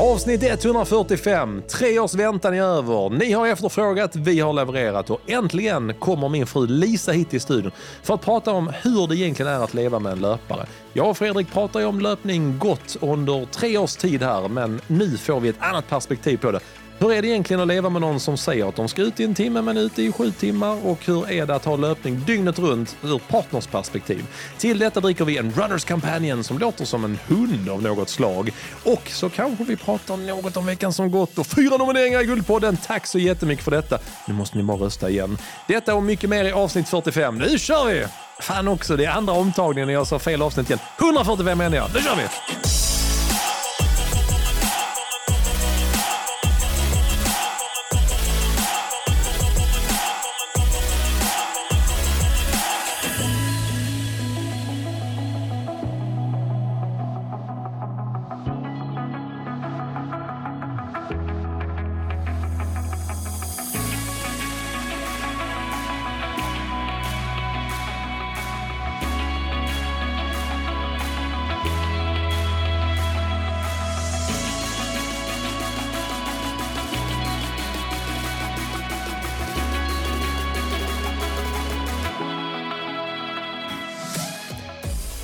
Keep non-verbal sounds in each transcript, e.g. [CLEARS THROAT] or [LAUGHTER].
Avsnitt 145. Tre års väntan är över. Ni har efterfrågat, vi har levererat och äntligen kommer min fru Lisa hit till studion för att prata om hur det egentligen är att leva med en löpare. Jag och Fredrik pratar ju om löpning gott under tre års tid här, men nu får vi ett annat perspektiv på det. Hur är det egentligen att leva med någon som säger att de ska ut i en timme men är ute i sju timmar? Och hur är det att ha löpning dygnet runt ur partners perspektiv? Till detta dricker vi en Runners Companion som låter som en hund av något slag. Och så kanske vi pratar något om veckan som gått och fyra nomineringar i Guldpodden. Tack så jättemycket för detta. Nu måste ni bara rösta igen. Detta och mycket mer i avsnitt 45. Nu kör vi! Fan också, det är andra omtagningen när jag sa fel avsnitt igen. 145 menar jag. Nu kör vi!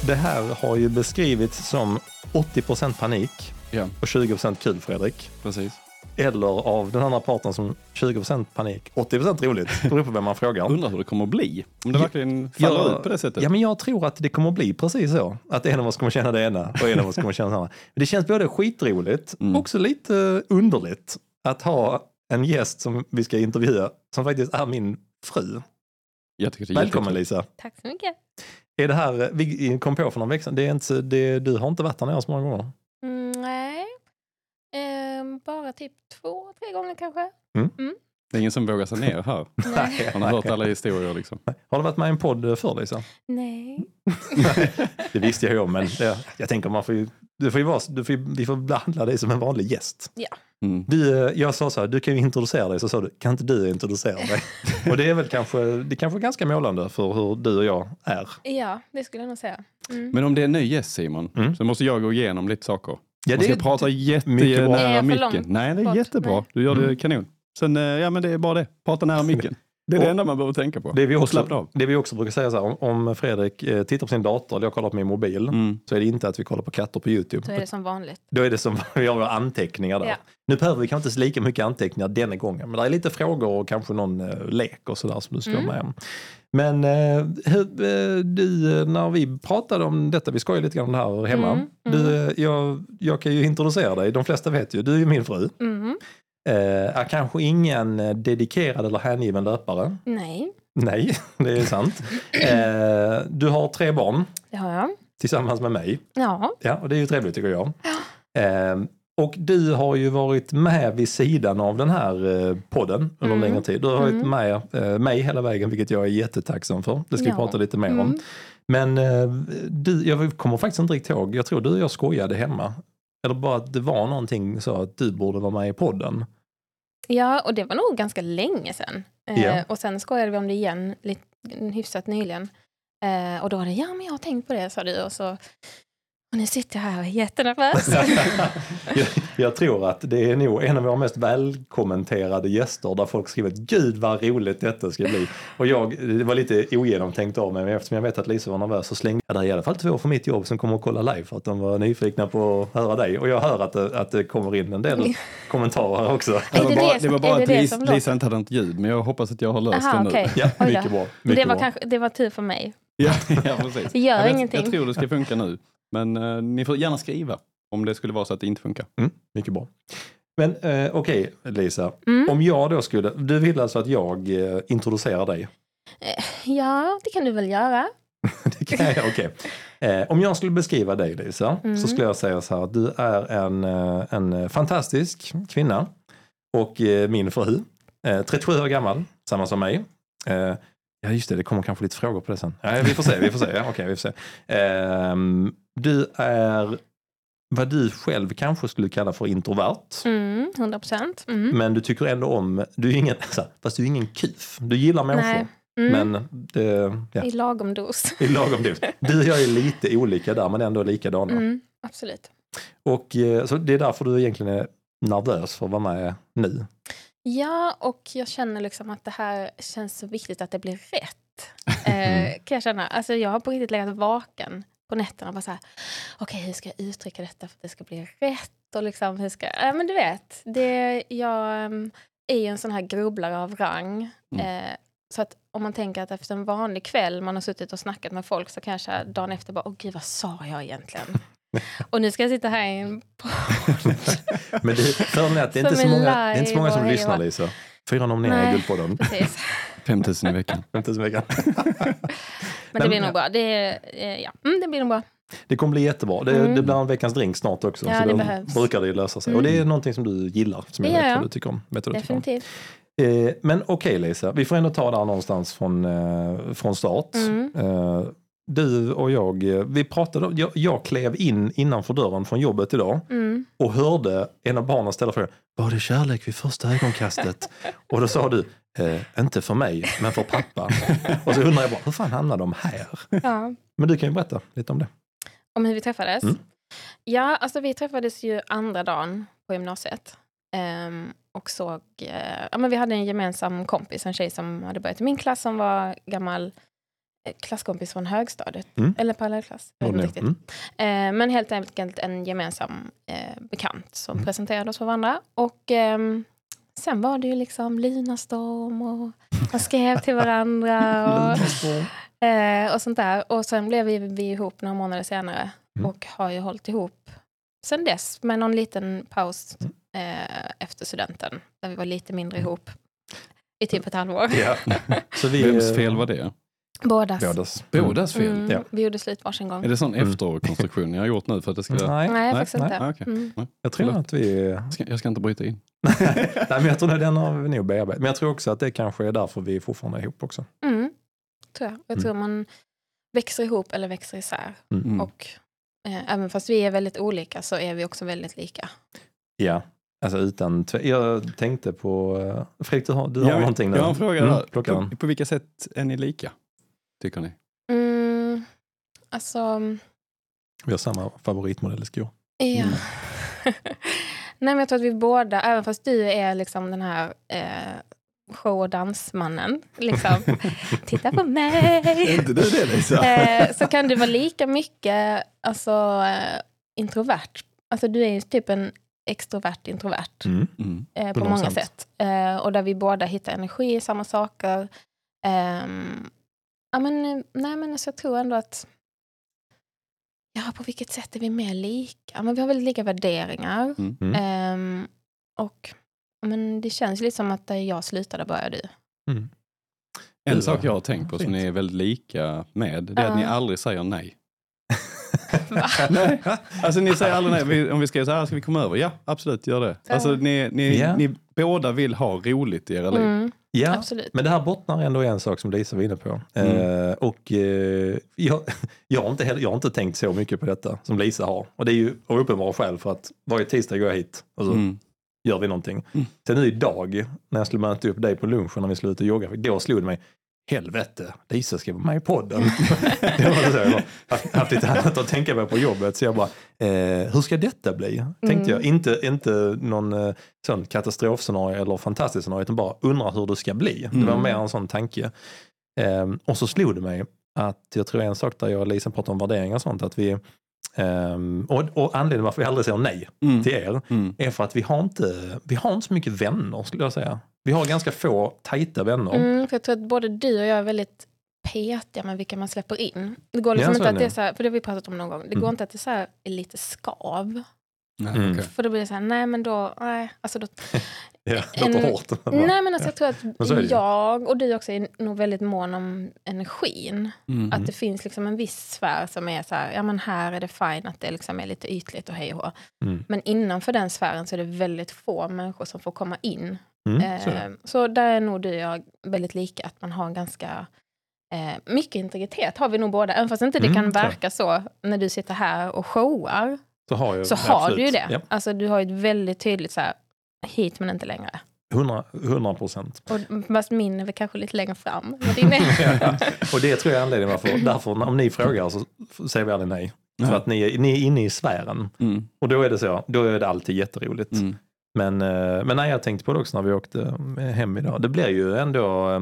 Det här har ju beskrivits som 80% panik Ja, och 20% kul, Fredrik. precis. Eller av den andra parten som 20% panik, 80% roligt. Beror på vem man frågar. Undrar hur det kommer att bli. Om det verkligen faller Jag- ut på det sättet. Ja, men jag tror att det kommer att bli precis så. Att en av oss kommer känna det ena och en av oss kommer känna det andra. Men det känns både skitroligt och Mm. också lite underligt att ha en gäst som vi ska intervjua som faktiskt är min fru. Jag tycker det är Välkommen jättekul. Lisa. Tack så mycket. Är det här, vi kom på för någon vecka det är inte, det, du har inte varit här nere så många gånger. Mm, nej, Ehm, bara typ två, tre gånger kanske. Det är ingen som vågar sig ner här. [LAUGHS] Nej. Man har hört alla historier liksom. Har du varit med i en podd förr Lisa? nej. [LAUGHS] [LAUGHS] Det visste jag ju om, men det, jag tänker man får ju, du får ju vara, du får vi får behandla dig som en vanlig gäst. Mm. Du, eh, jag sa så här, du kan ju introducera dig, så sa du, kan inte du introducera dig? [LAUGHS] och det är väl kanske, det är kanske ganska målande för hur du och jag är. Ja, det skulle jag nog säga. Mm. Men om det är en ny gäst Simon, Mm. så måste jag gå igenom lite saker. Ja, Man ska det, prata jättenära micken. långt Nej, det är bort? jättebra. Nej. Du gör det Mm. kanon. Sen, eh, ja men det är bara det. Prata nära micken. [LAUGHS] Det är det enda man behöver tänka på. det, vi också, det vi också brukar säga så här, om, om Fredrik eh, tittar på sin dator eller jag kollar på min mobil, Mm. så är det inte att vi kollar på katter på YouTube. Så är det som vanligt. Då är det som [LAUGHS] vi har anteckningar där. Ja. Nu behöver vi kanske inte lika mycket anteckningar denna gången, men det är lite frågor och kanske någon eh, lek och sådär som du ska Mm. med om. Men eh, hur, eh, du, eh, när vi pratade om detta, vi skojar lite grann om det här hemma. Mm, Du, eh, jag, jag kan ju introducera dig, de flesta vet ju, du är ju min fru. Eh, är kanske ingen eh, dedikerad eller hängiven löpare. Nej, Nej, [LAUGHS] det är sant. Eh, du har tre barn det har jag. tillsammans med mig. Ja, Ja, och det är ju trevligt tycker jag. Eh, och du har ju varit med vid sidan av den här podden under Mm. längre tid. Du har varit Mm. med mig hela vägen, vilket jag är jättetacksam för. Det ska vi Ja. prata lite mer om. Mm. Men eh, du, jag kommer faktiskt inte riktigt ihåg, jag tror du och jag skojade hemma. Eller bara att det var någonting så att du borde vara med i podden. Ja, och det var nog ganska länge sedan. Eh, Ja. Och sen skojade vi om det igen, lite, hyfsat nyligen. Eh, och då var det, ja men jag har tänkt på det, sa du. Och, så, och nu sitter jag här och är jättenervös. [LAUGHS] jag, jag tror att det är nog en av våra mest välkommenterade gäster där folk skriver gud vad roligt detta ska bli. Och jag, det var lite ogenomtänkt av mig men eftersom jag vet att Lisa var nervös så slängde jag där i alla fall två för mitt jobb som kommer att kolla live för att de var nyfikna på att höra dig. Och jag hör att det, att det kommer in en del kommentarer också. Det var det bara, det var bara att Lisa? Lisa inte hade något ljud, men jag hoppas att jag har löst Aha, det nu. Ja, mycket bra. Mycket det, var bra. kanske, det var tur för mig. Ja, [LAUGHS] ja, precis. Det gör jag, ingenting. jag tror det ska funka nu. Men eh, ni får gärna skriva om det skulle vara så att det inte funkar. Mm, mycket bra. Men eh, okej Lisa, Mm. om jag då skulle, du vill alltså att jag eh, introducerar dig? Ja, det kan du väl göra. [LAUGHS] Det kan jag, okej. Eh, om jag skulle beskriva dig Lisa, Mm. så skulle jag säga så här att du är en, eh, en fantastisk kvinna och eh, min fru. Eh, 37 år gammal, samma som mig. Eh, ja just det, det kommer kanske lite frågor på det sen. Ja, vi får se, vi får se. Ja, okej, vi får se. Du är vad du själv kanske skulle kalla för introvert. Mm, 100 procent. Mm. Men du tycker ändå om, du är ingen, [LAUGHS] fast du är ingen kuf. Du gillar människor. Nej. Mm. Men det, ja, I lagom dos. [LAUGHS] i lagom dos. Du och jag är lite olika där men ändå likadana. Mm, absolut. Och eh, så det är därför du egentligen är nervös för att vara med nu. Ja, och jag känner liksom att det här känns så viktigt att det blir rätt. [LAUGHS] Eh, kan jag känna. Alltså jag har på riktigt legat vaken på nätterna bara så här, okej hur ska jag uttrycka detta för att det ska bli rätt? Och liksom hur ska, ja men du vet, det, jag um, är ju en sån här grubblare av rang. Eh, så att om man tänker att efter en vanlig kväll man har suttit och snackat med folk så kanske dagen efter bara, åh gud vad sa jag egentligen? [LAUGHS] och nu ska jag sitta här i en [LAUGHS] Men det, för att det, är inte så många, det är inte så många som lyssnar Lisa. Fyra nominerade i. Guldpodden. Precis. 5000 i veckan. Inte så mycket. Men det blir nog bra. Det, eh, ja. mm, det blir nog bra. Det kommer bli jättebra. Det, Mm. det blir en veckans drink snart också. Ja, så det behövs. brukar det lösa sig. Mm. Och det är någonting som du gillar. Som Det jag vet vad du tycker om. Vet du tycker om. Definitivt. Eh, men okej Lisa, vi får ändå ta där någonstans från, eh, från start. Mm. Eh, du och jag, eh, vi pratade, jag, jag klev in innanför dörren från jobbet idag Mm. och hörde en av barnen ställa frågan, var det kärlek vid första ögonkastet? [LAUGHS] och då sa du, eh, inte för mig, men för pappa. och så undrar jag bara, hur fan hamnade de här? Ja. Men du kan ju berätta lite om det. Om hur vi träffades? Mm. Ja, alltså vi träffades ju andra dagen på gymnasiet. Ehm, och såg, eh, ja men vi hade en gemensam kompis, en tjej som hade börjat i min klass som var gammal klasskompis från högstadiet. Mm. Eller parallellklass. Riktigt. Mm. Eh, men helt enkelt en gemensam eh, bekant som Mm. presenterade oss för varandra. Och ehm, sen var det ju liksom lunarstorm och man skrev till varandra. [LAUGHS] Och, Eh, och sånt där. Och sen blev vi, vi ihop några månader senare Mm. och har ju hållit ihop sen dess med någon liten paus Mm. eh, efter studenten där vi var lite mindre ihop i typ ett halvår. Ja. Så [LAUGHS] vi, Vems eh, fel var det? Bådas. Bådas. Bådas fel? Mm, Ja. Vi gjorde slut varsin gång. Är det sån Mm. efterkonstruktion ni har gjort nu för att det ska... Nej, Nej, Nej, faktiskt nej, inte. Ah, okej. Mm. jag tror att vi... Jag ska, jag ska inte bryta in. [LAUGHS] Nej, men jag tror att den har vi nog bearbetat. Men jag tror också att det kanske är därför vi fortfarande är ihop också. Mm. Tror jag. Jag Mm. tror man växer ihop eller växer isär. Mm. Och eh, även fast vi är väldigt olika så är vi också väldigt lika. Ja, alltså utan Jag tänkte på... eh, Fredrik, du har, du har jag, någonting nu. jag har en fråga Mm, där. På, på vilka sätt är ni lika? Tycker ni? Mm. Alltså... Vi har samma favoritmodell i skor. Ja. Mm. [LAUGHS] Nej, men jag tror att vi båda, även fast du är liksom den här eh, show och dansmannen, liksom, [LAUGHS] titta på mig, inte du det Lisa? eh, så kan du vara lika mycket alltså, eh, introvert. Alltså du är ju typ en extrovert introvert Mm. Mm. eh, på 100%. många sätt. Eh, och där vi båda hittar energi i samma saker. Ehm, ja, men, eh, nej, men alltså, jag tror ändå att Ja, på vilket sätt är vi mer lika? Men vi har väldigt lika värderingar. Mm. Ehm, och men det känns lite som att där jag slutade börjar du. Mm. En Det sak jag har tänkt på som ni är väldigt lika med, det är att Ja. ni aldrig säger nej. [LAUGHS] Nej. Alltså ni säger aldrig nej. Om vi ska säga så här, ska vi komma över? Ja, absolut, gör det. Alltså ni, ni, Ja. ni båda vill ha roligt i era liv. Mm, Ja, absolut. men det här bottnar ändå i en sak som Lisa var inne på. Mm. Eh, och eh, jag, [LAUGHS] jag, har inte heller, jag har inte tänkt så mycket på detta som Lisa har. Och det är ju av uppenbara skäl för att varje tisdag går jag hit och så Mm. gör vi någonting. Mm. Sen nu idag, när jag skulle möta upp dig på lunchen när vi skulle ut och jogga, då slog det mig, helvete, Lisa ska vara med i podden. [LAUGHS] det var så, jag har haft, lite annat att tänka på på jobbet, så jag bara, eh, hur ska detta bli? Tänkte Mm. jag, inte, inte någon eh, sån katastrofscenario eller fantastisk scenario, utan bara undra hur det ska bli. Det var Mm. mer en sån tanke. Ehm, och så slog det mig att jag tror en sak där jag och Lisa pratar om värderingar och sånt, att vi ehm, och, och anledningen varför vi aldrig säger nej Mm. till er Mm. är för att vi har inte, vi har inte så mycket vänner skulle jag säga. Vi har ganska få tajta vänner. Mm, för jag tror att både du och jag är väldigt petiga med vilka man släpper in. Det går liksom Ja, inte att det. det är så här, för det har vi pratat om någon gång, det Mm. går inte att det är, så här, är lite skav. Nej, Mm. För då blir det så här, nej men då, nej, alltså då, [LAUGHS] Ja, det låter En- hårt. nej men alltså jag tror så att jag och du också är nog väldigt mån om energin. Mm. Att det finns liksom en viss sfär som är så här, ja men här är det fine att det liksom är lite ytligt och hej och. Mm. Men innanför den sfären så är det väldigt få människor som får komma in. Mm, så är det. Eh, så där är nog du och jag väldigt lika, att man har ganska eh, mycket integritet har vi nog båda, även fast inte det Mm, kan verka så när du sitter här och showar, så har, jag, så har absolut. du ju det. Ja, Alltså du har ju ett väldigt tydligt så här, hit men inte längre. 100 100 procent. Och, fast min är väl kanske lite längre fram. Men din är, [LAUGHS] Ja. Och det tror jag är anledningen varför, därför om ni frågar så säger vi aldrig nej. För att ni, är- ni är inne i sfären. Mm. Och då är det så, då är det alltid jätteroligt. Mm. Men, eh, men nej, jag tänkte på det också när vi åkte hem idag. Det blir ju ändå, eh,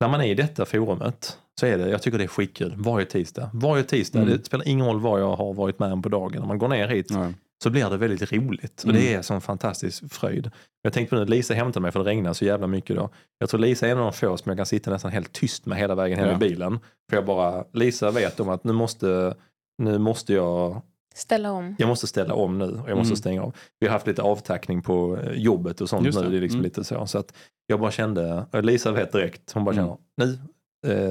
när man är i detta forumet, så är det, jag tycker det är skitkul varje tisdag. Varje tisdag, Mm. det spelar ingen roll vad jag har varit med om på dagen. När man går ner hit Ja. så blir det väldigt roligt. Och Mm. det är sån fantastisk fröjd. Jag tänkte på nu, Lisa hämtade mig för det regnar så jävla mycket idag. Jag tror Lisa är en av de få som jag kan sitta nästan helt tyst med hela vägen hem Ja. i bilen. För jag bara, Lisa vet om att nu måste, nu måste jag Ställa om. jag måste ställa om nu och jag måste Mm. stänga av. Vi har haft lite avtackning på eh, jobbet och sånt Just nu. det. Det är liksom Mm. lite så. Så att jag bara kände, Lisa vet direkt, hon bara Mm. känner nu eh,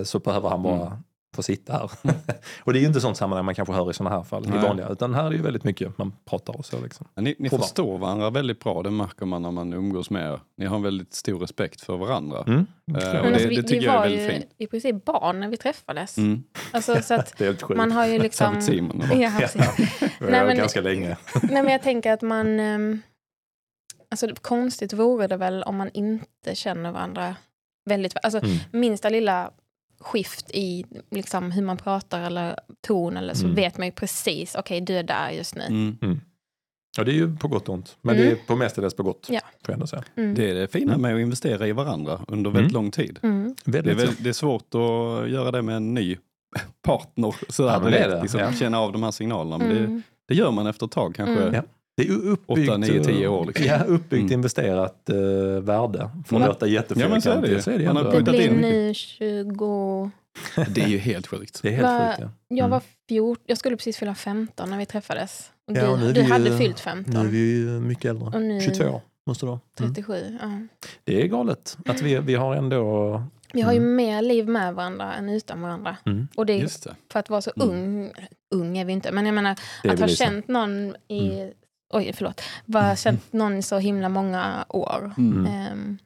så behöver han bara Mm. få sitta här. [LAUGHS] och det är ju inte sånt sammanhang man kanske hör i sådana här fall, i vanliga, utan här är det ju väldigt mycket man pratar och så. Liksom. Ja, Ni, ni förstår varandra väldigt bra, det märker man när man umgås med er. Ni har en väldigt stor respekt för varandra. Mm. Eh, Men och alltså, det, vi, det vi tycker jag är var väldigt ju fint. i princip barn när vi träffades. Mm. Alltså, så att [LAUGHS] Det är helt sjukt. man har ju liksom... Särskilt Simon. Ja, [LAUGHS] Nej, men- ganska länge. Nej, men jag tänker att man... ehm, Alltså, konstigt vore det väl om man inte känner varandra väldigt Alltså, Mm. minsta lilla skift i liksom, hur man pratar eller ton eller så Mm. vet man ju precis, okej du är där just nu. Mm. Ja, det är ju på gott och ont. Men Mm. det är på mestadels på gott. Ja. Får jag ändå säga. Mm. Det är det fina med att investera i varandra under väldigt Mm. lång tid. Mm. Det är, Väldigt väl, det är svårt att göra det med en ny [LAUGHS] partner. Sådär, Ja, det direkt, det, liksom, ja. Känna av de här signalerna. Men det, Mm. det gör man efter ett tag kanske. Mm. Ja. Det är uppbyggt, Åtta, nio, tio år, liksom. Ja, uppbyggt Mm. investerat eh, värde. För att Mm. låta Ja, men så. Så är det, Man har. Det blir nu 20... Det är ju helt sjukt. Det är helt Va- sjukt. Ja. Jag Mm. var 14, jag skulle precis fylla 15 när vi träffades. Och Ja, och nu du är du vi ju- hade fyllt Nu är 15. vi ju mycket äldre. Och nu 22 år måste det vara. Mm. 37. Ja. Det är galet att vi, vi har ändå... Vi har ju Mm. mer liv med varandra än utan varandra. Mm, Och det är Just det. för att vara så Mm. ung, ung är vi inte, men jag menar att ha Lisa. känt någon i, Mm. Oj förlåt, bara känt någon så himla många år. Mm. Mm.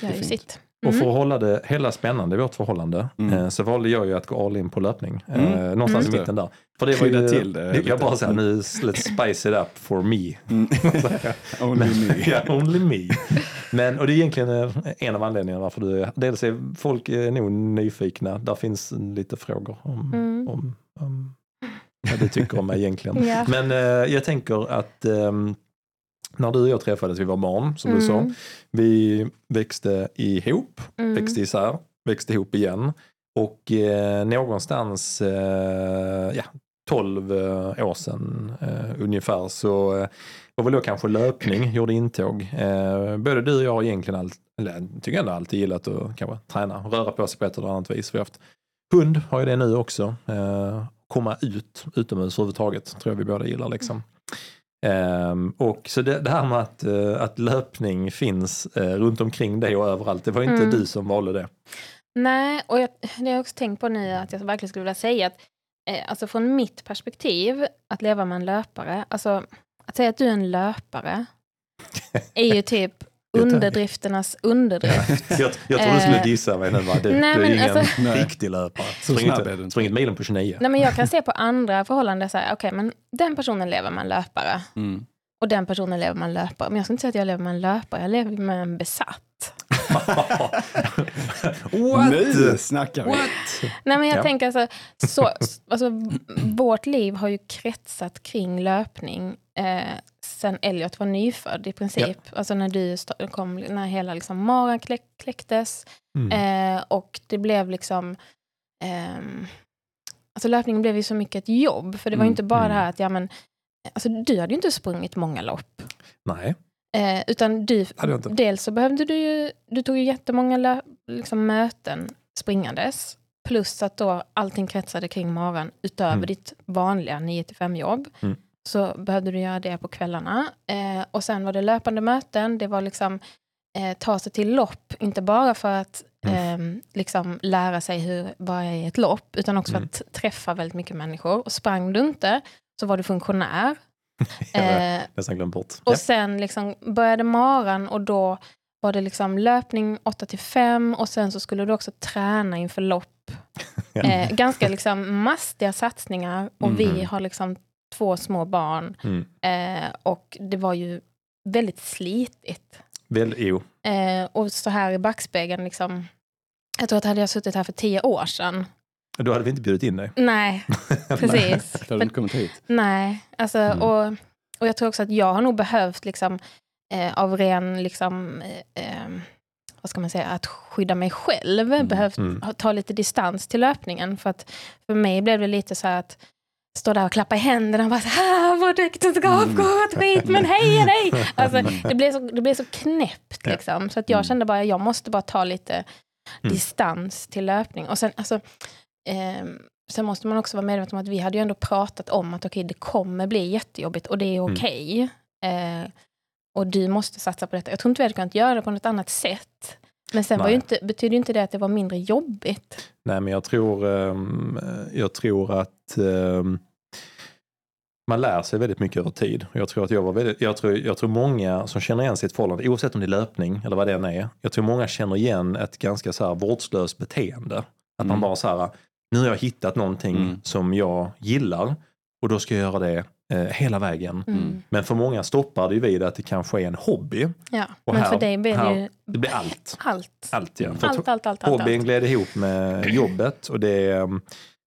gör Det är ju fint. sitt. Och för Mm. att hålla det hela spännande i vårt förhållande Mm. eh, så valde jag ju att gå all in på löpning. Eh, Mm. någonstans Mm. i mitten där. För det var ju, till det jag bara säger nu, let's spice it up for me. Mm. [LAUGHS] Only me. [LAUGHS] ja, only me. Men, och det är egentligen eh, en av anledningarna varför du är Dels är folk är nog nyfikna. Där finns lite frågor om, Mm. om, om du tycker om mig egentligen. Ja. Men eh, jag tänker att ehm, när du och jag träffades, vi var barn som du sa. Mm. Vi växte ihop, Mm. växte isär, växte ihop igen. Och eh, någonstans, eh, ja, 12 eh, år sedan eh, ungefär så eh, var väl då kanske löpning gjorde intåg. Eh, både du och jag har egentligen allt, eller tycker ändå alltid gillat att kanske träna, röra på sig på ett eller annat vis. Vi har haft hund, har ju det nu också. Eh, komma ut, utomhus överhuvudtaget, tror jag vi båda gillar liksom. Ehm, och så det, det här med att, eh, att löpning finns eh, runt omkring dig och överallt, det var inte Mm. du som valde det. Nej, och jag, det har jag också tänkt på nu att jag verkligen skulle vilja säga att eh, alltså från mitt perspektiv, att leva med en löpare, alltså att säga att du är en löpare är ju [LAUGHS] typ underdrifternas underdrift. Jag, jag tror du skulle Eh, dissa mig nu. Du, nej, du är men ingen alltså- riktig löpare. Spring inte, spring milen på 29. Nej, men jag kan se på andra förhållanden, så här, okej, men den personen lever med en löpare Mm. och den personen lever med en löpare. Men jag skulle inte säga att jag lever med en löpare, jag lever med en besatt. What? Nu snackar vi. What? Nej, men jag Ja. tänker alltså, så, alltså, vårt liv har ju kretsat kring löpning eh, sen Elliot var nyfödd i princip. Alltså när du kom, när hela liksom magen kläck, kläcktes. Mm. Eh, och det blev liksom... ehm, alltså löpningen blev ju så mycket ett jobb. För det var ju Mm, inte bara mm. det här att, ja men... Alltså du hade ju inte sprungit många lopp. Nej, Eh, utan du, dels så behövde du ju, du tog ju jättemånga lö, liksom möten springandes. Plus att då allting kretsade kring magen utöver Mm. ditt vanliga 9-5 jobb. Mm. Så behövde du göra det på kvällarna. Eh, och sen var det löpande möten. Det var liksom eh, ta sig till lopp. Inte bara för att Mm. eh, liksom lära sig hur, vad är ett lopp. Utan också Mm. för att träffa väldigt mycket människor. Och sprang du inte så var du funktionär. [LAUGHS] Eh, nästan glömt bort. och Ja. sen liksom började maran och då var det liksom löpning 8 till 5 och sen så skulle du också träna inför lopp. [LAUGHS] Ja. Eh, ganska liksom mastiga satsningar och vi Mhm. har liksom två små barn Mm. eh, och det var ju väldigt slitigt. Väl, jo. Eh, och så här i backspegeln, liksom, jag tror att hade jag suttit här för tio år sedan Då hade vi inte bjudit in dig. [LAUGHS] Nej, precis. Då hade du inte kommit hit. Nej, alltså, Mm. och, och jag tror också att jag har nog behövt liksom, eh, av ren, liksom, eh, eh, vad ska man säga, att skydda mig själv, behövt Mm. ha- ta lite distans till löpningen. För att för mig blev det lite så att stå där och klappa i händerna och bara så här, vårt äktenskap Mm. går åt skit, men heja [LAUGHS] dig! Alltså, det, blev så, det blev så knäppt liksom. Så att jag Mm. kände bara, jag måste bara ta lite Mm. distans till löpning. Och sen, alltså, ehm, sen måste man också vara medveten om att vi hade ju ändå pratat om att okej, det kommer bli jättejobbigt och det är Mm. okej. Eh, och du måste satsa på detta. Jag tror inte vi hade kunnat göra det på något annat sätt. Men sen var ju Nej. inte, betyder ju inte det att det var mindre jobbigt. Nej, men jag tror, ehm, jag tror att ehm, man lär sig väldigt mycket över tid. Jag tror, att jag, var väldigt, jag, tror, jag tror många som känner igen sitt förhållande, oavsett om det är löpning eller vad det än är, jag tror många känner igen ett ganska så här vårdslöst beteende. Att man Mm. bara så här, nu har jag hittat någonting Mm. som jag gillar och då ska jag göra det eh, hela vägen. Mm. Mm. Men för många stoppar det ju vid att det kanske är en hobby. Ja. Och Men här- för dig det här- ju Det blir allt. allt. Allt, ja. För Allt, allt, allt, allt. Hobbyn allt. gled ihop med jobbet och det, är- och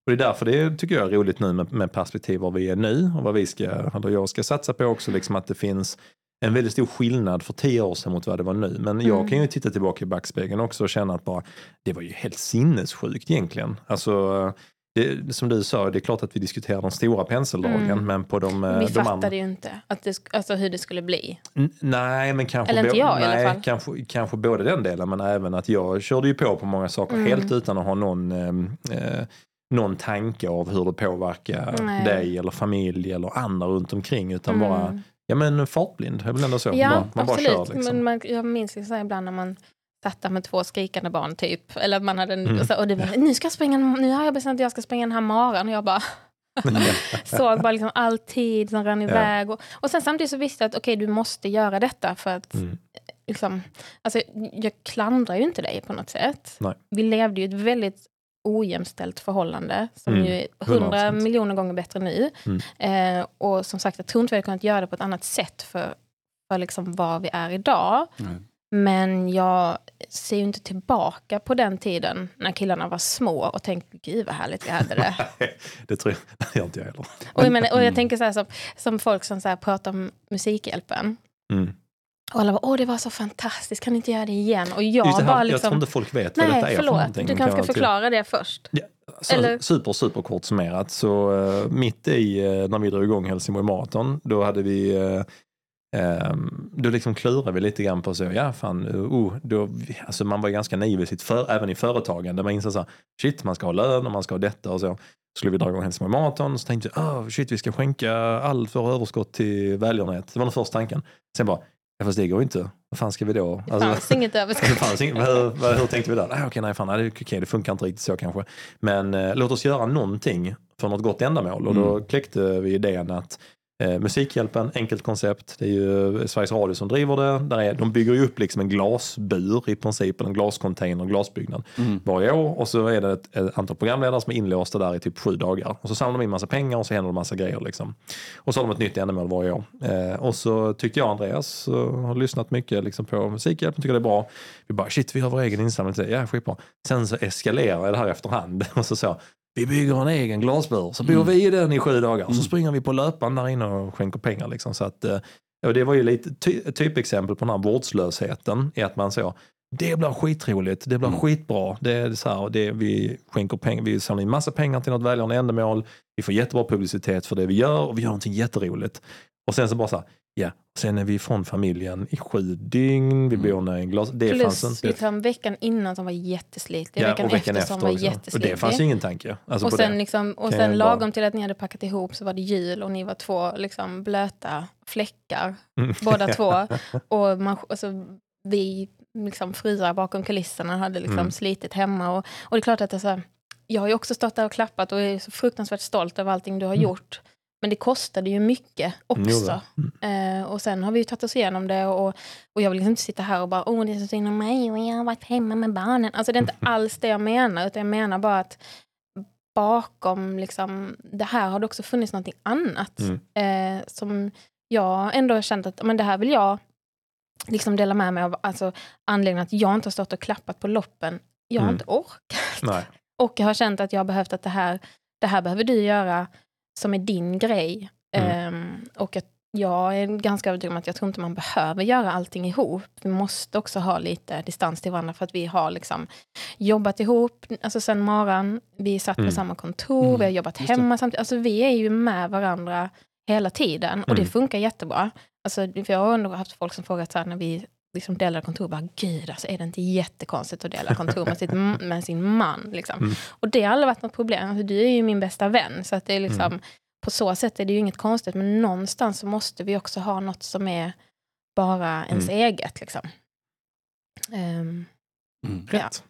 det är därför det tycker jag är roligt nu med, med perspektiv var vi är nu och vad vi ska, eller jag ska satsa på också, liksom att det finns en väldigt stor skillnad för tio år sedan mot vad det var nu. Men jag Mm. kan ju titta tillbaka i backspegeln också och känna att bara, det var ju helt sinnessjukt egentligen. Alltså, det, som du sa, det är klart att vi diskuterar de stora penseldragen, Mm. men på de, eh, Vi de fattade andra... ju inte att det, alltså hur det skulle bli. N- Nej, men kanske, Eller inte jag i alla nej, fall. Kanske, kanske både den delen men även att jag körde ju på på många saker Mm. helt utan att ha någon, eh, eh, någon tanke av hur det påverkar Nej. dig eller familj eller andra runt omkring utan Mm. bara, ja men fartblind, är väl ändå så. Ja, man, man absolut. bara kör liksom. Men man, jag minns så här ibland när man satt där med två skrikande barn typ. Eller att man hade en, Mm. och, så, och det var, nu, ska jag springa, nu har jag bestämt att jag ska springa den här maran. Och jag bara [LAUGHS] såg bara liksom all tid som rann iväg. Och, och sen samtidigt så visste jag att okej, du måste göra detta för att Mm. liksom, alltså, jag klandrar ju inte dig på något sätt. Nej. Vi levde ju ett väldigt ojämställt förhållande som Mm, ju är hundra 100%. miljoner gånger bättre nu. Mm. Eh, och som sagt, jag tror inte vi hade kunnat göra det på ett annat sätt för, för liksom var vi är idag. Nej. Men jag ser ju inte tillbaka på den tiden när killarna var små och tänkte gud vad härligt vi hade det. [LAUGHS] det tror jag, [LAUGHS] det gör inte jag heller. och, jag menar, och jag Mm. tänker så här som, som folk som så här pratar om Musikhjälpen. Mm. Och alla bara, åh det var så fantastiskt, kan ni inte göra det igen? Och jag Just det här, bara Jag liksom, tror inte folk vet vad nej detta är för förlåt, någonting. du kan kanske jag ska förklara det först. Så, Eller- Super, super kort summerat. Så uh, mitt i uh, när vi drog igång Helsingborg Marathon, då hade vi uh, Um, då liksom klurade vi lite grann på så, ja fan, uh, då, alltså man var ganska naiv i sitt för, även i företagande. Man insåg så här, shit man ska ha lön och man ska ha detta och så. Skulle vi dra igång Helsingborg Marathon så tänkte jag, oh, shit vi ska skänka allt vårt överskott till välgörenhet. Det var den första tanken. Sen bara, ja fast det går inte. Vad fan ska vi då? Det Alltså, fanns inget [LAUGHS] det överskott. fanns inget, hur, hur tänkte vi där? Ah, okej, nej, fan, nej, det, okej, det funkar inte riktigt så kanske. Men eh, låt oss göra någonting för något gott ändamål. Och då Mm. kläckte vi idén att eh, Musikhjälpen, enkelt koncept. Det är ju Sveriges Radio som driver det. Där är, de bygger ju upp liksom en glasbur i princip, en glascontainer, en glasbyggnad Mm. varje år. Och så är det ett, ett antal programledare som är inlåsta där i typ sju dagar. Och så samlar de in massa pengar och så händer det massa grejer. Liksom. Och så har de ett nytt ändamål varje år. Eh, och så tyckte jag Andreas har lyssnat mycket liksom, på Musikhjälpen, tycker det är bra. Vi bara shit, vi har vår egen insamling. Ja, skitbra. Sen så eskalerar det här efterhand. [LAUGHS] Och så så, vi bygger en egen glasbur, så bor Mm. vi i den i sju dagar. Och så Mm. springer vi på löpan där inne och skänker pengar. Liksom. Så att, eh, och det var ju lite ty, typexempel på den här vårdslösheten. I att man så, det blir skitroligt, det blir Mm. skitbra. Det är så här, det, vi skänker pengar, vi samlar in massa pengar till något välgörande ändamål. Vi får jättebra publicitet för det vi gör och vi gör någonting jätteroligt. Och sen så bara så här, ja, sen är vi ifrån familjen i sju dygn, vi Mm. bor i en glas... Det fanns Plus inte. liksom veckan innan som var jätteslitig, Ja, veckan, och veckan efter som var också. Och jätteslitig. det fanns ju ingen tanke. Alltså och på sen, det. liksom, och sen jag bara- lagom till att ni hade packat ihop så var det jul och ni var två liksom, blöta fläckar, Mm. båda [LAUGHS] två. Och man, alltså, vi liksom, fruar bakom kulisserna hade liksom, Mm. slitit hemma. Och, och det är klart att alltså, jag har ju också stått där och klappat och är så fruktansvärt stolt över allting du har Mm. gjort. Men det kostade ju mycket Jo också. Mm. Eh, och sen har vi ju tagit oss igenom det och, och jag vill liksom inte sitta här och bara åh det är så synd om mig och jag har varit hemma med barnen. Alltså det är inte alls det jag menar utan jag menar bara att bakom liksom, det här har det också funnits någonting annat. Mm. Eh, som jag ändå har känt att men det här vill jag liksom dela med mig av. Alltså anledningen att jag inte har stått och klappat på loppen. Jag har Mm. inte orkat. Nej. Och jag har känt att jag har behövt att det här, det här behöver du göra som är din grej. Mm. Ehm, och att jag är ganska övertygad om att jag tror inte man behöver göra allting ihop. Vi måste också ha lite distans till varandra för att vi har liksom jobbat ihop alltså sen morgon. Vi satt Mm. på samma kontor, Mm, vi har jobbat just hemma samtidigt. Alltså vi är ju med varandra hela tiden och Mm. det funkar jättebra. Alltså, för jag har ändå haft folk som frågat så här, när vi liksom delar kontor, bara gud alltså är det inte jättekonstigt att dela kontor med, sitt, med sin man? Liksom. Mm. Och det har aldrig varit något problem. Alltså, du är ju min bästa vän. Så att det är liksom, Mm. på så sätt är det ju inget konstigt. Men någonstans så måste vi också ha något som är bara ens Mm. eget. Liksom. Mm. Ja. Rätt.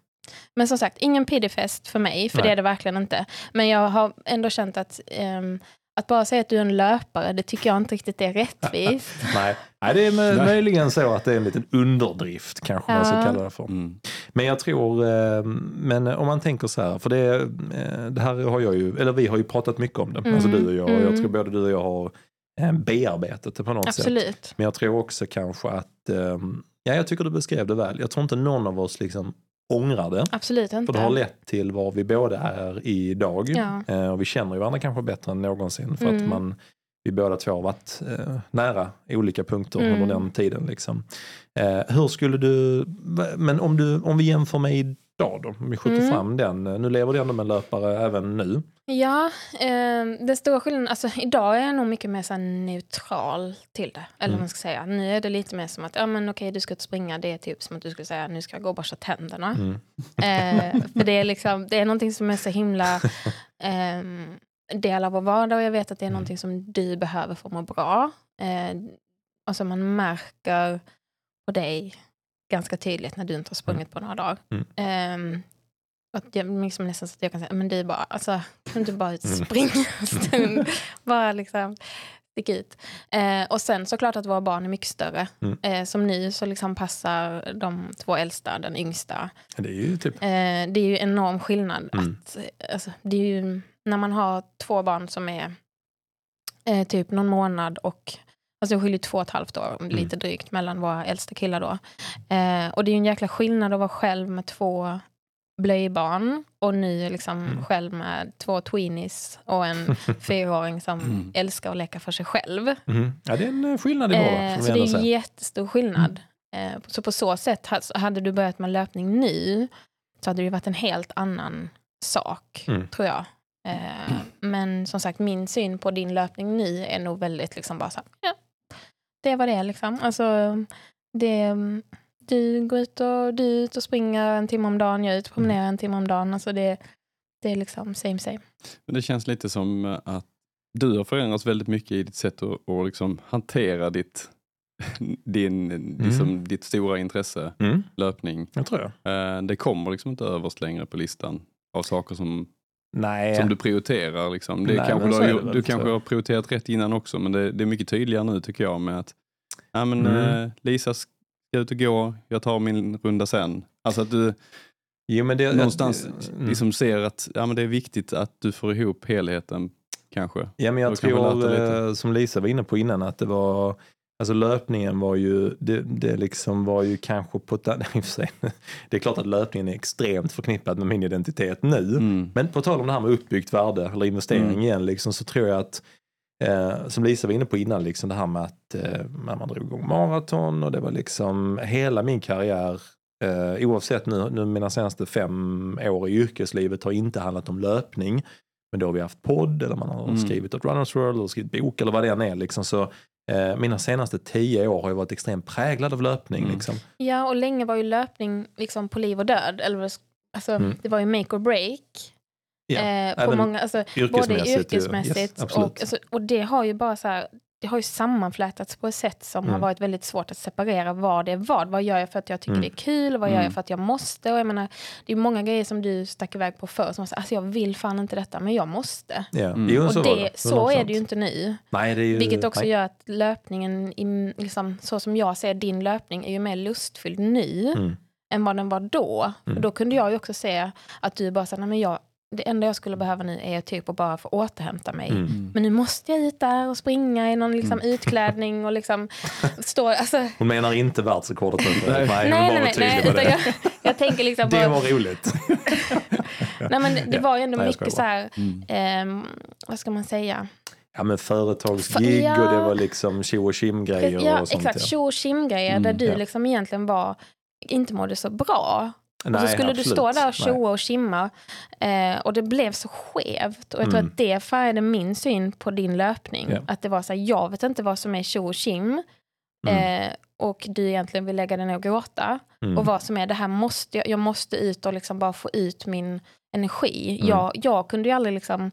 men som sagt, ingen piddifest för mig, för Nej. det är det verkligen inte. Men jag har ändå känt att ehm, att bara säga att du är en löpare, det tycker jag inte riktigt är rättvist. [LAUGHS] Nej. Nej, det är Nej. möjligen så att det är en liten underdrift kanske man ska Ja. kalla det för. Mm. Men jag tror, eh, men om man tänker så här, för det, eh, det här har jag ju, eller vi har ju pratat mycket om det, Mm, alltså du och jag, och jag mm. tror både du och jag har eh, bearbetat det på något sätt. Absolut. Men jag tror också kanske att, ja jag tycker du beskrev det väl, jag tror inte någon av oss liksom ångrar det. Absolut inte. För det har lett till var vi båda är idag. Ja. Eh, och vi känner ju varandra kanske bättre än någonsin. För att Mm. man, vi båda två har varit eh, nära olika punkter Mm. under den tiden. Liksom. Eh, hur skulle du, men om, du, om vi jämför med idag då, om vi skjuter Mm. fram den. Nu lever du ändå med löpare även nu. Ja, eh, den stora skillnaden, alltså idag är jag nog mycket mer så neutral till det. Eller Mm. man ska säga. Nu är det lite mer som att, ja men okej du ska ut springa, det är typ som att du skulle säga, nu ska jag gå och borsta tänderna. Mm. Eh, för det är liksom, det är någonting som är så himla ehm, del av vår vardag och jag vet att det är Mm. någonting som du behöver för att må bra. Eh, alltså man märker på dig ganska tydligt när du inte har sprungit på några dagar. Mm. Att jag, liksom nästan så att jag kan säga, men är bara, alltså, kan du bara Mm. springa en stund? bara liksom stick ut. Eh, och sen såklart att våra barn är mycket större. Mm. Eh, som nu så liksom passar de två äldsta, den yngsta, Det är ju typ, Eh, det är ju enorm skillnad. Mm. Att, eh, alltså, det är ju, när man har två barn som är eh, typ någon månad och Alltså det skiljer två och ett halvt år, Mm. lite drygt, mellan våra äldsta killar då. Eh, och det är ju en jäkla skillnad att vara själv med två blöjbarn och nu liksom Mm. själv med två tweenies och en [LAUGHS] fyraåring som Mm. älskar att leka för sig själv. mm. ja, det är en eh, skillnad i vardag. Eh, så det är en jättestor skillnad. Eh, så på så sätt, ha- hade du börjat med löpning nu så hade det ju varit en helt annan sak, Mm. tror jag. Eh, men som sagt, min syn på din löpning nu är nog väldigt liksom bara så här, ja, det var det liksom. Alltså, det, du går ut och, du ute och springer en timme om dagen, jag är ute och promenerar en timme om dagen. Alltså det, det är liksom same same. Men det känns lite som att du har förändrats väldigt mycket i ditt sätt att, att liksom hantera ditt, [LAUGHS] din, liksom, ditt stora intresse, Mm, löpning. jag tror jag. Eh, Det kommer liksom inte överst längre på listan av saker som, Nej, som du prioriterar. Liksom. Det Nej, kanske du har, det du kanske har prioriterat rätt innan också, men det, det är mycket tydligare nu tycker jag med att ja, men, Mm. eh, Lisa ska ut och gå, jag tar min runda sen. Alltså att du jo, men det, någonstans mm. liksom ser att ja, men det är viktigt att du får ihop helheten kanske. Ja, men jag kanske tror, eh, som Lisa var inne på innan, att det var Alltså löpningen var ju, det, det liksom var ju kanske på ett, [LAUGHS] och sig, det är klart att löpningen är extremt förknippad med min identitet nu. Mm. Men på tal om det här med uppbyggt värde eller investering Mm. igen, liksom, så tror jag att eh, som Lisa var inne på innan, liksom det här med att eh, man drog igång maraton och det var liksom hela min karriär, eh, oavsett nu, nu mina senaste fem år i yrkeslivet har inte handlat om löpning. Men då har vi haft podd eller man har Mm. skrivit ett Runners World eller skrivit bok eller vad det än är. Liksom. Så, eh, mina senaste tio år har ju varit extremt präglad av löpning. Mm. Liksom. Ja, och länge var ju löpning liksom på liv och död. Eller, alltså, Mm. Det var ju make or break. Ja, eh, på många, alltså, både yrkesmässigt ju. yrkesmässigt Yes, och, alltså, och det har ju bara så här, det har ju sammanflätats på ett sätt som har Mm. varit väldigt svårt att separera vad det är vad. Vad gör jag för att jag tycker Mm. det är kul? Vad gör Mm. jag för att jag måste? Och jag menar, det är många grejer som du stack iväg på förr som var så, alltså jag vill fan inte detta men jag måste. Ja. Mm. Jo, Och så, var det, det. så är 100%. det ju inte nu. Nej, det är ju, Vilket också nej. gör att löpningen, i, liksom, så som jag ser din löpning, är ju mer lustfylld nu Mm. än vad den var då. Mm. Och då kunde jag ju också se att du bara sa, nej men jag det enda jag skulle behöva nu är typ att bara få återhämta mig. Mm. Men nu måste jag ut där och springa i någon liksom, utklädning och liksom [LAUGHS] stå... Alltså, Hon menar inte världsrekordet nu. Nej. Nej, nej, nej, nej, det. jag, jag tänker liksom Det på... var roligt. [LAUGHS] Nej, men det, det Ja. var ju ändå Nej, mycket så här... Mm. ehm, vad ska man säga? Ja men företagsgig Ja. och det var liksom tjo och tjim-grejer Ja, och sånt. exakt. Tjo och tjim-grejer där Mm, du ja. liksom egentligen var, inte mådde så bra. Och så Nej, skulle du absolut. stå där och Nej. tjoa och tjimma. Eh, och det blev så skevt. Och jag tror Mm. att det färgade min syn på din löpning. Ja. Att det var så här, jag vet inte vad som är tjo och tjim. Mm. Eh, och du egentligen vill lägga dig ner och gråta. Mm. Och vad som är det här måste jag, jag måste ut och liksom bara få ut min energi. Mm. Jag, jag kunde ju aldrig liksom,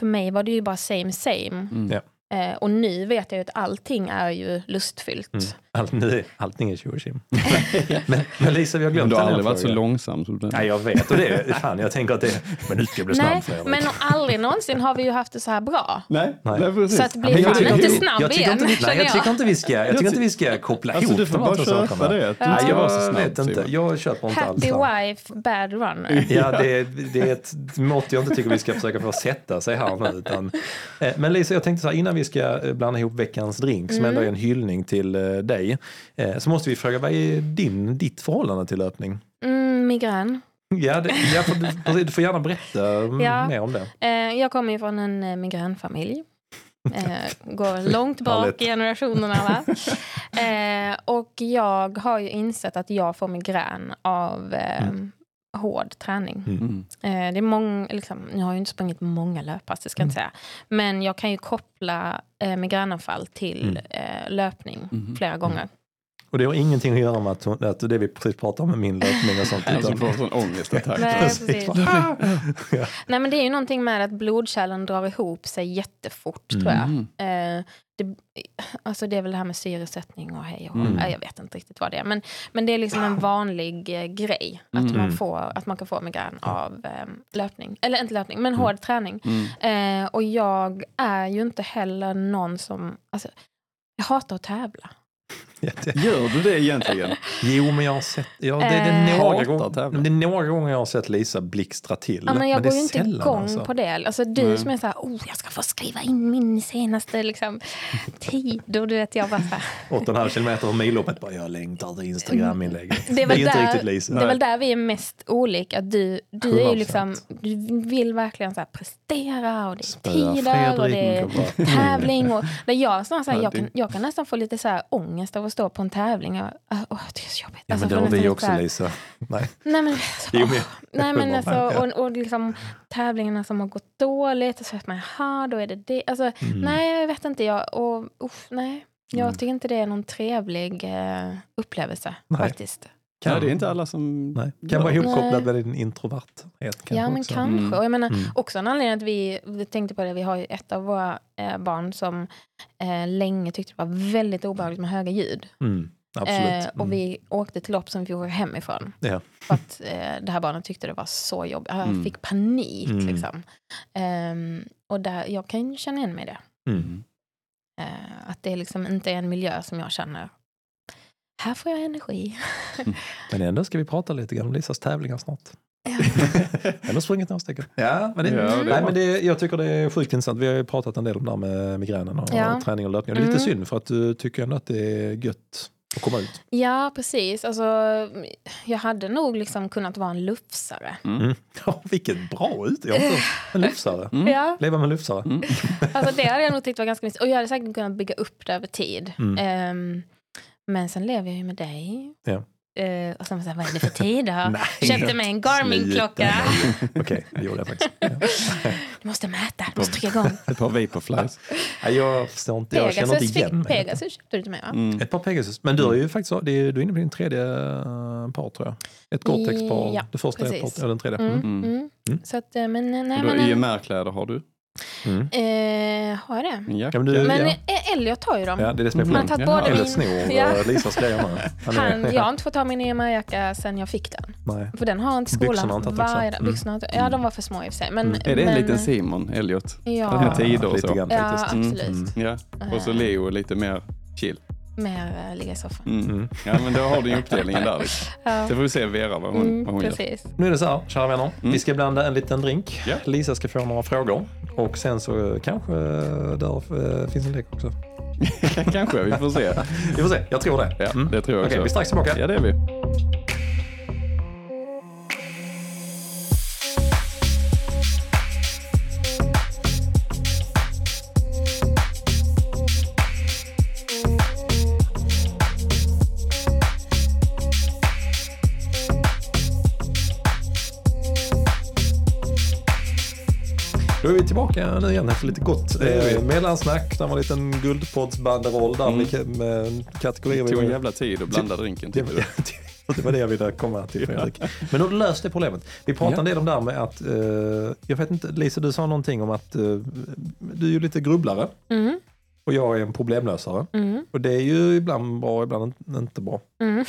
för mig var det ju bara same same. Mm. Ja. Eh, och nu vet jag ju att allting är ju lustfyllt. Mm. Allt, nu, allting är tjo och tjim. [LAUGHS] men, men Lisa, vi har Men glömt du har aldrig varit så långsam som du Nej, jag vet. Och det, fan, jag tänker att det... Men nu ska jag bli Nej, snabb Fredrik. men aldrig någonsin har vi ju haft det så här bra. Nej, Nej. nej. precis. Så att bli Men jag tycker- inte snabb jag tycker igen, inte, vi- Nej, jag jag. tycker inte vi ska, jag tycker inte vi ska koppla Alltså, ihop du får de här bara två köpa sakerna. det. Du Ja. Nej, vara så jag snabb, vet inte. Jag köper inte alls Happy wife, bad runner. [LAUGHS] Ja, det, är- det är ett mått jag inte tycker vi ska försöka få sätta sig här nu. Utan, eh, men Lisa, jag tänkte så här, innan vi ska eh, blanda ihop veckans drink, som Mm. ändå är en hyllning till eh, dig, eh, så måste vi fråga, vad är din, ditt förhållande till löpning? Mm, migrän. Ja, det, ja för, du, får gärna berätta [LAUGHS] Ja. mer om det. Eh, jag kommer ju från en eh, migränfamilj. Går långt bak i generationerna. Va? [LAUGHS] Och jag har ju insett att jag får migrän av Mm. Hård träning. Mm. Eh, det är många, liksom, nu har jag ju inte sprungit många löppass, det ska jag inte säga. Men jag kan ju koppla eh, migränanfall till Mm. eh, löpning Mhm. flera gånger. Och det har ingenting att göra med att, hon, att det vi precis pratade om med min löpning och sånt. Som Utan, får en sån ångestattack. Nej, Precis. [LAUGHS] Ja. Nej, men det är ju någonting med att blodkärlen drar ihop sig jättefort, tror jag. Mm. Eh, det, alltså det är väl det här med syresättning och hej och. Mm. Nej, Jag vet inte riktigt vad det är. Men, men det är liksom en vanlig eh, grej. Att, Mm. man får, att man kan få migrän av eh, löpning. Eller inte löpning, men hård träning. Mm. Eh, och jag är ju inte heller någon som... Alltså, jag hatar att tävla. Ja, det, Gör du det egentligen? [LAUGHS] jo, men jag har sett, ja, det, det, Eh. är några Hatar gånger, det är några gånger jag har sett Lisa blixtra till. Ja, men jag det går är ju inte igång alltså. på det. Alltså, du Nej. som är så här, oh, jag ska få skriva in min senaste liksom, tid. Och du vet, jag bara så här, [LAUGHS] 8,5 kilometer och milloppet bara jag längtar till Instagram-inlägget. Det Det är inte där- riktigt Lisa. Det är väl där vi är mest olika. Du, du är ju 100%. liksom, du vill verkligen så här prestera och det är Spöa tider och det är Fredrik, tävling. Och, [LAUGHS] där jag, så här, Ja, jag, kan, jag kan nästan få lite så här ångest av att stå på en tävling. Jag, åh, det är så jobbigt. Ja, Alltså, men det får har vi också Lisa. Nej. Nej men, Jo, men- nej, men alltså, och, och liksom, tävlingarna som har gått dåligt och så att man, jaha, då är det det. Alltså, Mm. Nej, jag vet inte. Jag, och, uff, nej. Jag Mm. tycker inte det är någon trevlig eh, upplevelse Nej. faktiskt. Ja, det är inte alla som... Nej. Kan vara ihopkopplad med din introverthet. Kanske ja, men också. kanske. Mm. Och jag menar, Mm. också en anledning att vi, vi tänkte på det, vi har ju ett av våra eh, barn som eh, länge tyckte det var väldigt obehagligt med höga ljud. Mm. Eh, och Mm. vi åkte till lopp som vi åka hemifrån. Ja. För att eh, det här barnet tyckte det var så jobbigt. Han Mm. fick panik. Mm. Liksom. Ehm, och där, jag kan ju känna igen mig i det. Mm. Eh, att det liksom inte är en miljö som jag känner, här får jag energi. Men ändå ska vi prata lite grann om Lisas tävlingar snart. Ja. [LAUGHS] Ändå sprungit några stycken. Ja, men det, Ja, det nej, men det, jag tycker det är sjukt intressant. Vi har ju pratat en del om det här med migränen och Ja. träning och löpning. Och det är lite Mm. synd för att du tycker ändå att det är gött att komma ut. Ja, precis. Alltså, jag hade nog liksom kunnat vara en lufsare. Mm. [LAUGHS] Ja, vilket bra ut. Jag [LAUGHS] en lufsare. Mm. Ja, Leva med lufsare. Mm. alltså det hade jag nog tyckt var ganska mysigt. Och jag hade säkert kunnat bygga upp det över tid. Mm. Ehm, men sen lever jag ju med dig. Ja. Eh, och sen var jag så här, vad är det för tider? [LAUGHS] Nej, Köpte mig en Garmin-klocka. [LAUGHS] Okej, det gjorde jag faktiskt. [LAUGHS] Ja. Du måste mäta, du måste trycka igång. Ett par Vaporflies. Jag förstår inte, jag känner Pegasus, inte igen mig. Pegasus köpte du till mig va? Mm. Ett par Pegasus. Men du har ju faktiskt, det är, du är inne på din tredje eh, par tror jag. Ett Gore-Tex-par. Ja, det första är ett par, eller den tredje. Mm, Mm. Mm. mm. Mm. Så att, eh, men nej men... IMR-kläder har du? Mm. Eh, har jag det? Ja, men du- Men ja. eh, Elliot har ju dem. Ja, det är det som är Mm. Han har tagit både min... snor Ja. [LAUGHS] ja. Lisas grejer med. Han är- Han, jag har inte fått ta min EMR-jacka sen jag fick den. Nej. För den har inte skolan Byxorna har han tagit också. varje dag. Mm. Har Ja, de var för små i och för sig. Men, Mm. Är det en men, liten Simon, Elliot? Ja, Den tiden och lite så. ja faktiskt. absolut. Mm. Ja. Och så Leo är lite mer chill. Mer eh, ligga i soffan. Mm. Mm. Ja, men då har du ju uppdelningen där. Liksom. [LAUGHS] Ja. Så får vi se Vera vad hon, Mm, vad hon gör. precis. Nu är det så här, kära vänner. Mm. Vi ska blanda en liten drink. Ja. Lisa ska få några frågor. Och sen så eh, kanske eh, där finns en lek också. [LAUGHS] Kanske, vi får se. Vi får se, jag tror det. Ja, Mm. det tror jag Okej, också. vi är strax tillbaka. Ja, det är vi. Då är vi tillbaka nu igen efter lite gott eh, mellansnack. Det var en liten guldpoddsbanderoll där Mm. med, med kategorier. Det tog en jävla tid att blanda drinken. Det var, [LAUGHS] det var det jag ville komma till Fredrik. Men då löste det problemet. Vi pratade Ja. en del om det här med att, eh, jag vet inte, Lisa du sa någonting om att eh, du är ju lite grubblare Mm, och jag är en problemlösare. mm, Och det är ju ibland bra, ibland inte bra. mm.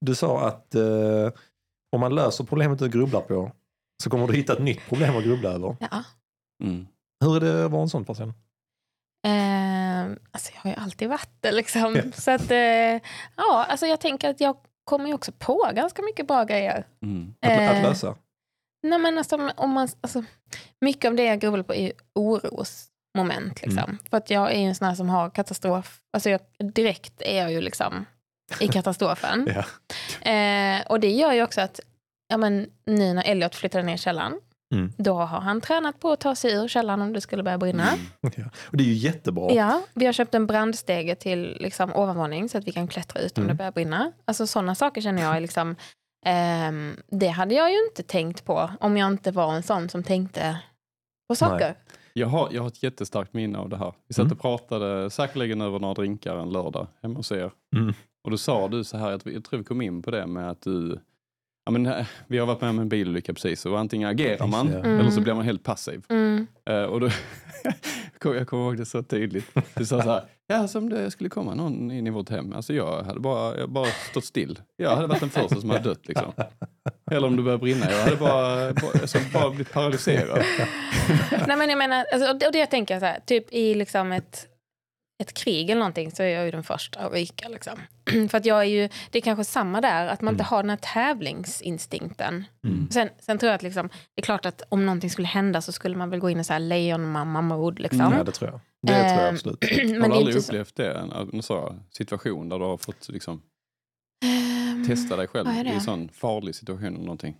Du sa att eh, om man löser problemet du grubblar på så kommer du hitta ett nytt problem att grubbla över. Ja. Mm. Hur är det att vara en sån person? Eh, alltså jag har ju alltid varit det liksom. Ja. Så att, eh, ja, alltså jag tänker att jag kommer ju också på ganska mycket bra grejer. Mm. Att, att Eh, lösa? Nej, men alltså, om man, alltså, mycket av det jag grubblar på är orosmoment. Liksom. Mm. För att jag är ju en sån här som har katastrof. Alltså jag, direkt är jag ju liksom i katastrofen. [LAUGHS] Ja. eh, och det gör ju också att ja, men, nu när Elliot flyttade ner i källaren, Mm. då har han tränat på att ta sig ur källaren om det skulle börja brinna. Mm. Ja. Och det är ju jättebra. Ja, vi har köpt en brandstege till liksom, ovanvåning så att vi kan klättra ut om Mm. det börjar brinna. Alltså sådana saker känner jag är liksom, ehm, det hade jag ju inte tänkt på om jag inte var en sån som tänkte på saker. Jag, har, jag har ett jättestarkt minne av det här. Vi satt Mm. och pratade säkerligen över några drinkar en lördag hemma hos er. Mm. Och då sa du så här, att vi- jag tror vi kom in på det med att du, ja men eh, vi har varit med om en bilolycka precis och antingen agerar man. Mm. eller så blir man helt passiv. Mm. Eh, och då, [LAUGHS] jag kommer ihåg det så tydligt. Du sa så här, ja som det skulle komma någon in i vårt hem. Alltså jag hade bara, jag bara stått still. Jag hade varit den första som hade dött liksom. Eller om det började brinna, jag hade bara, bara, alltså, bara blivit paralyserad. Nej men jag menar, alltså, och det- och det jag tänker så här, typ i liksom ett, ett krig eller någonting så är jag ju den första att ryka. Liksom. [CLEARS THROAT] För att jag är ju, det är kanske samma där, att man inte har den här tävlingsinstinkten. Mm. Sen, sen tror jag att liksom, det är klart att om någonting skulle hända så skulle man väl gå in i så här lejonmamma-mode. Liksom. Ja, det tror jag. Det tror jag Ehm, [CLEARS THROAT] absolut. Har du aldrig så, upplevt det? En, en sån situation där du har fått liksom, Ehm, testa dig själv i en sån farlig situation eller någonting?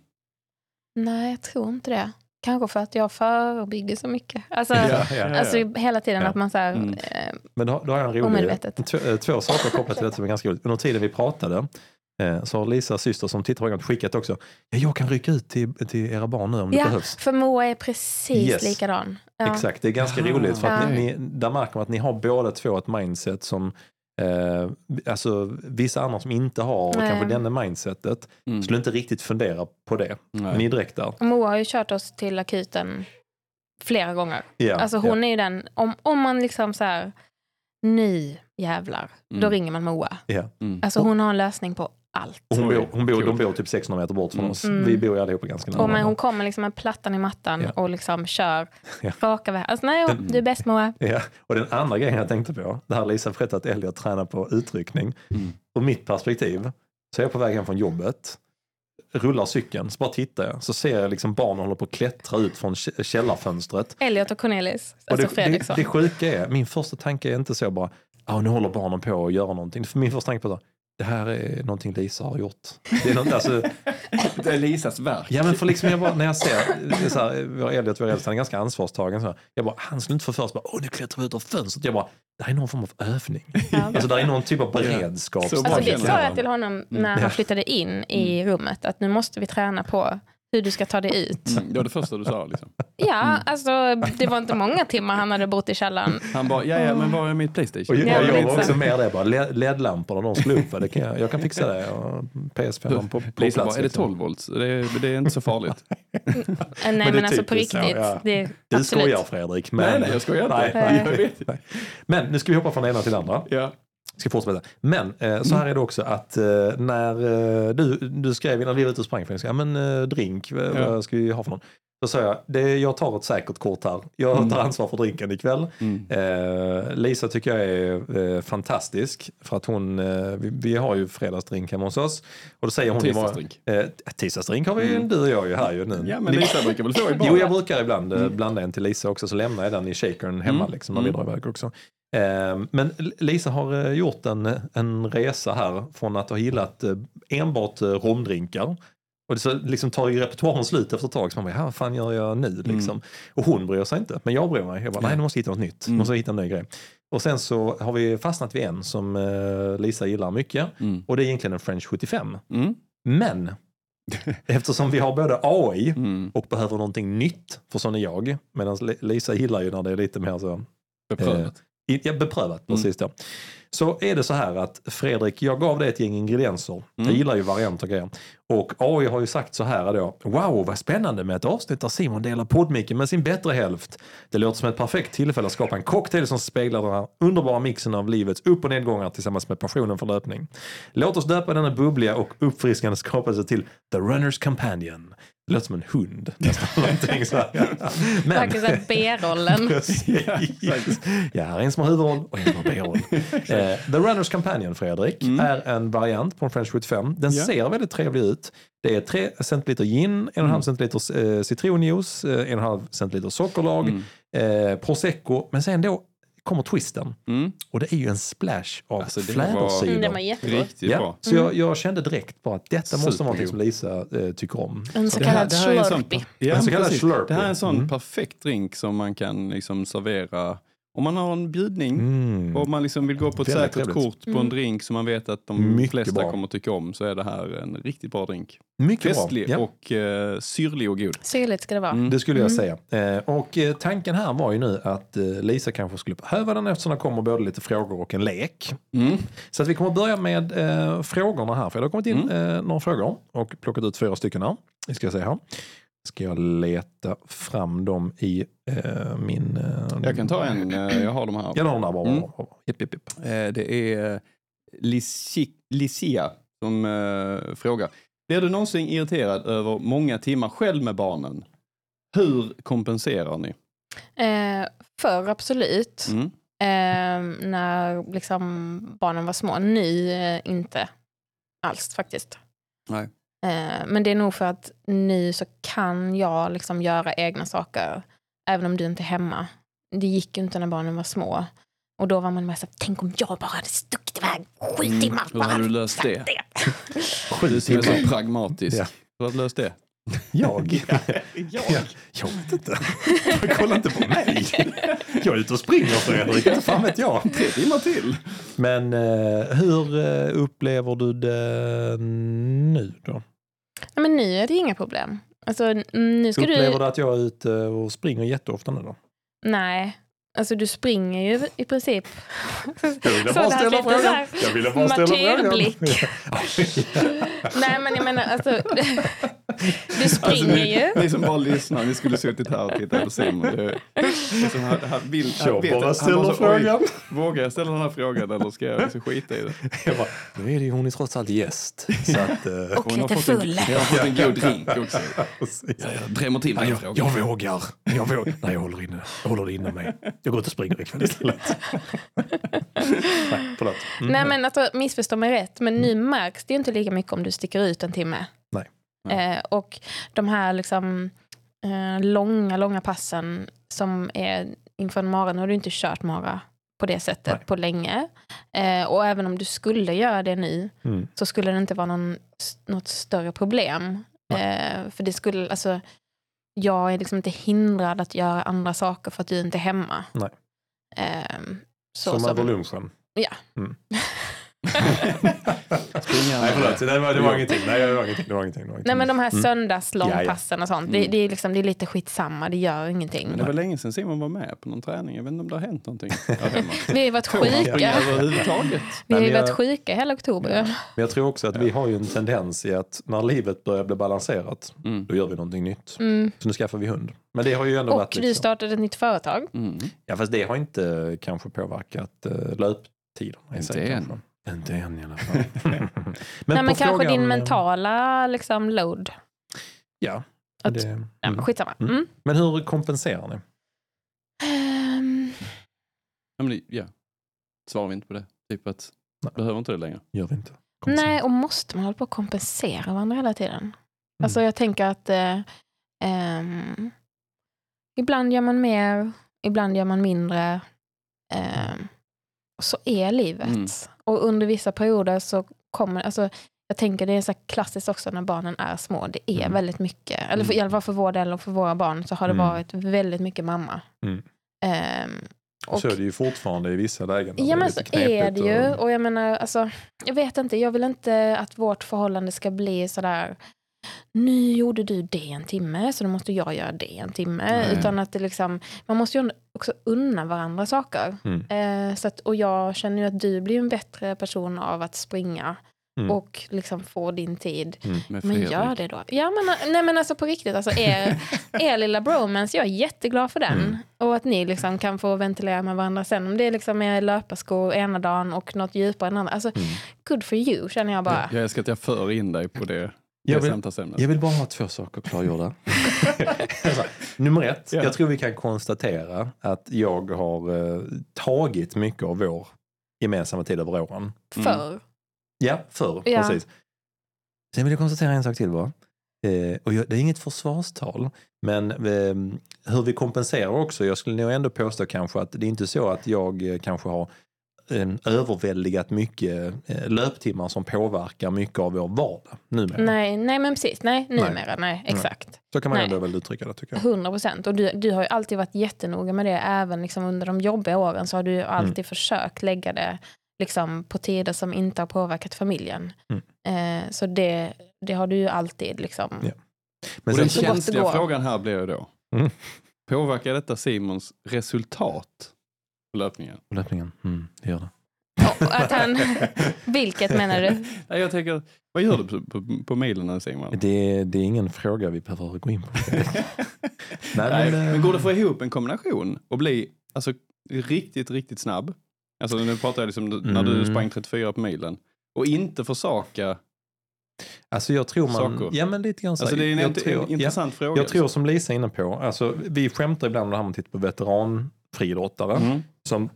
Nej, jag tror inte det. Kanske för att jag förebygger så mycket. Alltså, Ja, ja. alltså hela tiden Ja. att man så här, Mm. eh, Men då, då har jag en rolig, Omedvetet. två, eh, två saker kopplat till det som är ganska roligt. Under tiden vi pratade eh, så har Lisas syster som tittar på programmet skickat också. Ja, jag kan rycka ut till, till era barn nu om det Ja, behövs. för Moa är precis Yes. likadan. Ja. Exakt, det är ganska roligt för att Ja. ni, ni, där märker man att ni har båda två ett mindset som eh, alltså vissa andra som inte har Nej. kanske denna mindsetet Mm. skulle inte riktigt fundera på det. Nej. Ni är direkt där. Moa har ju kört oss till akuten flera gånger. Ja, alltså hon är ju den, om, om man liksom så här, nu jävlar, då Mm. ringer man Moa. Ja. Mm. Alltså hon har en lösning på allt. Och hon, bor, hon bor, de bor typ 600 meter bort från Mm. oss. Mm. Vi bor ju allihopa ganska nära. Och men hon kommer liksom med plattan i mattan Ja. och liksom kör [LAUGHS] Ja. raka vägen. Alltså nej, Den- du är bäst Moa. Ja, och den andra grejen jag tänkte på, det här Lisa berättade att Elliot tränar på utryckning. Mm. Ur mitt perspektiv så är jag på väg hem från jobbet, rullar cykeln, så bara tittar jag, så ser jag liksom barnen håller på att klättra ut från kä- källarfönstret. Elliot och Cornelis, Och alltså det, det, Fredriksson. det sjuka är, min första tanke är inte så bara, ah, nu håller barnen på att göra någonting. För min första tanke är, det här är någonting Lisa har gjort. Det är något, alltså, [LAUGHS] Det är Lisas verk. Ja men för liksom jag bara, när jag ser, det är så här, vår Elliot, vår äldsta, han är ganska ansvarstagen. Så här, jag bara, han skulle inte få för sig, åh nu klättrar vi ut ur fönstret. Jag bara, det här är någon form av övning. Ja. Alltså det är någon typ av beredskap. Så Alltså det känner sa jag. jag till honom när Ja. han flyttade in i rummet, att nu måste vi träna på hur du ska ta dig ut. Mm. Det var det första du sa liksom. Ja, alltså det var inte många timmar han hade bott i källaren. Han bara, ja ja men var är mitt Och Playstation? jag, Ja, jag lite var så. också med det, bara LED-lamporna de skulle upp, det kan jag, jag kan fixa det. Och PS5 på, på plats. bara, är det liksom. 12 volts? Det är, det är inte så farligt. [LAUGHS] Nej det men, är alltså på typiskt så, riktigt. ja. Det är Du absolut. skojar Fredrik. Men... Nej nej jag skojar inte. Nej, [LAUGHS] Nej. Jag. Men nu ska vi hoppa från det ena till det andra. Ja. Ska fortsätta. Men eh, så här är det också att eh, när eh, du, du skrev innan vi var ute och sprang, för ja, men eh, drink, vad ska vi ha för någon? Då sa jag, det, jag tar ett säkert kort här. Jag tar ansvar för drinken ikväll. Mm. Eh, Lisa tycker jag är eh, fantastisk. För att hon, eh, vi, vi har ju fredagsdrink hemma hos oss. Och då säger hon ju Tisdagsdrink. Eh, tisdagsdrink har vi ju, Mm. du och jag ju här ju nu. Ja, men Ni- Lisa brukar väl få i bara. Jo, jag brukar ibland eh, blanda en till Lisa också, så lämnar jag den i shakern hemma Mm. liksom, när vi Mm. drar iväg också. Eh, men Lisa har eh, gjort en, en resa här från att ha gillat enbart romdrinkar. Och så liksom tar ju repertoaren slut efter ett tag. Så man bara, "Ja, vad fan gör jag nu? Liksom. Och hon bryr sig inte, men jag bryr mig. Jag bara, nej, nu måste jag hitta något nytt. Mm. Måste hitta en ny grej. Och sen så har vi fastnat vid en som eh, Lisa gillar mycket. Mm. Och det är egentligen en French 75. Mm. Men [LAUGHS] eftersom vi har både AI Mm. och behöver någonting nytt, för sån är jag. Medan Lisa gillar ju när det är lite mer så Beprövat. i- ja, beprövat. Mm. Precis då. Så är det så här att Fredrik, jag gav dig ett gäng ingredienser. Jag Mm. gillar ju varianter och grejer. Och AI har ju sagt så här då. Wow, vad spännande med ett avsnitt där Simon delar poddmicken med sin bättre hälft. Det låter som ett perfekt tillfälle att skapa en cocktail som speglar den här underbara mixen av livets upp och nedgångar tillsammans med passionen för löpning. Låt oss döpa denna bubbliga och uppfriskande skapelse till The Runners Companion. Det låter som en hund. Nästan [LAUGHS] så här. Men, såhär B-rollen. [LAUGHS] Ja, här är en som har huvudroll och en som har biroll. [LAUGHS] Eh, The Runners Companion, Fredrik, är en variant på en French 75. Den Ja. ser väldigt trevlig ut. Det är 3 centiliter gin, 1,5 centiliter eh, citronjuice, eh, 1,5 centiliter sockerlag, eh, prosecco. Men sen då kommer twisten. Mm. Och det är ju en splash av Alltså, det flädersyra. Mm, den var jättegod. Riktigt Ja, bra. så jag, jag kände direkt på att detta måste vara något som Lisa eh, tycker om. En så kallad ja, En så slurpee. Det här är en sån Mm. perfekt drink som man kan liksom servera om man har en bjudning Mm. och man liksom vill gå på ett Väldigt säkert trevligt. kort på en Mm. drink som man vet att de Mycket flesta bra. kommer tycka om så är det här en riktigt bra drink. Mycket Festlig bra. Ja. och uh, syrlig och god. Syrligt ska det vara. Mm. Det skulle jag Mm. säga. Eh, och eh, tanken här var ju nu att eh, Lisa kanske skulle behöva den eftersom det kommer både lite frågor och en lek. Mm. Så att vi kommer att börja med eh, frågorna här. För det har kommit in Mm. eh, några frågor och plockat ut fyra stycken här. Vi ska se här. Ska jag leta fram dem i eh, min... Eh, Jag kan ta en, eh, jag har de här. Jag har den där bara. Mm. Jipp, jipp, jipp. Eh, Det är Lisi- Licia som eh, frågar. Blir du någonsin irriterad över många timmar själv med barnen? Hur kompenserar ni? Eh, förr absolut. Mm. Eh, när liksom barnen var små. Nu eh, inte alls faktiskt. Nej. Eh, men det är nog för att nu så kan jag liksom göra egna saker även om du inte är hemma. Det gick ju inte när barnen var små. Och då var man med så här, tänk om jag bara hade stuckit iväg sju Mm. timmar. Hur har [LAUGHS] du löst det? Du som är så pragmatisk. Ja. Hur har du löst det? Jag? [LAUGHS] jag? Jag vet inte. Kolla inte på mig. [LAUGHS] Jag är ute och springer Fredrik. Inte fan vet jag. Tre timmar till. Men eh, hur eh, upplever du det nu då? Nej, men nu är det inga problem. Alltså, nu ska Upplever du... du att jag är ute och springer jätteofta nu då? Nej, alltså du springer ju i princip. Jag ville Så bara ställa lite frågan. Jag ville bara ställa frågan. [LAUGHS] Nej men jag menar alltså, du springer ju. Ni som bara lyssnar, ni skulle suttit här och tittat på Simon. Det, liksom, han, han vill, han Jag vet bara ställer frågan. Vågar jag ställa den här frågan eller ska jag liksom skita i det? Jag bara, nu är det ju hon är trots allt gäst. Så att, eh, Och Hon har lite fått en, full. jag har fått en god drink också. Ja, jag drämmer till Ja, den jag, frågan. jag vågar. Jag vågar. Nej, jag håller inne. Jag håller inne mig. Jag går ut och springer ikväll istället. [LAUGHS] Nej, förlåt. Mm. Nej men alltså, missförstå mig rätt, men nu märks det ju inte lika mycket om du sticker ut en timme. Nej. Eh, och de här liksom eh, långa, långa passen som är inför en mara, nu har du inte kört mara på det sättet Nej. på länge. Eh, och även om du skulle göra det nu Mm. så skulle det inte vara någon, något större problem. Eh, för det skulle, alltså, jag är liksom inte hindrad att göra andra saker för att du inte är hemma. Nej. Eh, så, Som som- över lunchen. Ja. Mm. [LAUGHS] Nej, förlåt. Det var, det var Ja. ingenting. Nej, det var ingenting. Det var ingenting. Det var ingenting. Nej men de här Mm. söndagslångpassen och sånt, det, Mm. det, är liksom, det är lite skitsamma, det gör ingenting. Men det var länge sedan Simon var med på någon träning. Jag vet inte om det har hänt någonting. [LAUGHS] Vi har ju varit sjuka. överhuvudtaget? Vi har ju varit sjuka hela oktober. Men jag tror också att vi har ju en tendens i att när livet börjar bli balanserat, Mm. då gör vi någonting nytt. Mm. Så nu skaffar vi hund. Men det har ju ändå varit... Och du startade ett nytt företag. Mm. Ja, fast det har inte kanske påverkat uh, löptiderna. i Inte sig, än. Inte än i alla fall. [LAUGHS] men Nej, men kanske frågan, din eh, mentala liksom, load. Ja, Att- det, Ja, men mm. skitsamma. Mm. Mm. Men hur kompenserar ni? Ehm, Ja, men det, ja. Svarar vi inte på det? Typ att, Nej. behöver inte det längre. Gör vi inte. nej, och måste man hålla på att kompensera varandra hela tiden? Mm. Alltså jag tänker att eh, ehm, ibland gör man mer, ibland gör man mindre. Och så är livet. Mm. Och under vissa perioder så kommer, alltså jag tänker det är så klassiskt också när barnen är små. Det är Mm. väldigt mycket, eller för, i alla fall för vår del och för våra barn så har det Mm. varit väldigt mycket mamma. Mm. Ehm, och, Så är det ju fortfarande i vissa lägen. Ja men så är det ju. och- Och jag menar, alltså, jag vet inte, jag vill inte att vårt förhållande ska bli sådär nu gjorde du det en timme så då måste jag göra det en timme. Nej. Utan att det liksom, man måste ju också unna varandra saker. Mm. Eh, så att, och jag känner ju att du blir en bättre person av att springa Mm. och liksom få din tid. Med Men gör det då. Ja, men, nej men alltså på riktigt, alltså er, [LAUGHS] er lilla bromance, jag är jätteglad för den. Mm. Och att ni liksom kan få ventilera med varandra sen. Om det är liksom er löparskor ena dagen och något djupare en annan. Alltså, Mm. good for you känner jag bara. Jag, jag älskar att jag för in dig på det, Jag vill-. Jag vill bara ha två saker klargjorda. [LAUGHS] alltså, nummer ett, Ja. jag tror vi kan konstatera att jag har eh, tagit mycket av vår gemensamma tid över åren. För. Ja, förr. Ja. Precis. Sen vill jag konstatera en sak till bara. Eh, och jag, det är inget försvarstal, men eh, hur vi kompenserar också. Jag skulle nog ändå påstå kanske att det är inte så att jag eh, kanske har eh, överväldigat mycket eh, löptimmar som påverkar mycket av vår vardag numera. Nej, nej men precis. Nej, numera. Nej, exakt. Så kan man Nej. ändå väl uttrycka det tycker jag. 100 procent. Och du, du har ju alltid varit jättenoga med det. Även liksom under de jobbiga åren så har du ju alltid försökt lägga det liksom på tider som inte har påverkat familjen. Mm. Eh, så det, det har du ju alltid liksom. Ja. Men och den känsliga frågan här blir ju då, Mm. påverkar detta Simons resultat på löpningen? löpningen, mm, det gör det. Och att han, [LAUGHS] vilket menar du? Nej, jag tänker, vad gör du på, på, på milen Simon? Det, det är ingen fråga vi behöver gå in på. [LAUGHS] Nej, Nej, men, eh, men går det att få ihop en kombination och bli alltså, riktigt, riktigt snabb? Alltså nu pratar jag liksom när du Mm. sprang 34 på milen. Och inte försaka. Alltså jag tror man... Saker. Ja men lite grann så. Alltså det är en, jag, int- tror, en intressant ja, fråga. jag tror som Lisa är inne på, alltså, vi skämtar ibland om det här med att titta på veteranfriidrottare. Mm. Som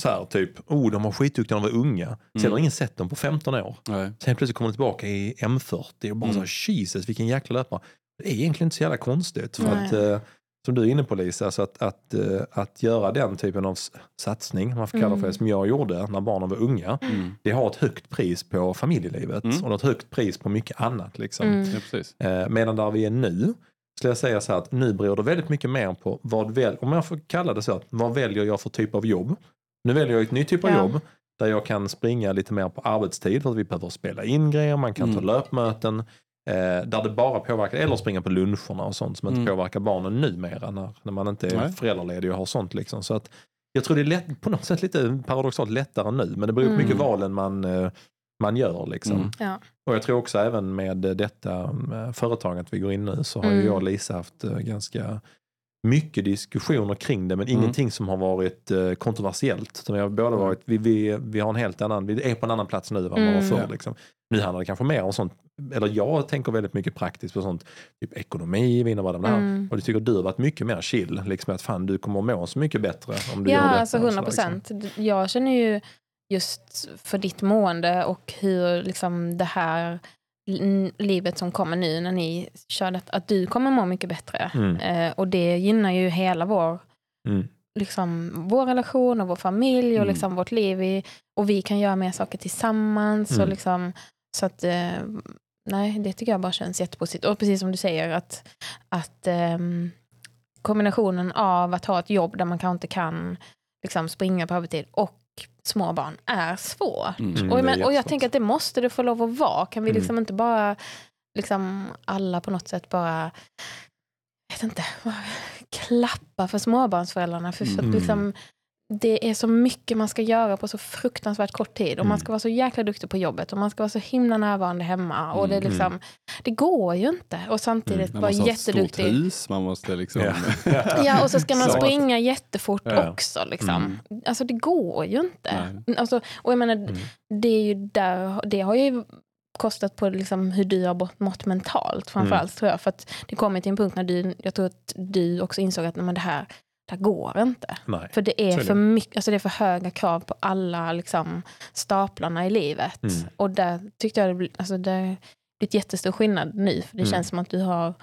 så här typ, oh de var skitduktiga när de var unga. Sen Mm. har ingen sett dem på 15 år. Nej. Sen plötsligt kommer de tillbaka i M40 och bara Mm. så här, Jesus vilken jäkla löpare. Det är egentligen inte så jävla konstigt. För Nej. att, eh, som du är inne på Lisa, så att, att, eh, att göra den typen av satsning, man får kalla det för det, Mm. som jag gjorde när barnen var unga. Mm. Det har ett högt pris på familjelivet Mm. och ett högt pris på mycket annat. Liksom. Mm. Ja. Eh, medan där vi är nu, skulle jag säga så här att nu beror det väldigt mycket mer på vad väl, om jag får kalla det så, vad väljer jag för typ av jobb? Nu väljer jag ett nytt typ av Ja. jobb där jag kan springa lite mer på arbetstid för att vi behöver spela in grejer, man kan ta Mm. löpmöten. Eh, där det bara påverkar, eller springa på luncherna och sånt som inte Mm. påverkar barnen numera när, när man inte är Nej. föräldraledig och har sånt. Liksom. Så att jag tror det är lätt, på något sätt lite paradoxalt lättare nu, men det beror på Mm. mycket valen man, eh, man gör. Liksom. Mm. Ja. Och jag tror också även med detta eh, företaget vi går in nu så har ju Mm. jag och Lisa haft eh, ganska mycket diskussioner kring det men Mm. ingenting som har varit eh, kontroversiellt. Utan vi har båda varit, vi, vi, vi har en helt annan, vi är på en annan plats nu än vad vi var Mm. förr. Ja. Liksom. Nu handlar det kanske mer om sånt, eller jag tänker väldigt mycket praktiskt på sånt, typ ekonomi, vad det här? Mm. Och det tycker du har varit mycket mer chill, liksom att fan du kommer att må så mycket bättre om du Ja, gör detta. alltså och 100 sådär, liksom. procent. Jag känner ju just för ditt mående och hur liksom det här livet som kommer nu när ni kör det, att du kommer må mycket bättre. Mm. Eh, och det gynnar ju hela vår, Mm. liksom, vår relation och vår familj och Mm. liksom vårt liv. I, och vi kan göra mer saker tillsammans. Och Mm. liksom, så att, eh, nej, det tycker jag bara känns jättepositivt. Och precis som du säger, att, att ehm, kombinationen av att ha ett jobb där man kanske inte kan liksom, springa på övertid och små barn är svårt. Mm. Mm, och, men, och jag tänker att det måste det få lov att vara. Kan vi Mm. liksom inte bara, liksom alla på något sätt bara, jag vet inte, klappa för småbarnsföräldrarna. För, för att Mm. liksom, det är så mycket man ska göra på så fruktansvärt kort tid. Och man Mm. ska vara så jäkla duktig på jobbet och man ska vara så himla närvarande hemma. Och det, är Mm. liksom, det går ju inte. Och samtidigt Mm. Man vara måste ha ett stort jätteduktig. hus, man måste liksom... Ja. [LAUGHS] Ja, och så ska man springa jättefort Ja. också. Liksom. Mm. Alltså det går ju inte. Alltså, och jag menar, Mm. det är ju där, det har ju kostat på liksom hur du har mått- mentalt framförallt tror jag. För att det kommer till en punkt när du, jag tror att du också insåg att nej, men det, här, det går inte. Nej. För det är för, mycket, alltså det är för höga krav på alla liksom, staplarna i livet. Mm. Och där tyckte jag det, alltså det blivit jättestor skillnad nu. För det Mm. känns som att du har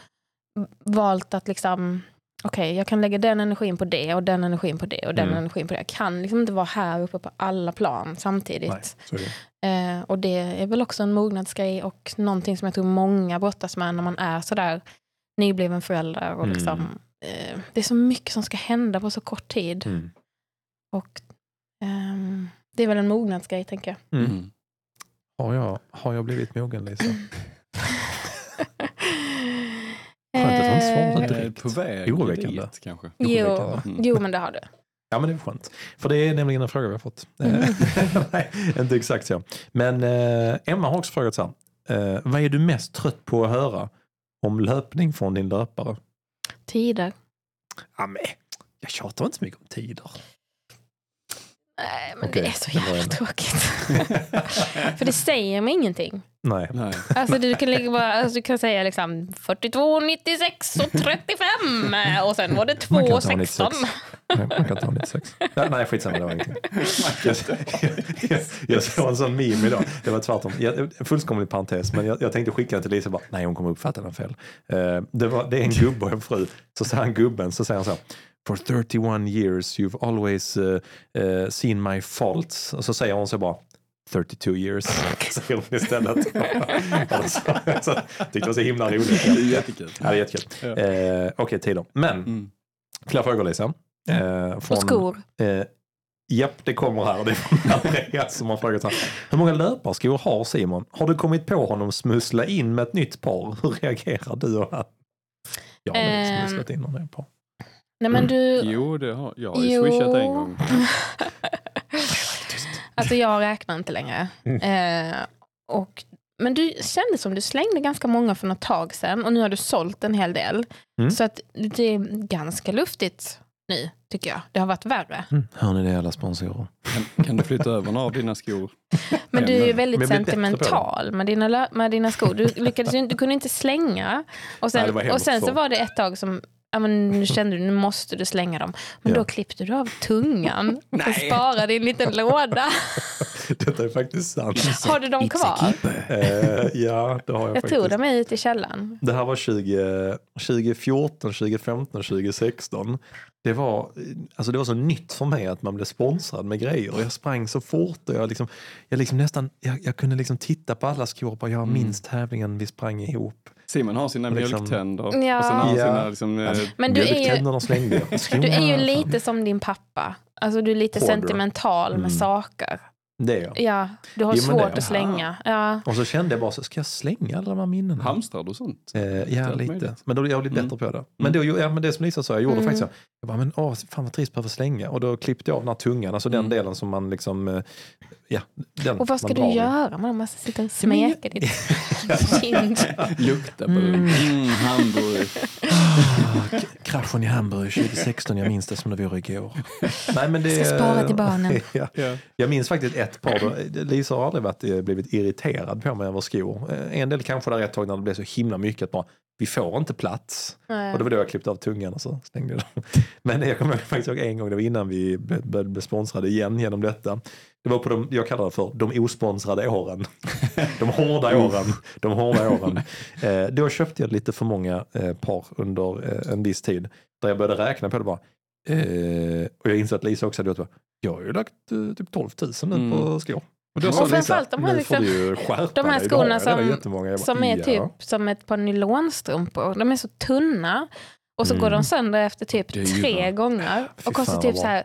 valt att liksom Okej, jag kan lägga den energin på det och den energin på det och den Mm. energin på det. Jag kan liksom inte vara här uppe på alla plan samtidigt. Nej. Eh, och det är väl också en mognadsgrej och någonting som jag tror många brottas med när man är sådär nybliven förälder. Och Mm. liksom, eh, det är så mycket som ska hända på så kort tid. Mm. Och, ehm, det är väl en mognadsgrej tänker jag. Mm. Mm. Har, jag, har jag blivit mogen Lisa? [LAUGHS] Skönt att inte svarade Eh, direkt. På väg Oroväckande. dit kanske. Jo. Mm. jo, men det har du. Ja men det är skönt. För det är nämligen en fråga vi har fått. Mm. [LAUGHS] Nej, inte exakt så. Men eh, Emma har också frågat så här. Eh, vad är du mest trött på att höra om löpning från din löpare? Tider. Ja, men, jag tjatar inte så mycket om tider. Nej, men Okej, det är så jävla tråkigt. [LAUGHS] För det säger mig ingenting. Nej. Nej. Alltså du kan, lägga bara, alltså, du kan säga liksom 42, 96 och 35 och sen var det Man kan 2, ta 96. 16. Nej, Man kan ta 96. Nej, nej skitsamma, det var ingenting. Jag, [LAUGHS] jag, jag såg en sån meme idag. Det var tvärtom. Jag, fullkomlig parentes, men jag, jag tänkte skicka den till Lisa och bara, nej hon kommer uppfatta den fel. Eh, det, var, det är en gubbe och en fru. Så säger han gubben, så säger han så här. For 31 years you've always uh, uh, seen my faults. Och så säger hon så bara, 32 years, [LAUGHS] istället. [LAUGHS] alltså, så, tyckte det var så himla roligt. Det är jättekul. Ja, det är jättekul. Ja. Eh, Okej, tider. Men, Mm. fler frågor Lisa. Eh, från, Och skor. Eh, japp, det kommer här. Det är från Andreas som har frågat så här. Hur många löparskor har Simon? Har du kommit på honom smussla in med ett nytt par? Hur reagerar du och han? Jag har Ehm, smusslat in honom ett par. Nej men du... Jo, det har, jag har ju Jo. swishat en gång. [LAUGHS] Alltså jag räknar inte längre. Eh, och, men du kände som du slängde ganska många för något tag sedan och nu har du sålt en hel del. Mm. Så att det är ganska luftigt nu tycker jag. Det har varit värre. Mm. Hör ni det alla sponsorer? Kan, kan du flytta över några av dina skor? [LAUGHS] Men du är ju väldigt sentimental med dina, med dina skor. Du, lyckades, ju- du kunde inte slänga. Och Nej, sen, hemskt och sen så så. var det ett tag som ja, men nu kände du nu måste du slänga dem. Men Ja. då klippte du av tungan och sparade i en liten låda. [LAUGHS] [LAUGHS] Detta är faktiskt sant. Har du dem kvar? Eh, ja, det har jag, Jag faktiskt. tog dem ut i källaren. Det här var 20, 2014, 2015, 2016. Det var, alltså det var så nytt för mig att man blev sponsrad med grejer. Jag sprang så fort och jag, liksom, jag, liksom nästan, jag, jag kunde liksom titta på alla skor och bara, jag minns tävlingen vi sprang ihop. Simon har sina Liksom- mjölktänder Ja. och sen har han sina liksom, eh, Men du är ju, Mjölktänderna slängde jag. [LAUGHS] du är ju lite som din pappa. Alltså du är lite Hoarder. sentimental Mm. med saker. Det är jag. Ja, du har Jo, svårt att slänga. Ja. Och så kände jag bara, så, ska jag slänga alla de här minnena? hamstrar du sånt? Eh, ja, lite. möjligt. Men då jag har blivit Mm. bättre på det. Men, då, ja, men det som Lisa sa, jag gjorde Mm. faktiskt så. Jag bara, men åh, fan vad trist behöver slänga. Och då klippte jag av den här tungan, alltså den Mm. delen som man liksom, eh, ja. Den Och vad ska du drar i. göra? Man måste sitta och smeka ditt [LAUGHS] kind. Lukta på Mm. Mm, hamburgare. Ah, k- Kraschen i Hamburg 2016, jag minns det som det vore igår. Nej, men det, Ska spara till barnen. [LAUGHS] ja. Ja. Jag minns faktiskt ett par, då, Lisa har aldrig varit, eh, blivit irriterad på mig över skor. Eh, En del kanske där ett tag när det blev så himla mycket att bara, vi får inte plats. Nej. Och det var då jag klippte av tungan och så slängde jag dem. [LAUGHS] Men jag kommer faktiskt ihåg en gång, det var innan vi blev- sponsrade igen genom detta. Det var på de, jag kallar det för de osponsrade åren. [LAUGHS] De hårda åren. De hårda åren. [LAUGHS] Eh, då köpte jag lite för många eh, par under eh, en viss tid. Där jag började räkna på det bara. Eh, och jag insåg att Lisa också hade gjort det. Jag har ju lagt eh, typ 12 000 nu Mm. på skor. Och Och framförallt de här liksom- de här skorna som- jättemånga." Jag bara, Som är "Ja." typ som ett par nylonstrumpor. De är så tunna. Och så Mm. går de sönder efter typ tre gånger. Och kostar typ så här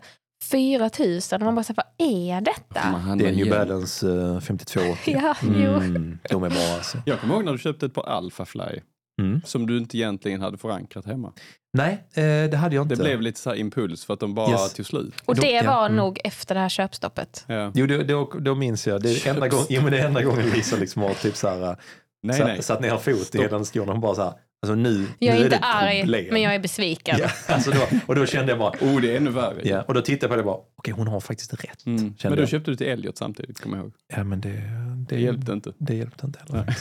4 000. Och man bara säger, vad är detta? Man Det är New. Balance eh, 5280. Ja. Mm, de är bra alltså. Jag kommer ihåg när du köpte ett par Alphafly Mm. som du inte egentligen hade förankrat hemma. Nej, eh, det hade jag inte. Det blev lite så här impuls för att de bara Yes. tog slut. Och det ja, var mm. nog efter det här köpstoppet. Ja. Jo, då, då, då minns jag. Det är enda, gång, jo, men det är enda gången Lisa liksom har typ så här, Nej, sa, nej. satt ner fot i den skon och bara så här, alltså nu, Jag nu är inte det arg, problem. men jag är besviken. Ja, alltså då, och då kände jag bara, Oh, det är ännu värre. ja, och då tittade jag på det och bara, okej hon har faktiskt rätt. Mm. Kände Men då jag. köpte du till Elliot samtidigt, kommer jag ihåg. Ja men det, Det hjälpte inte. Det hjälpte inte heller.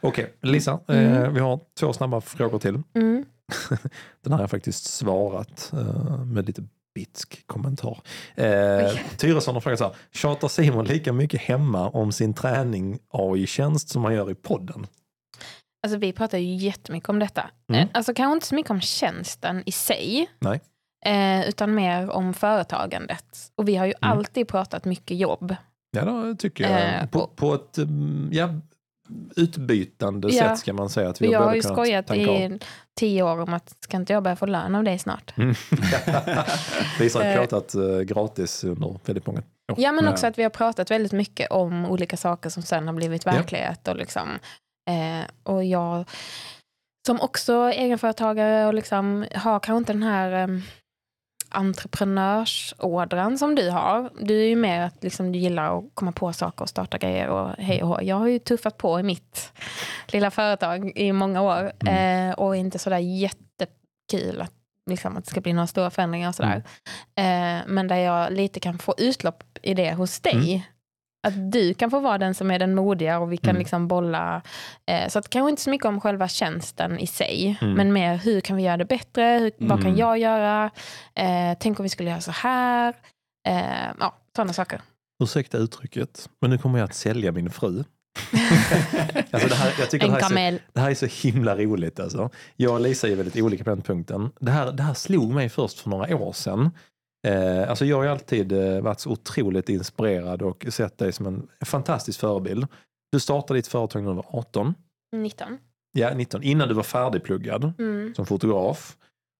Okej, Lisa, eh, Mm. vi har två snabba frågor till. Mm. [LAUGHS] Den här har jag faktiskt svarat eh, med lite bitsk kommentar. Eh. Tyresson har frågat så här, tjatar Simon lika mycket hemma om sin träning AI-tjänst som han gör i podden? Alltså vi pratar ju jättemycket om detta. Mm. Eh, Alltså kanske inte så mycket om tjänsten i sig. Nej. Eh, utan mer om företagandet. Och vi har ju Mm. alltid pratat mycket jobb. Ja, det tycker jag. Eh, på, och- på ett mm, ja, utbytande Ja. sätt ska man säga. Att vi jag har ju skojat i tio år om att ska inte jag börja få lön av dig snart? Mm. [LAUGHS] Lisa har Eh. pratat eh, gratis under väldigt många år. Ja men Ja. också att vi har pratat väldigt mycket om olika saker som sen har blivit verklighet. Och, liksom, och jag som också egenföretagare och liksom har kanske inte den här eh, entreprenörsådran som du har. Du är ju mer att liksom, du gillar att komma på saker och starta grejer och hej och hå. Jag har ju tuffat på i mitt lilla företag i många år Mm. eh, och inte sådär jättekul att, liksom, att det ska bli några stora förändringar och sådär. Eh, men där jag lite kan få utlopp i det hos dig. Mm. Att du kan få vara den som är den modiga och vi kan Mm. liksom bolla. Eh, så att kanske inte så mycket om själva tjänsten i sig. Mm. Men mer hur kan vi göra det bättre? Hur, Vad kan Mm. jag göra? Eh, tänk om vi skulle göra så här. Eh, ja, sådana saker. Ursäkta uttrycket, men nu kommer jag att sälja min fru. [LAUGHS] alltså det, här, jag tycker det här, är så, det här är så himla roligt. Alltså. Jag och Lisa är väldigt olika på den punkten. Det här, det här slog mig först för några år sedan. Eh, alltså jag har alltid eh, varit så otroligt inspirerad och sett dig som en fantastisk förebild. Du startade ditt företag när du var 18, 19. ja 19, innan du var färdigpluggad Mm. som fotograf.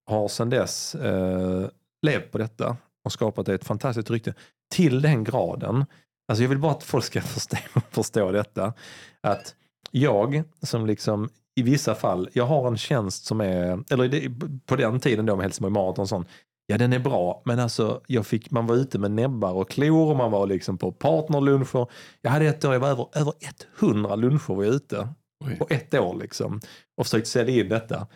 Har sedan dess eh, levt på detta och skapat ett fantastiskt rykte. Till den graden, alltså jag vill bara att folk ska [LAUGHS] förstå, förstå detta, att jag som liksom i vissa fall, jag har en tjänst som är, eller på den tiden då med Helsingborg Marathon och sånt, ja den är bra, men alltså jag fick, man var ute med näbbar och klor och man var liksom på partnerluncher. Jag hade ett år, jag var över, över 100 luncher var jag ute Oj. på ett år liksom och försökt sälja in detta.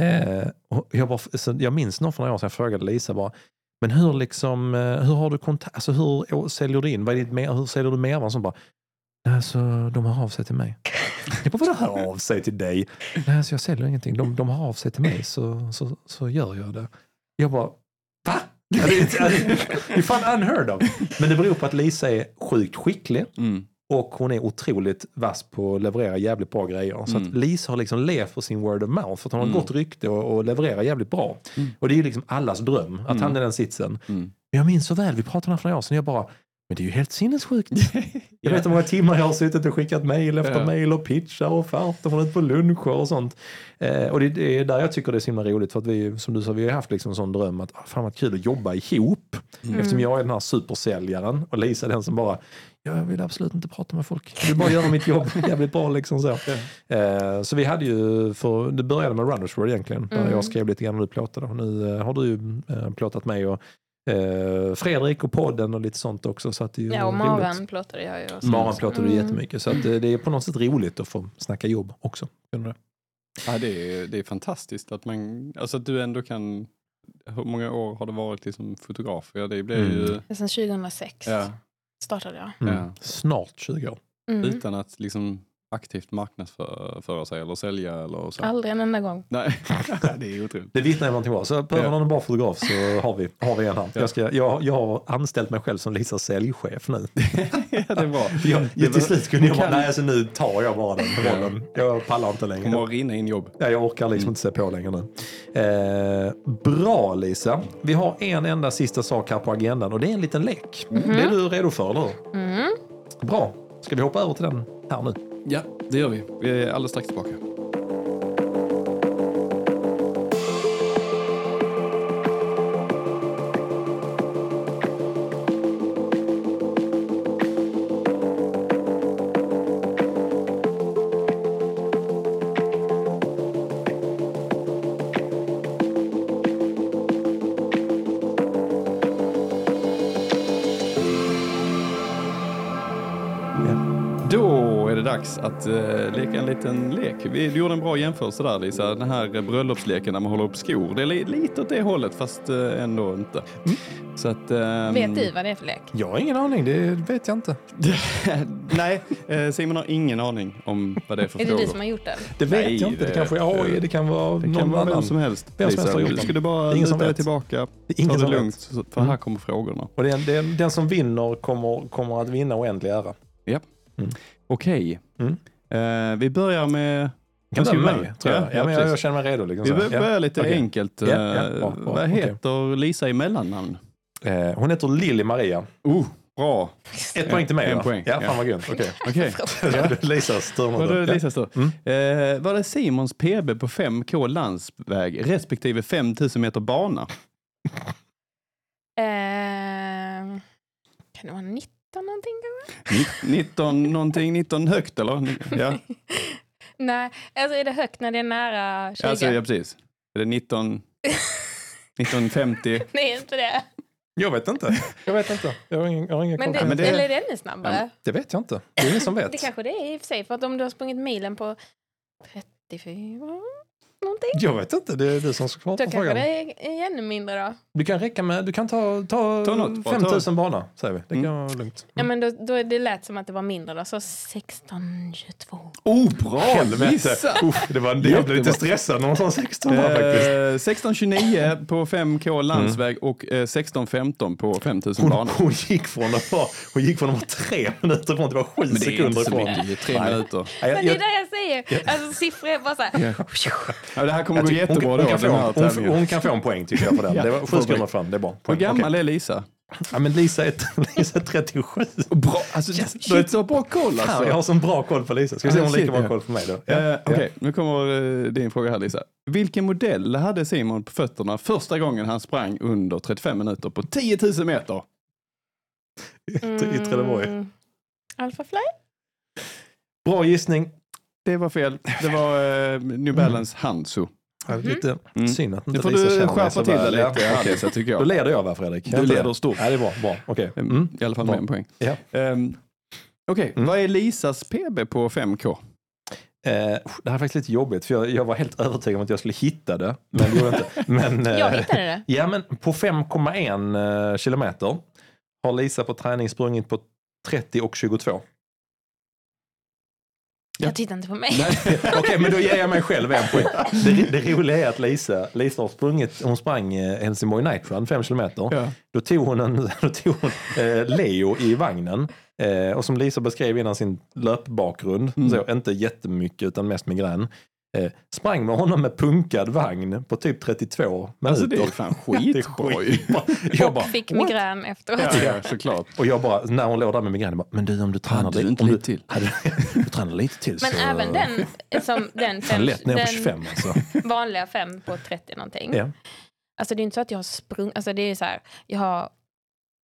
Eh, och jag, bara, så jag minns någon för några år sedan jag frågade Lisa bara, men hur liksom, eh, hur har du kontakt, alltså hur säljer du in, vad är ditt mer, hur säljer du mervärde? Som bara, alltså de har av sig till mig. [LAUGHS] Jag bara, vadå hör av sig till dig? Nej, alltså, jag säljer ingenting, de, de har av sig till mig så, så, så gör jag det. Jag bara, va? Ja, det, är, [LAUGHS] det är fan unheard of. Men det beror på att Lisa är sjukt skicklig Mm. och hon är otroligt vass på att leverera jävligt bra grejer. Så att Mm. Lisa har liksom levt på sin word of mouth. För att hon har Mm. gott rykte och, och levererar jävligt bra. Mm. Och det är ju liksom allas dröm att Mm. han är den sitsen. Mm. Men jag minns så väl, vi pratade om det för några år sedan. Jag bara, men det är ju helt sinnessjukt. [LAUGHS] Jag vet hur många timmar jag har suttit och skickat mejl efter Ja. mejl och pitchar och offerter och på luncher och sånt. Eh, och det, det är där jag tycker det är så himla roligt för att vi, som du sa, vi har haft liksom en sån dröm att ah, fan vad kul att jobba ihop. Mm. Eftersom jag är den här supersäljaren och Lisa den som bara, jag vill absolut inte prata med folk. Jag vill bara göra mitt jobb [LAUGHS] jävligt bra liksom så. Eh, så vi hade ju, för, det började med Runners World egentligen, där Mm. jag skrev lite grann och du plåtade. Och nu eh, har du ju eh, plåtat mig och eh, Fredrik och podden och lite sånt också. Så att det är ju Ja, och. Maren plåtade jag ju. också. Maren plåtade du Mm. jättemycket. Så att eh, det är på något sätt roligt att få snacka jobb också. Ja, det, är, det är fantastiskt att man, alltså att du ändå kan, hur många år har du varit liksom fotograf? Ja, det blir Mm. ju, Sen 2006 ja, startade jag. Mm. Ja. Snart 20 år. Mm. utan att liksom aktivt marknadsföra sig eller sälja eller så. Aldrig en enda gång. Nej, [LAUGHS] det är otroligt. Det vittnar ju någonting bra. Så behöver Ja. någon bra fotograf så har vi, har vi en här. Ja. Jag, ska, jag, jag har anställt mig själv som Lisas säljchef nu. [LAUGHS] ja, det är bra. [LAUGHS] Jag, Det till slut kunde jag bara, nej alltså nu tar jag bara den rollen. Jag pallar inte längre. kommer att rinna in jobb. Ja, jag orkar liksom Mm. inte se på längre nu. Eh, bra Lisa. Vi har en enda sista sak här på agendan och det är en liten lek. Det är du redo för, eller hur? Mm. Bra. Ska vi hoppa över till den här nu? Ja, det gör vi. Vi är alldeles strax tillbaka. Att uh, leka en liten lek. Vi du gjorde en bra jämförelse där Lisa, den här bröllopsleken när man håller upp skor. Det är li lite åt det hållet fast uh, ändå inte. Så att, ehm, Vet du vad det är för lek? Jag har ingen aning, det vet jag inte. [LAUGHS] Nej, eh, Simon har ingen aning om vad det är för Är det frågor. du som har gjort den? Det vet Nej, jag inte. Det kanske är AI, det kan vara Det någon kan vara annan. vem som helst. Vem som helst har gjort den. ska du bara Ingen som luta dig tillbaka. Det Ta det lugnt, vet. för här kommer frågorna. Och den, den, den som vinner kommer, kommer att vinna oändlig ära. Okej. Mm. Eh, vi börjar med... Kan börja med tror jag. Ja, Ja, men jag, jag känner mig redo. Liksom, Vi så. bör- Ja. börjar lite okej. enkelt. Ja, Eh, bra, bra, vad heter Lisa i mellannamn? Eh, hon heter Lilly Maria. Oh, bra. Ett poäng till mig En va? poäng, Ja, fan vad grymt. Okej. [LAUGHS] Lisas tur Var det nu. Lisas då? Mm. Eh, var det Simons PB på 5K landsväg respektive 5000 meter bana? Eh, kan det vara 19 någonting kanske? Ni- 19 någonting, 19 högt eller? Ja, [LAUGHS] Nej, alltså är det högt när det är nära 20? alltså, ja precis. Är det 19... 1950? [LAUGHS] Nej, inte det. Jag vet inte. Jag vet inte. Jag har ingen, jag har ingen Men koll det, men det- Eller är det ännu snabbare? Det vet jag inte. Det är ingen som [LAUGHS] vet. Det kanske det är i och för sig. För att om du har sprungit milen på 34 någonting. Jag vet inte. Det är du som ska svara Då på kanske frågan. det är, ännu mindre då. Du kan räcka med, du kan ta, ta, Ta något, bara 5000 bana, säger vi. Det kan Mm. vara lugnt. Ja, men då, då är det lät som att det var mindre då. Så 16, 22. Oh, bra Helvete. Uff, det var, jag blev Jättebra. lite stressad när hon sa 16 bara, faktiskt. Eh, 16.29 på 5K landsväg och eh, 16.15 på 5000 Hon, banor. hon, gick från att vara, hon gick från att vara tre minuter ifrån till att vara sju Men det är sekunder inte så ifrån. mycket, det är tre Nej. minuter. Nej, Men jag- det är det jag säger. Alltså siffror är bara så här. Ja, det här kommer jag gå jättebra hon, då, hon, kan få, hon, hon kan få en poäng tycker jag för den. [LAUGHS] Ja, det var sju fram, det är bra. Hur Poäng. gammal Okej. är Lisa? Ja, men Lisa är, [LAUGHS] Lisa är 37. Bra, alltså, shit, så bra koll Fan, alltså. jag har sån bra koll på Lisa. Ska vi se om hon har lika bra Ja. koll på mig då? Eh, Okej, nu kommer eh, din fråga här Lisa. Vilken modell hade Simon på fötterna första gången han sprang under 35 minuter på 10 000 meter? [LAUGHS] I Trelleborg. Mm. Alpha Fly? Bra gissning. Det var fel. Det var eh, New Balance Hanso. Ja, Lite Mm. synd att Nu inte får Lisa du känner mig skärpa så till det väl. lite Ja, okej. Lisa, tycker Då jag. leder jag va Fredrik? Du leder stort. Ja, det är bra. bra. Okej. Mm. Mm. I alla fall med en poäng. Ja. Um, Okej, Mm. vad är Lisas PB på 5K? Eh, det här är faktiskt lite jobbigt för jag, jag var helt övertygad om att jag skulle hitta det. Men det gjorde jag inte. [LAUGHS] Men, eh, Jag hittade det. Ja, men på 5,1 eh, kilometer har Lisa på träning sprungit på 30 och 22. Jag tittar inte på mig. Okej, [LAUGHS] men då ger jag mig själv en poäng. Det, det roliga är att Lisa, Lisa har sprungit, hon sprang eh, Helsingborg Night Run 5 kilometer. Ja. Då tog hon, en, [LAUGHS] då tog hon eh, Leo i vagnen. Eh, och som Lisa beskrev innan sin löpbakgrund, Mm. så inte jättemycket utan mest migrän. Eh, sprang med honom med punkad vagn på typ 32 minuter. Alltså det är fan [LAUGHS] skitbra. [LAUGHS] Jag Och fick what? migrän efteråt. Ja, ja, såklart. Och jag bara, när hon låg där med migrän, jag bara, men du om du tränar du lite, inte om lite till? Hade, [LAUGHS] du tränar lite till Men så... även den, som den, fem, lätt ner den 25 alltså. vanliga fem på 30 någonting. Ja. Alltså det är inte så att jag har sprungit, alltså det är så här, jag har,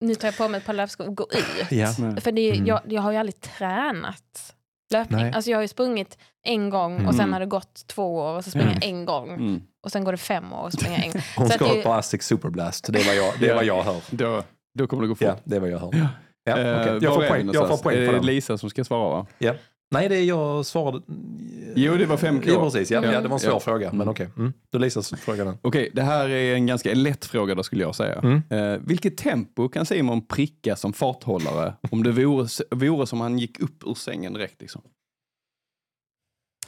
nu tar jag på mig ett par löpskor och går ut. Ja. För det, är- Mm. jag, jag har ju aldrig tränat löpning. Nej. Alltså jag har ju sprungit en gång och sen Mm. har det gått två år och så springer Mm. jag en gång. Mm. Och sen går det fem år och springer en gång. Hon Så ska det- upp på Asics Superblast, det är vad jag, det är vad jag hör. Då, då kommer det gå fort. Ja, det är vad jag hör. Ja. Ja, okej. Eh, Jag får är poäng, jag får poäng Är på det den. Lisa som ska svara va? Nej, det är jag svarade... Jo, det var 5K. Ja, precis. Ja, ja, det var en svår Ja. fråga, men Mm. okej. Mm. Då Lisas fråga den. Okej, det här är en ganska lätt fråga då skulle jag säga. Mm. Eh, vilket tempo kan Simon pricka som farthållare om det vore, vore som han gick upp ur sängen direkt? Liksom?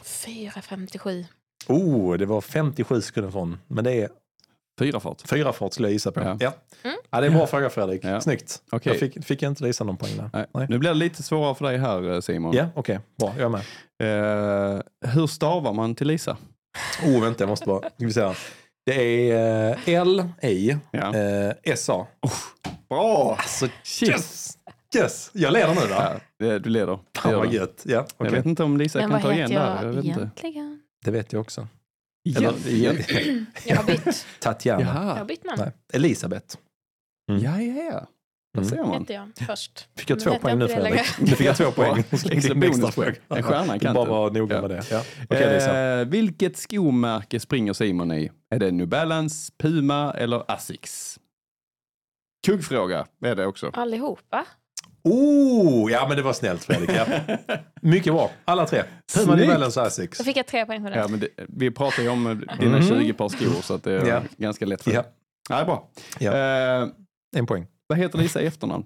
4.57. Oh, det var 57 sekunder från, men det är Fyra fart. fyra fart skulle jag gissa på. Ja. Ja. Mm. Ja. det är en bra fråga Fredrik. Ja. Snyggt. Okej. Jag fick, fick jag inte Lisa någon poäng där. Nej. Nej. Nu blir det lite svårare för dig här eh, Simon. Ja, okej. Bra, jag är med. Eh, hur stavar man till Lisa? Oh, vänta, jag måste bara... Ska vi se här. Det är eh, L-I Ja. eh, S-A. Bra! Alltså, Shit. yes! Yes! Jag leder nu va? Ja, det- du leder. Det Fan vad gött. Ja, okej. Jag vet inte om Lisa Men kan vad ta igen heter där. Jag jag vet inte. egentligen? Det vet jag också. Ja, Eller- Jag har bytt, Tatjana. jag har Jaha. bytt namn. Nej. Elisabeth. Mm. Ja, ja, ja. Där Mm. ser man. Hette jag först. Fick jag Men två poäng nu Fredrik? Nu fick jag två poäng. Extra extra bonuspoäng. En stjärna i Bara vara noga Ja. med det. Ja. Lisa. Eh, vilket skomärke springer Simon i? Är det New Balance, Puma eller Asics? Kuggfråga är det också. Allihopa? Oh, ja men det var snällt Fredrik. Ja. [LAUGHS] Mycket bra, alla tre. Puma. Balance Asics. Då fick jag tre poäng för det. Ja, men det, vi pratar ju om dina Mhm. 20 par skor så att det är Ja. ganska lätt för Ja, dig. Ja, bra. Ja. Eh, en poäng. vad heter Lisa i efternamn?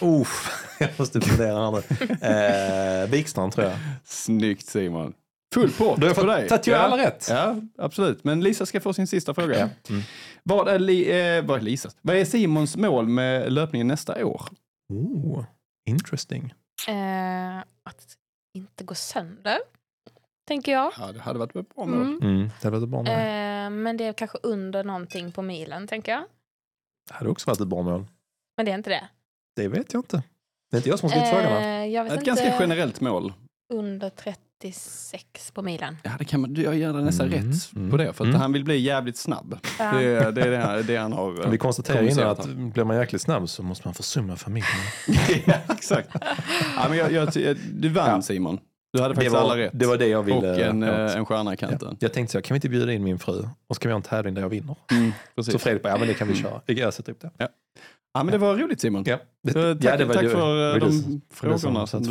Oh, [LAUGHS] jag måste fundera här nu. Eh, Wikstrand tror jag. Snyggt Simon. Full pott Då har jag på fått dig. tatuera alla rätt. Ja, absolut. Men Lisa ska få sin sista fråga. Ja. Mm. Vad, är li, eh, vad är Lisas? Vad är Simons mål med löpningen nästa år? Oh, interesting. Eh, att inte gå sönder, tänker jag. Ja, det hade varit ett bra mål. Mm. Mm, det hade varit ett bra mål. Eh, men det är kanske under någonting på milen, tänker jag. Det hade också varit ett bra mål. Men det är inte det. Det vet jag inte. Det är inte jag som har skrivit frågorna. Eh, vet Ett inte. ganska generellt mål. Under 36 på milen. Ja, det kan man, jag dig nästan Mm, rätt mm, på det. För att mm. han vill bli jävligt snabb. Ja. Det, är- det är det, han- det han har. Vi konstaterade innan att blir man jäkligt snabb så måste man försumma familjen. [LAUGHS] ja, exakt. Ja, men jag, jag, du vann Ja. Simon. Du hade Det faktiskt alla var, rätt. det var det jag ville och en, eh, en stjärna i Ja. kanten. Jag tänkte så kan vi inte bjuda in min fru och så kan vi ha en tävling där jag vinner. Mm, precis. Så Fredrik bara, ja men det kan vi köra. Jag sätter upp det. Ja, men det var roligt Simon. Ja, det, Så tack ja, det var tack för eh, de du det var du frågorna. Som du,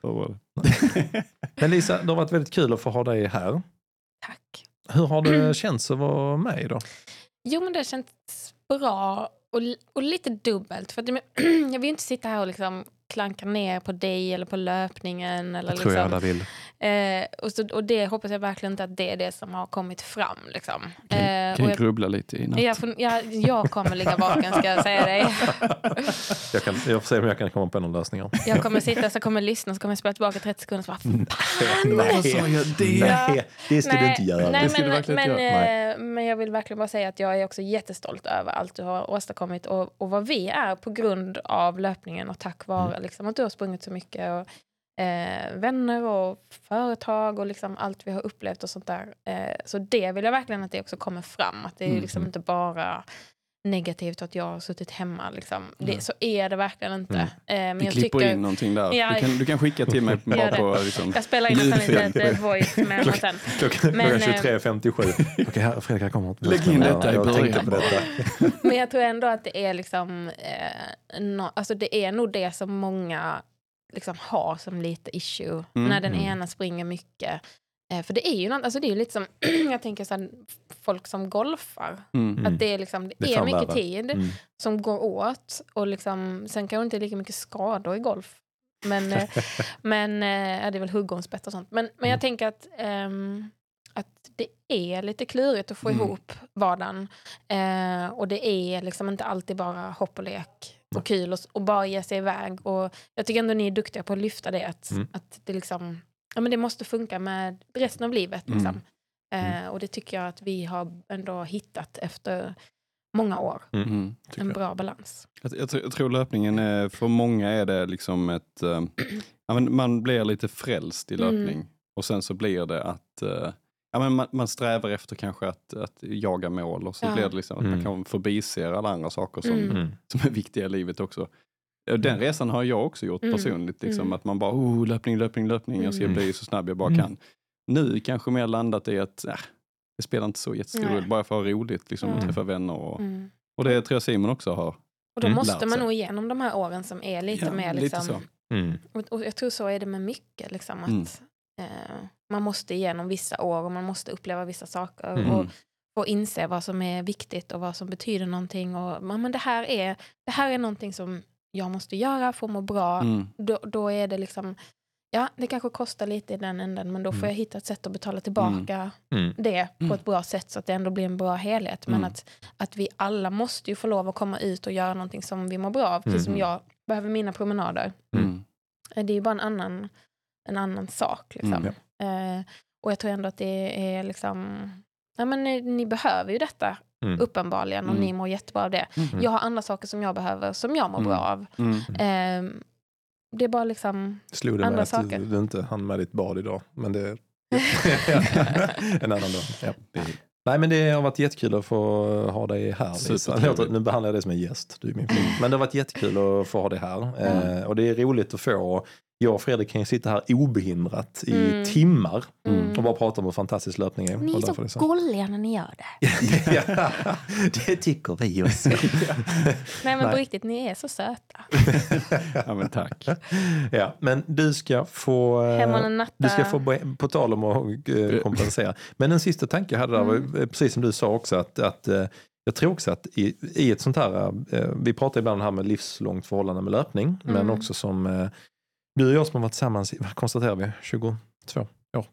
frågorna. det? [LAUGHS] Men Lisa, det har varit väldigt kul att få ha dig här. Tack. Hur har det [CLEARS THROAT] känts att vara med då? Jo, men det känns bra och, och lite dubbelt. För att, jag [CLEARS THROAT] vill inte sitta här och liksom klanka ner på dig eller på löpningen. Eller Det tror jag liksom, alla vill. Eh, och, så, och det hoppas jag verkligen inte att det är det som har kommit fram. Liksom. Kan, Eh, kan du grubbla lite i natt? jag, jag, jag, jag kommer ligga vaken ska jag säga dig. [LAUGHS] Jag, kan, jag får se om jag kan komma på någon lösningar. Jag kommer sitta så kommer jag lyssna så kommer jag spela tillbaka 30 sekunder och så bara, Varför sa jag det? Nej, det ska du inte göra. Nej, men, verkligen men, inte göra. eh, men jag vill verkligen bara säga att jag är också jättestolt över allt du har åstadkommit och, och vad vi är på grund av löpningen och tack vare Mm. liksom, att du har sprungit så mycket. Och, eh, vänner och företag och liksom allt vi har upplevt och sånt där. Eh, så det vill jag verkligen att det också kommer fram. Att det är Mm. liksom inte bara negativt att jag har suttit hemma. Liksom. Det, så är det verkligen inte. Mm. Eh, men Vi jag klipper tycker, in någonting där. Ja, du, kan, du kan skicka till mig [LAUGHS] bara på liksom, jag spelar in nästan litet [LAUGHS] voice med och sen. Klockan Men, klockan eh, 23.57. [LAUGHS] Okej, här, Fredrik, här kommer. Lägg in detta i början på detta. Men jag tror ändå att det är liksom, eh, no, alltså det är nog det som många liksom har som lite issue. Mm. När den Mm. ena springer mycket. Eh, för det är ju något, alltså det är lite som, [CLEARS THROAT] jag tänker så här, folk som golfar. mm. Mm. Att det är, liksom, det Det är mycket värre. tid Mm. som går åt. Och liksom, sen kanske det inte lika mycket skador i golf. Men, eh, [LAUGHS] men eh, ja, det är väl huggormsbett och sånt. Men, men jag Mm. tänker att, att det är lite klurigt att få Mm. ihop vardagen. Eh, och det är liksom inte alltid bara hopp och lek och kul och, och bara ge sig iväg. Och jag tycker ändå ni är duktiga på att lyfta det. Att, Mm. att det, liksom, ja, men det måste funka med resten av livet. Mm. Liksom. Mm. Eh, och det tycker jag att vi har ändå hittat efter många år. Mm. Tycker En jag. bra balans. Jag, jag, tror- jag tror löpningen, är, för många är det liksom ett... [CLEARS THROAT] ja, men man blir lite frälst i Mm. löpning. Och sen så blir det att... eh, ja, men man, man strävar efter kanske att, att jaga mål och så Ja. blir det liksom att man Mm. kan förbiser alla andra saker som, Mm. Mm. som är viktiga i livet också. Den resan har jag också gjort Mm. personligt. Liksom, Mm. Att man bara, oh, löpning, löpning, löpning, jag ska Mm. bli så snabb jag bara Mm. kan. Nu kanske mer landat i att äh, det spelar inte så jättestor roll, bara för att ha roligt liksom, och Mm. träffa vänner. Och, Mm. och det tror jag Simon också har. Och då Mm. måste man nog igenom de här åren som är lite Ja, mer lite liksom, så. Mm. och, och jag tror så är det med mycket. Liksom, att, Mm. Eh, man måste igenom vissa år och man måste uppleva vissa saker. Mm. Och, och inse vad som är viktigt och vad som betyder någonting. Och, men det, här är, det här är någonting som jag måste göra för att må bra. Mm. Då, då är det liksom, ja det kanske kostar lite i den änden men då får Mm. jag hitta ett sätt att betala tillbaka Mm. det på Mm. ett bra sätt så att det ändå blir en bra helhet. Men Mm. att, att vi alla måste ju få lov att komma ut och göra någonting som vi mår bra av. Precis som Mm. jag behöver mina promenader. Mm. Eh, Det är ju bara en annan, en annan sak. Liksom. Mm. Eh, och jag tror ändå att det är liksom... Ja, men ni, ni behöver ju detta Mm. uppenbarligen och Mm. ni mår jättebra av det. Mm. Jag har andra saker som jag behöver som jag mår Mm. bra av. Mm. Eh, det är bara liksom... Slog det Andra med saker. du, du inte hann med ditt bad idag. Men det [LAUGHS] en annan dag. Ja. Nej men det har varit jättekul att få ha dig här Lisa. Nu behandlar jag dig som en gäst, du är min fru. Men det har varit jättekul att få ha dig här. Eh, och det är roligt att få jag och Fredrik kan ju sitta här obehindrat i Mm. timmar Mm. och bara prata om hur fantastisk löpning är. Ni är så det gulliga när ni gör det. [LAUGHS] ja, det tycker vi också. Nej men Nej. på riktigt, ni är så söta. [LAUGHS] Ja, men tack. ja, men du ska få... eh. Du ska få, på tal om att eh, kompensera. Men en sista tanke jag hade där var Mm. eh, precis som du sa också att, att eh, jag tror också att i, i ett sånt här, eh, vi pratar ibland här med livslångt förhållande med löpning, men Mm. också som eh, du och jag som har varit tillsammans i, vad konstaterar vi, 22 år,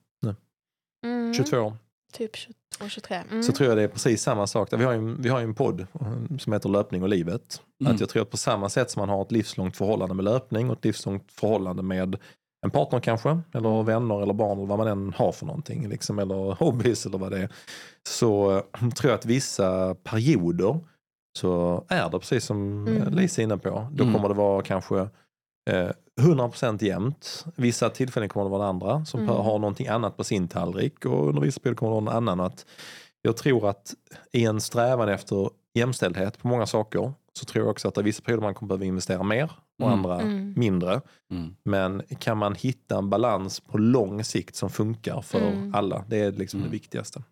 Mm. 22 år. Typ 22, 23. Mm. Så tror jag det är precis samma sak. Vi har ju, vi har ju en podd eh, som heter Löpning och livet. Mm. Att jag tror att på samma sätt som man har ett livslångt förhållande med löpning och ett livslångt förhållande med en partner kanske, eller vänner eller barn eller vad man än har för någonting, liksom, eller [LAUGHS] hobbys eller vad det är. Så eh, tror jag att vissa perioder så är det precis som Mm. mm. Lisa är inne på. Då Mm. kommer det vara kanske eh, 100% jämnt. Vissa tillfällen kommer det vara andra som Mm. har någonting annat på sin tallrik och under vissa perioder kommer det vara någon annan. Att jag tror att i en strävan efter jämställdhet på många saker så tror jag också att det är vissa perioder man kommer behöva investera mer och Mm. andra Mm. mindre. Mm. Men kan man hitta en balans på lång sikt som funkar för Mm. alla, det är liksom Mm. det viktigaste.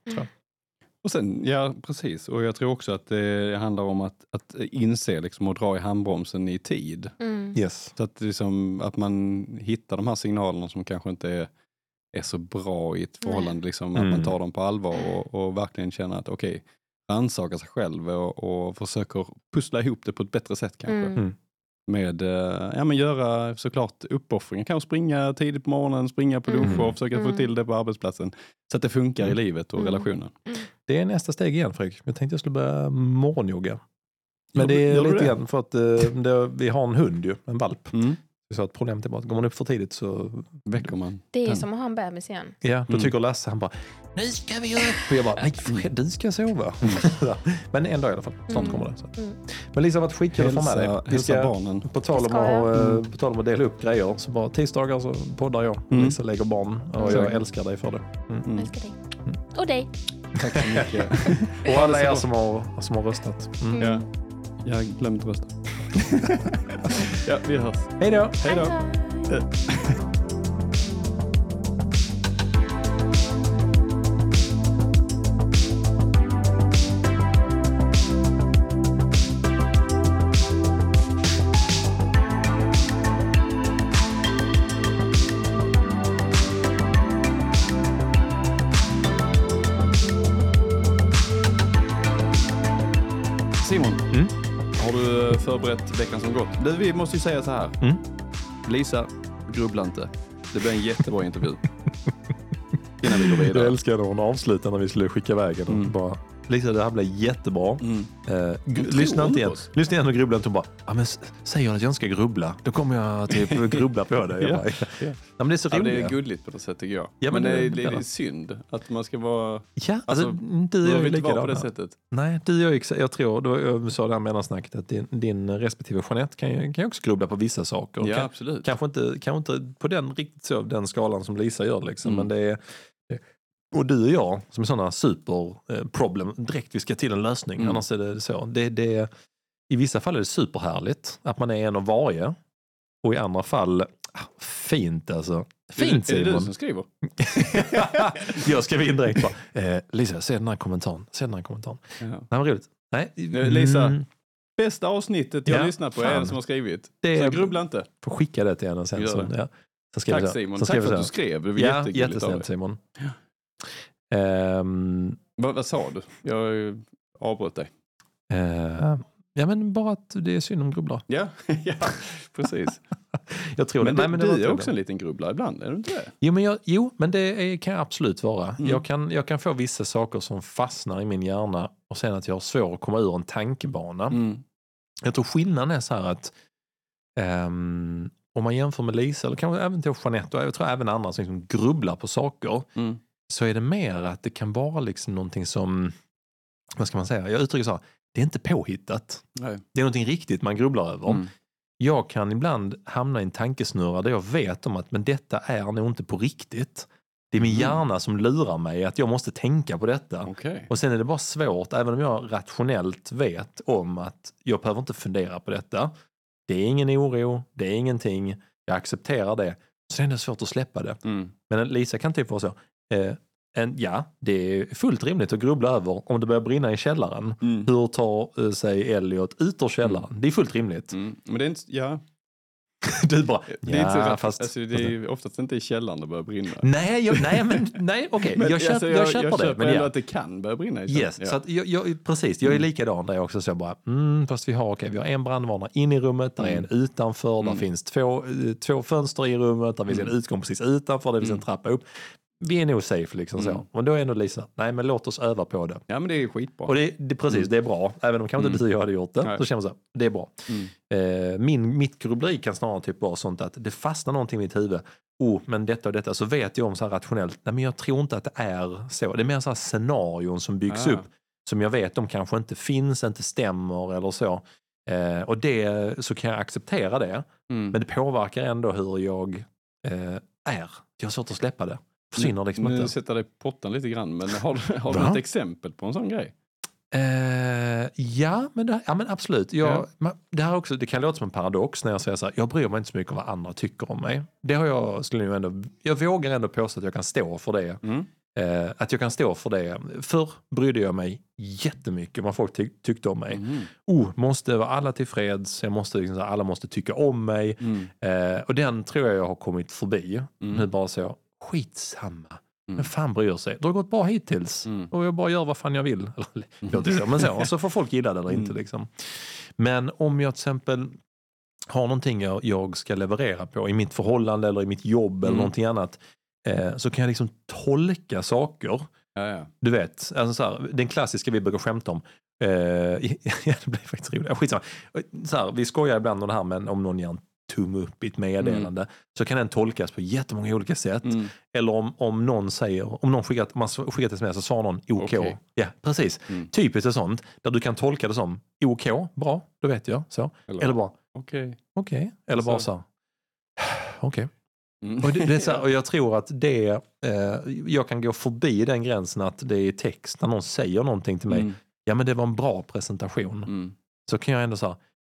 Och sen, ja precis, och jag tror också att det handlar om att, att inse liksom och dra i handbromsen i tid. Mm. Yes. Så att, liksom, att man hittar de här signalerna som kanske inte är, är så bra i ett förhållande. Liksom, Mm. Att man tar dem på allvar och, och verkligen känner att okej, rannsakar sig själv och, och försöker pussla ihop det på ett bättre sätt kanske. Mm. Mm. Med eh, ja, men göra såklart uppoffringar, kanske springa tidigt på morgonen, springa på lunch Mm. och försöka få Mm. till det på arbetsplatsen. Så att det funkar i Mm. livet och Mm. relationen. Det är nästa steg igen Fredrik. Jag tänkte jag skulle börja morgonjogga. Men det är lite grann för att eh, det, vi har en hund ju, en valp. Mm. Så att problemet är bara att går man upp för tidigt så Väcker man. Det är den. som att ha en bebis igen. Ja, då Mm. tycker Lasse, han bara Nu ska vi upp! Och jag bara, nej Fred, du ska sova. [LAUGHS] Men en dag i alla fall, snart Mm. kommer det. Så. Mm. Men Lisa, vad skickar du för med dig? Vi ska, barnen. på, tal om att, eh, Mm. på tal om att dela upp grejer, så bara tisdagar så poddar jag. Mm. Lisa lägger barn och jag älskar dig för det. Mm. Älskar dig. Och dig. Tack så mycket. Och alla er som har, som har röstat. Mm. Ja. Jag glömde att rösta. [LAUGHS] ja, vi hörs. Hej då! Hej då. Veckan som gått? Du, vi måste ju säga så här. Mm. Lisa, grubbla inte. Det blir en jättebra intervju. Innan vi går Jag vidare. älskar när hon avslutar när vi skulle skicka iväg henne. Mm. Bara, Lisa, det här blir jättebra. Mm. Eh, lyssna inte igen. oss. Lyssna igen och grubbla inte. Hon bara, ja, men säger att jag inte ska grubbla, då kommer jag typ [LAUGHS] grubbla på det. Ja, bara, ja. men det är så roligt. det är gulligt på något sätt tycker jag. Ja, men, men det, är, det- är synd att man ska vara... Ja, alltså, Alltså, du och Du jag är vara på likadana. det sättet. Nej, du och jag, jag tror, då, jag sa det här mellansnacket, att din, din respektive Jeanette kan ju, kan också grubbla på vissa saker. Ja, Kan, absolut. kanske, inte, kanske inte på den riktigt så, den skalan som Lisa gör. Liksom, Mm. men det är, och du och jag som är sådana superproblem, direkt vi ska till en lösning, Mm. annars är det så. Det, det, I vissa fall är det superhärligt att man är en av varje. Och i andra fall, ah, fint alltså. Fint är det, är det du Simon. som skriver? [LAUGHS] jag skrev in direkt bara, eh, Lisa, se den här kommentaren. Se den här kommentaren. Ja. Nej, vad roligt. Nej, Eh, Lisa. mm, Bästa avsnittet jag Ja, lyssnat på är fan. det som har skrivit. Det Så är- grubbla inte. får skicka det till henne sen. Så, det. ja. så Tack så- Simon. så Tack för att du så- skrev. Det var Ja, jättesnällt. Simon. Ehm, Vad, vad sa du? Jag avbröt dig. eh, ja, men bara att det är synd om grubblare. Ja, [LAUGHS] ja precis. [LAUGHS] Jag tror Men, det. Nej, men du är också det. en liten grubblare ibland, är du inte det? Jo, men, jag, jo, men det är, kan jag absolut vara. Mm. Jag, kan, jag kan få vissa saker som fastnar i min hjärna och sen att jag har svårt att komma ur en tankebana. Mm. Jag tror skillnaden är så här att ehm, om man jämför med Lisa, eller kanske även till Jeanette och jag tror även andra som liksom grubblar på saker, Mm. Så är det mer att det kan vara liksom någonting som, vad ska man säga, jag uttrycker så här, det är inte påhittat. Nej. Det är någonting riktigt man grubblar över. Mm. Jag kan ibland hamna i en tankesnurra där jag vet om att men detta är nog inte på riktigt. Det är min Mm. hjärna som lurar mig att jag måste tänka på detta. Okej. Och sen är det bara svårt, även om jag rationellt vet om att jag behöver inte fundera på detta. Det är ingen oro, det är ingenting, jag accepterar det. så är det svårt att släppa det. Mm. Men Lisa kan typ vara så. Eh, en, ja, det är fullt rimligt att grubbla över om det börjar brinna i källaren. Mm. Hur tar eh, sig Elliot ut ur källaren? Det är fullt rimligt. Mm. Men det är inte, ja, [LAUGHS] Du bara, det är inte så rätt. fast... alltså, det är ju oftast inte i källaren det börjar brinna. Nej, jag, nej, men nej, [LAUGHS] okej, Men, jag, köp, alltså, jag, köper jag det. köper Men ja. att det kan börja brinna i källaren. Yes, ja. så att jag, jag, precis. Jag är Mm. likadan där jag också så jag bara, mm, fast vi har, okay, vi har en brandvarnare in i rummet, där är en Mm. utanför, där Mm. finns två, eh, två fönster i rummet, där finns en Mm. utgång precis utanför, det finns en Mm. trappa upp. Vi är nog safe liksom Mm. så. Och då är ändå Lisa, nej men låt oss öva på det. ja, men det är skitbra. Och det, det, precis, Mm. det är bra. Även om kanske inte Mm. du hade gjort det, Nej. så känner jag så här, det är bra. Mm. Eh, min, mitt grubbleri kan snarare typ vara sånt att det fastnar någonting i mitt huvud. Oh, men detta och detta. Så vet jag om så här rationellt, nej men jag tror inte att det är så. Det är mer så här scenarion som byggs Ah. upp som jag vet de kanske inte finns, inte stämmer eller så. Eh, och det så kan jag acceptera det. Mm. Men det påverkar ändå hur jag eh, är. Jag har svårt att släppa det. Försvinner liksom nu inte. sätter jag dig på pottan lite grann, men har, du- har du ett exempel på en sån grej? Eh, ja, men det, ja, men absolut. Jag, Ja. ma- det, här också, det kan låta som en paradox när jag säger så här, jag bryr mig inte så mycket om vad andra tycker om mig. Det har jag, skulle jag, ändå, jag vågar ändå påstå att jag kan stå för det. Mm. Eh, att jag kan stå för det. Förr brydde jag mig jättemycket om vad folk ty- tyckte om mig. Mm. Oh, måste vara alla tillfreds, jag måste, liksom, alla måste tycka om mig. Mm. Eh, och den tror jag jag har kommit förbi. Mm. Nu bara så, skitsamma. Mm. Vem fan bryr sig? Det har gått bra hittills. Mm. Och jag bara gör vad fan jag vill. [LAUGHS] Så, men så. Och så får folk gilla det eller inte. Mm. Liksom. Men om jag till exempel har någonting jag, jag ska leverera på i mitt förhållande eller i mitt jobb eller Mm. någonting annat. Eh, så kan jag liksom tolka saker. Ja, ja. Du vet, alltså så här, den klassiska vi brukar skämta om. Eh, [LAUGHS] ja, det blir faktiskt roligt. Skitsamma. Så här, vi skojar ibland om det här men om någon ger en tumme upp i ett meddelande så kan den tolkas på jättemånga olika sätt. Mm. Eller om, om någon säger, om någon skickar, om man skickar ett sms så svarar någon OK. Okej. Ja, precis. Mm. Typiskt sånt där du kan tolka det som OK, bra, då vet jag. Så. Eller, Eller bara okej. okej. Eller bara Så. så okej. Mm. Och, det, det är så här, och jag [LAUGHS] tror att det, eh, jag kan gå förbi den gränsen att det är text när någon säger någonting till mig. Mm. Ja men det var en bra presentation. Mm. Så kan jag ändå säga,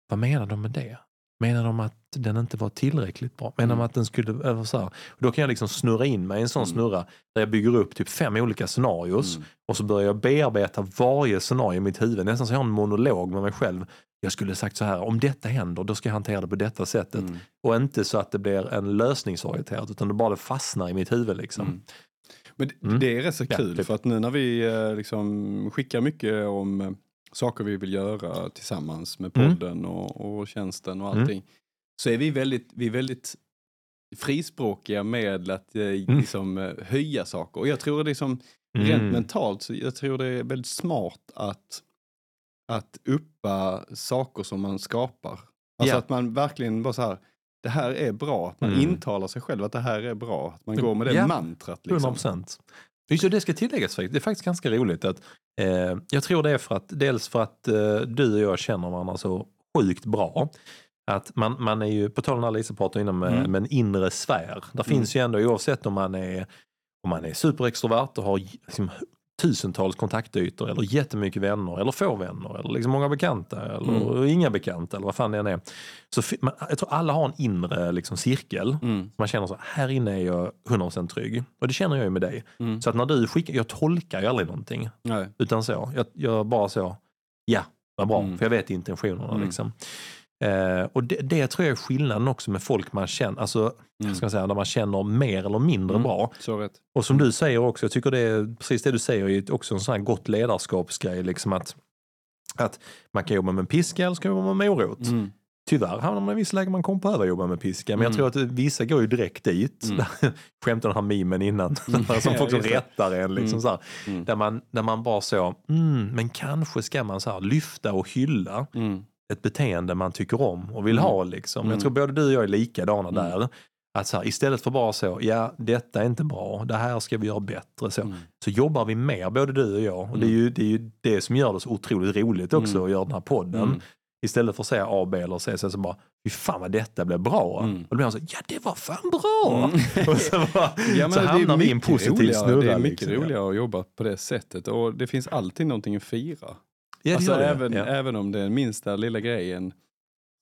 vad menar de med det? Menar de att den inte var tillräckligt bra? Menar de Mm. att den skulle, eller så här. Och Då kan jag liksom snurra in mig i en sån Mm. snurra där jag bygger upp typ fem olika scenarios Mm. och så börjar jag bearbeta varje scenario i mitt huvud. Nästan så jag har en monolog med mig själv. Jag skulle sagt så här, om detta händer då ska jag hantera det på detta sättet. Mm. Och inte så att det blir en lösningsorienterat utan det bara fastnar i mitt huvud. Liksom. Mm. Men det, Mm. det är rätt så Ja, kul typ. för att nu när vi eh, liksom skickar mycket om eh, saker vi vill göra tillsammans med Mm. podden och, och tjänsten och Mm. allting. Så är vi väldigt, vi är väldigt frispråkiga med att eh, Mm. liksom, eh, höja saker. Och jag tror det är som rent Mm. mentalt, så jag tror det är väldigt smart att, att uppa saker som man skapar. Alltså Ja. att man verkligen bara så här, det här är bra. Att man Mm. intalar sig själv att det här är bra. Att man går med det Ja. mantrat. 100 Liksom. procent. Just det, det ska tilläggas faktiskt. Det är faktiskt ganska roligt att eh, jag tror det är för att dels för att eh, du och jag känner varandra så sjukt bra. Att man, man är ju, på tal om det Lisa pratade med, Mm. en inre sfär. Där Mm. finns ju ändå oavsett om man är, om man är superextrovert och har liksom, tusentals kontaktytor eller jättemycket vänner eller få vänner eller liksom många bekanta eller Mm. inga bekanta eller vad fan det än är. Så man, jag tror alla har en inre liksom, cirkel. Mm. Man känner så här inne är jag 100% trygg. Och det känner jag ju med dig. Mm. Så att när du skickar, jag tolkar ju aldrig någonting. Nej. Utan så, jag, jag bara så, ja, vad bra. Mm. För jag vet intentionerna Mm. liksom. Eh, och det, det tror jag är skillnaden också med folk man känner, alltså, Mm. ska säga, när man känner mer eller mindre Mm. bra. Och som du säger också, jag tycker det är precis det du säger är också en sån här gott ledarskapsgrej. Liksom att, att man kan jobba med en piska eller ska jobba med morot. Mm. Tyvärr hamnar man i vissa lägen man kommer behöva jobba med piska. Men jag Mm. tror att vissa går ju direkt dit. Mm. [LAUGHS] Skämtade den här memen innan. Mm. [LAUGHS] som folk som rättar en. Liksom Mm. så. Mm. Där, man, där man bara så, mm, men kanske ska man så lyfta och hylla Mm. Ett beteende man tycker om och vill Mm. ha. Liksom. Mm. Jag tror både du och jag är likadana Mm. där. Att så här, istället för bara så, ja detta är inte bra, det här ska vi göra bättre. Så, Mm. så jobbar vi mer, både du och jag. Och det, är ju, det är ju det som gör det så otroligt roligt också Mm. att göra den här podden. Mm. Istället för att säga A, B eller C, så, så bara, fy fan vad detta blev bra. Mm. Och då blir man så, ja det var fan bra! Mm. [LAUGHS] och så, bara, [LAUGHS] Ja, men så hamnar vi i en positiv roligare, snurra. Det är mycket liksom. roligare att jobba på det sättet och det finns alltid någonting att fira. Ja, alltså även, även om det är minsta lilla grejen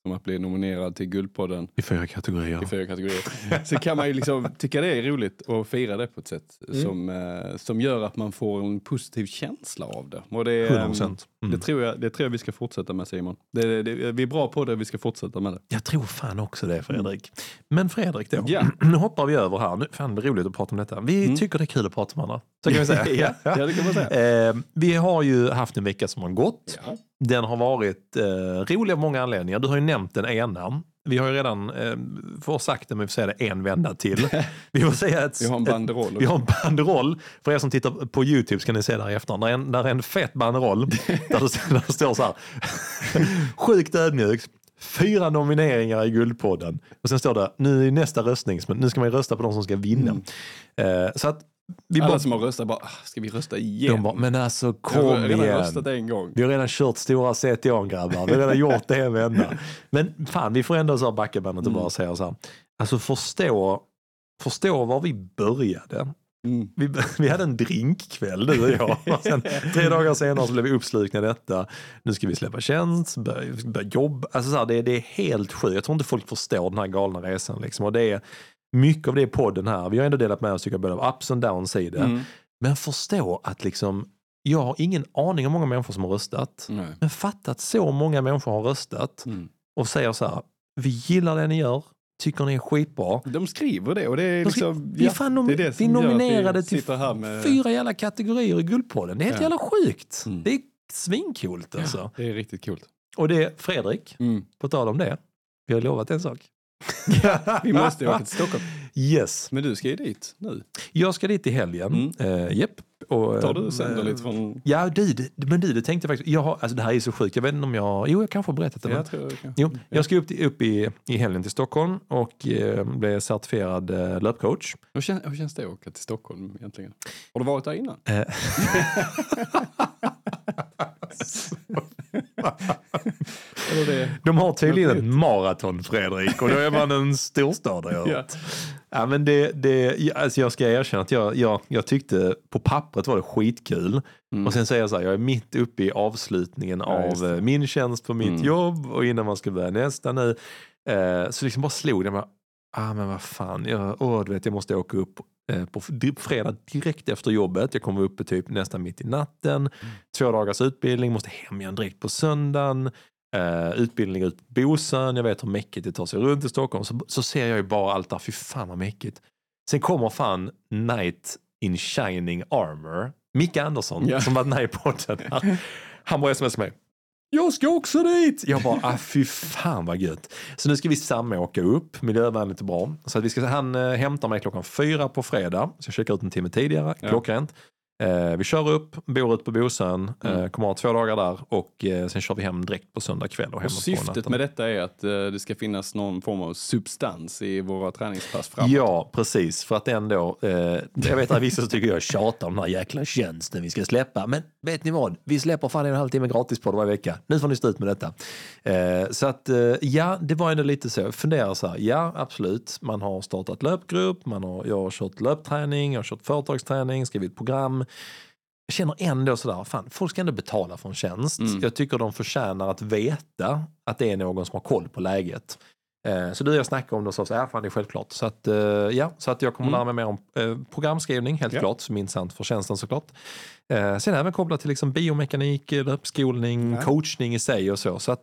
som att bli nominerad till Guldpodden I fyra kategorier. i fyra kategorier. [LAUGHS] Så kan man ju liksom tycka det är roligt och fira det på ett sätt Mm. som, eh, som gör att man får en positiv känsla av det. Och det, 100 eh, procent. det, Mm. tror jag, det tror jag vi ska fortsätta med Simon. Det, det, vi är bra på det, vi ska fortsätta med det. Jag tror fan också det Fredrik. Men Fredrik då. Ja. [CLEARS THROAT] Nu hoppar vi över här. Nu, fan det är roligt att prata om detta. Vi Mm. tycker det är kul att prata med varandra. Så kan vi säga. [LAUGHS] ja, ja, det kan man säga. [LAUGHS] Eh, vi har ju haft en vecka som har gått. Ja. Den har varit eh, rolig av många anledningar. Du har ju nämnt den ena. Vi har ju redan, eh, får sagt det, men vi får säga det en vända till. [LAUGHS] Vi får säga ett, Vi har en ett, banderoll. vi har en banderoll. För er som tittar på YouTube ska ni se där i efterhand. Där är en, där är en fet banderoll [LAUGHS] där det, där det står så här. [LAUGHS] Sjukt ödmjukt. Fyra nomineringar i Guldpodden. Och sen står det, nu är nästa röstning, nu ska man rösta på de som ska vinna. Eh, så att vi Alla bara, som har röstat bara, "Ah, ska vi rösta igen? bara, men alltså Jag kom har redan igen. röstat en gång. Vi har redan kört stora CTOn grabbar. Vi har redan gjort det en vända. Men fan, vi får ändå så här backa bandet och Mm. bara säga så här. Alltså förstå, förstå var vi började. Mm. Vi, [LAUGHS] vi hade en drinkkväll du och jag. Och sen, tre dagar senare så blev vi uppslukna i detta. Nu ska vi släppa tjänst, börja, börja jobba. Alltså så här, det, det är helt sjukt. Jag tror inte folk förstår den här galna resan. Liksom. Och det är mycket av det i podden här. Vi har ändå delat med oss tycker jag, både av ups och downs i det. Mm. Men förstå att liksom, jag har ingen aning om hur många människor som har röstat. Nej. Men fatta att så många människor har röstat Mm. och säger så här, vi gillar det ni gör, tycker ni är skitbra. De skriver det och det är liksom... vi, ja, fan nom- det är det vi nominerade vi till med... fyra jävla kategorier i Guldpodden. Det är helt Ja. jävla sjukt. Mm. Det är svincoolt alltså. Det är riktigt coolt. Och det, Fredrik, Mm. på tal om det, vi har lovat en sak. [LAUGHS] Vi måste åka till Stockholm. Yes, Men du ska ju dit nu. jag ska dit i helgen. Mm. Uh, yep. Och, Tar du eh, sänder lite från... Ja, du, men du, det tänkte jag faktiskt. Jag har, alltså det här är så sjukt. Jag vet inte om jag... Jo, jag kanske har berättat det. Jag tror jag kan. Jo, jag ska upp, upp i, i helgen till Stockholm och eh, bli certifierad eh, löpcoach. Hur, känns, hur känns det att åka till Stockholm egentligen? Har du varit där innan? [LAUGHS] Det... De har tydligen ett maraton, Fredrik, och då är man en storstad Ja. Ja, men det, det, alltså jag ska erkänna att jag, jag, jag tyckte på pappret var det skitkul. Mm. Och sen säger jag så här, jag är mitt uppe i avslutningen Ja, av eh, min tjänst på mitt Mm. jobb och innan man ska börja nästa nu. Eh, så liksom bara slog det mig, ah men vad fan, jag, åh, du vet, jag måste åka upp eh, på fredag direkt efter jobbet. Jag kommer uppe typ nästan mitt i natten. Mm. Två dagars utbildning, måste hem igen direkt på söndagen. Uh, utbildning ut på Bosön, jag vet hur mäckigt det tar sig runt i Stockholm. Så, så ser jag ju bara allt där, fy fan vad mäckigt. Sen kommer fan Night in Shining Armor, Micke Andersson, Ja. som varit med i podden. [LAUGHS] Han bara smsar mig. Jag ska också dit! Jag bara, ah, fy fan vad gött. Så nu ska vi samåka upp, miljövänligt och bra. Så att vi ska, han eh, hämtar mig klockan fyra på fredag, så jag checkar ut en timme tidigare, Ja. klockrent. Eh, vi kör upp, bor ut på Bosön, Mm. eh, kommer ha två dagar där och eh, sen kör vi hem direkt på söndag kväll. Och, Och syftet med detta är att det ska finnas någon form av substans i våra träningspass framåt. Ja, precis. För att ändå, eh, jag vet att vissa tycker jag tjatar om den här jäkla tjänsten vi ska släppa. Men vet ni vad? Vi släpper fan en och en halv timme gratis på det varje vecka. Nu får ni stå ut med detta. Eh, så att eh, ja, det var ändå lite så. Jag funderar så här, ja absolut, man har startat löpgrupp, man har, jag har kört löpträning, jag har kört företagsträning, skrivit program. Jag känner ändå sådär, fan, folk ska ändå betala för en tjänst. Mm. Jag tycker de förtjänar att veta att det är någon som har koll på läget. Eh, Så du och jag snackade om det och sa så här, fan det är självklart. Så att, eh, ja, så att jag kommer Mm. lära mig mer om eh, programskrivning, helt Ja. klart, som intressant för tjänsten såklart. Sen även kopplat till liksom biomekanik, löpskolning, Ja. coachning i sig och så. Så att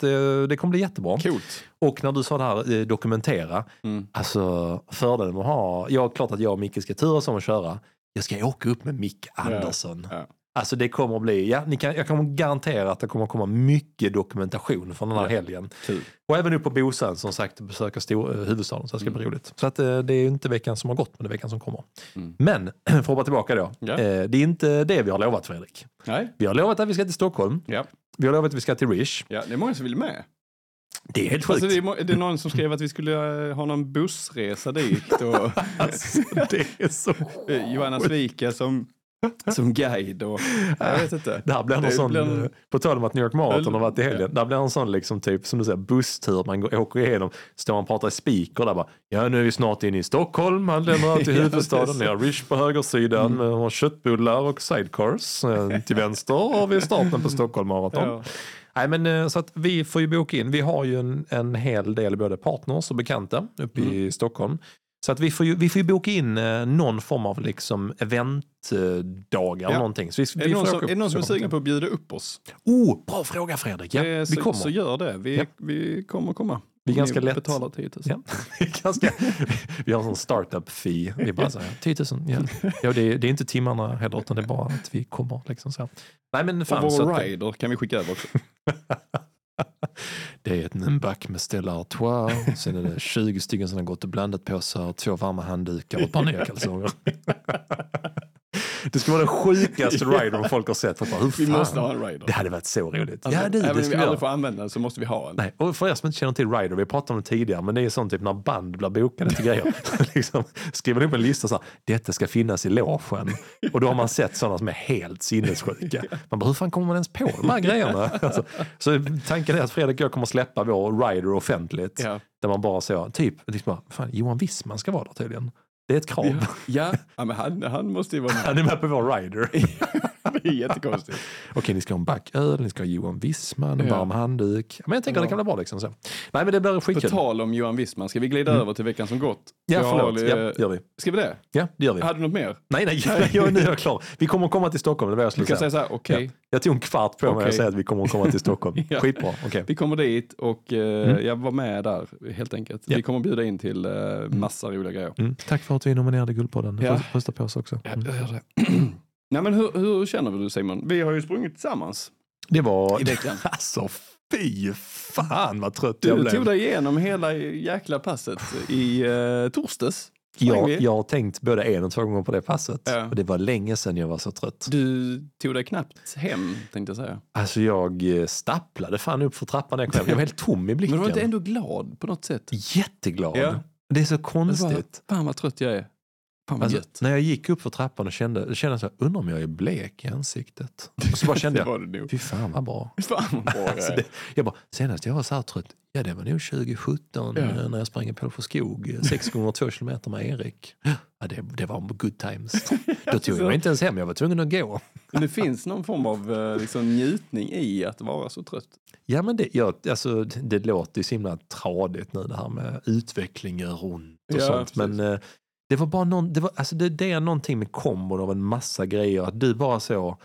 det kommer bli jättebra. Coolt. Och när du sa det här, dokumentera, Mm. alltså fördelen med att ha, ja klart att jag och Micke ska turas om att köra, jag ska åka upp med Micke Andersson. Ja. Alltså det kommer att bli, ja, ni kan, jag kan garantera att det kommer att komma mycket dokumentation från den här Ja. helgen. Kul. Och även upp på Bosön som sagt besöka stor, eh, huvudstaden så det ska bli roligt. Så att, eh, det är inte veckan som har gått men det är veckan som kommer. Mm. Men [CLEARS THROAT] för att hoppa tillbaka då. Ja. Eh, det är inte det vi har lovat Fredrik. Nej. Vi har lovat att vi ska till Stockholm. Ja. Vi har lovat att vi ska till Rish. ja, det är många som vill med. Det är helt sjukt. Alltså, det, är, det är någon som skrev att vi skulle eh, ha någon bussresa dit och [LAUGHS] Alltså, det är så eh, Johanna Svika som, som guide och jag vet inte. Det här blir någon Det sån, blir eh, på tal om att New York Marathon har varit i helgen, där blir en sån liksom typ som du säger busstur, man går, åker igenom, står och pratar i speaker där bara, ja nu är vi snart inne i Stockholm, han lämnar till [LAUGHS] Ja, huvudstaden, det ni har Rish på högersidan, mm. har köttbullar och sidecars, till vänster har vi starten på Stockholm Marathon. Ja. Nej, men, eh, så att vi får ju boka in. Vi har ju en, en hel del både partners och bekanta uppe i Mm. Stockholm. Så att vi får ju, vi får ju boka in eh, någon form av liksom eventdagar. Ja. någonting. Så vi, Är vi någon som, är det någon som är sugen på att bjuda upp oss? Oh, bra fråga Fredrik. Ja, Eh, vi så, kommer. så gör det. Vi, Ja. vi kommer komma. Vi är ganska lätt. betalar 10 000. Ja. [LAUGHS] Vi Ganska, vi har en sån startup fee. Vi bara säger 10 000. Ja. Ja, det, är, det är inte timmarna heller utan det är bara att vi kommer. Liksom så. Nej, men fan, Och så vår att- rider kan vi skicka över också. [LAUGHS] Det är ett- back med Stella Artois, sen är det 20 stycken som har gått och blandat på sig, två varma handdukar och ett par [LAUGHS] nya kalsonger. Det ska vara den sjukaste [LAUGHS] ridern folk har sett. För bara, hur Vi måste ha en rider. Det hade varit så roligt. Alltså, ja, det, även om vi aldrig får använda den så måste vi ha en. Nej, och för er som inte känner till Rider, vi pratade om det tidigare, men det är sånt typ när band blir bokade till grejer. [LAUGHS] [LAUGHS] liksom, skriver upp en lista så här, detta ska finnas i logen. Och då har man sett sådana som är helt sinnessjuka. Man bara, hur fan kommer man ens på de här grejerna? Alltså, så tanken är att Fredrik och jag kommer släppa vår Rider offentligt. Ja. Där man bara så, typ, liksom fan, Johan Wissman ska vara där tydligen. Det är ett krav. Ja, ja. ja men han, han måste ju vara med. Han är med på vår Rider. [LAUGHS] Det är jättekonstigt. [LAUGHS] Okej, ni ska ha en backöl, ni ska ha Johan Wissman, en Ja. varm handduk. Men jag tänker Ja. det kan bli bra liksom. Så. Nej men det blir På skitkul. tal om Johan Wissman, ska vi glida Mm. över till veckan som gått? Ja, Jag förlåt. har, Ja, gör vi. Ska vi det? Ja, det gör vi. Hade du något mer? Nej, nej, [LAUGHS] jag, nu är jag klar. Vi kommer att komma till Stockholm, det var jag skulle säga. säga så här, okej, Jag tog en kvart på mig Okej. att säga att vi kommer att komma till Stockholm. Ja. Skitbra, okej. vi kommer dit och eh, Mm. jag var med där helt enkelt. Ja. Vi kommer bjuda in till eh, massa roliga grejer. Mm. Tack för att vi nominerade Guldpodden. Ja. Ja. Rösta på oss också. Ja, Mm. jag gör det. [CLEARS THROAT] Nej men hur, hur känner du Simon? Vi har ju sprungit tillsammans Det var... i veckan. [LAUGHS] Alltså fy fan vad trött jag Du blev. tog dig igenom hela jäkla passet i eh, torsdags. Jag, jag har tänkt både en och två gånger på det passet. Ja. Och det var länge sedan jag var så trött. Du tog dig knappt hem tänkte jag säga. Alltså jag eh, stapplade fan upp för trappan när jag kom hem. Jag var helt tom i Men blicken. du var inte ändå glad på något sätt? Jätteglad. Ja. Det är så konstigt. fan vad trött jag är. Fan Alltså, när jag gick upp för trappan och kände, kände jag så här, undrar om jag är blek i ansiktet. Och så bara [LAUGHS] kände jag, fy fan vad bra. [LAUGHS] Fan vad bra jag Alltså det, jag bara, senast jag var så här trött, ja det var nog 2017 Ja. eh, när jag sprang i Pålsjö skog, eh, sex gånger två kilometer med Erik. Ja, det, det var good times. [LAUGHS] Då tog jag mig inte ens hem, jag var tvungen att gå. Men det finns någon form av eh, liksom, njutning i att vara så trött. Ja men det, ja, alltså, det låter ju så himla tradigt nu det här med utveckling gör ont och Ja, sånt. precis. Men eh, det var bara någon, det, var, alltså, det, det är någonting med kombon av en massa grejer. Att du bara så,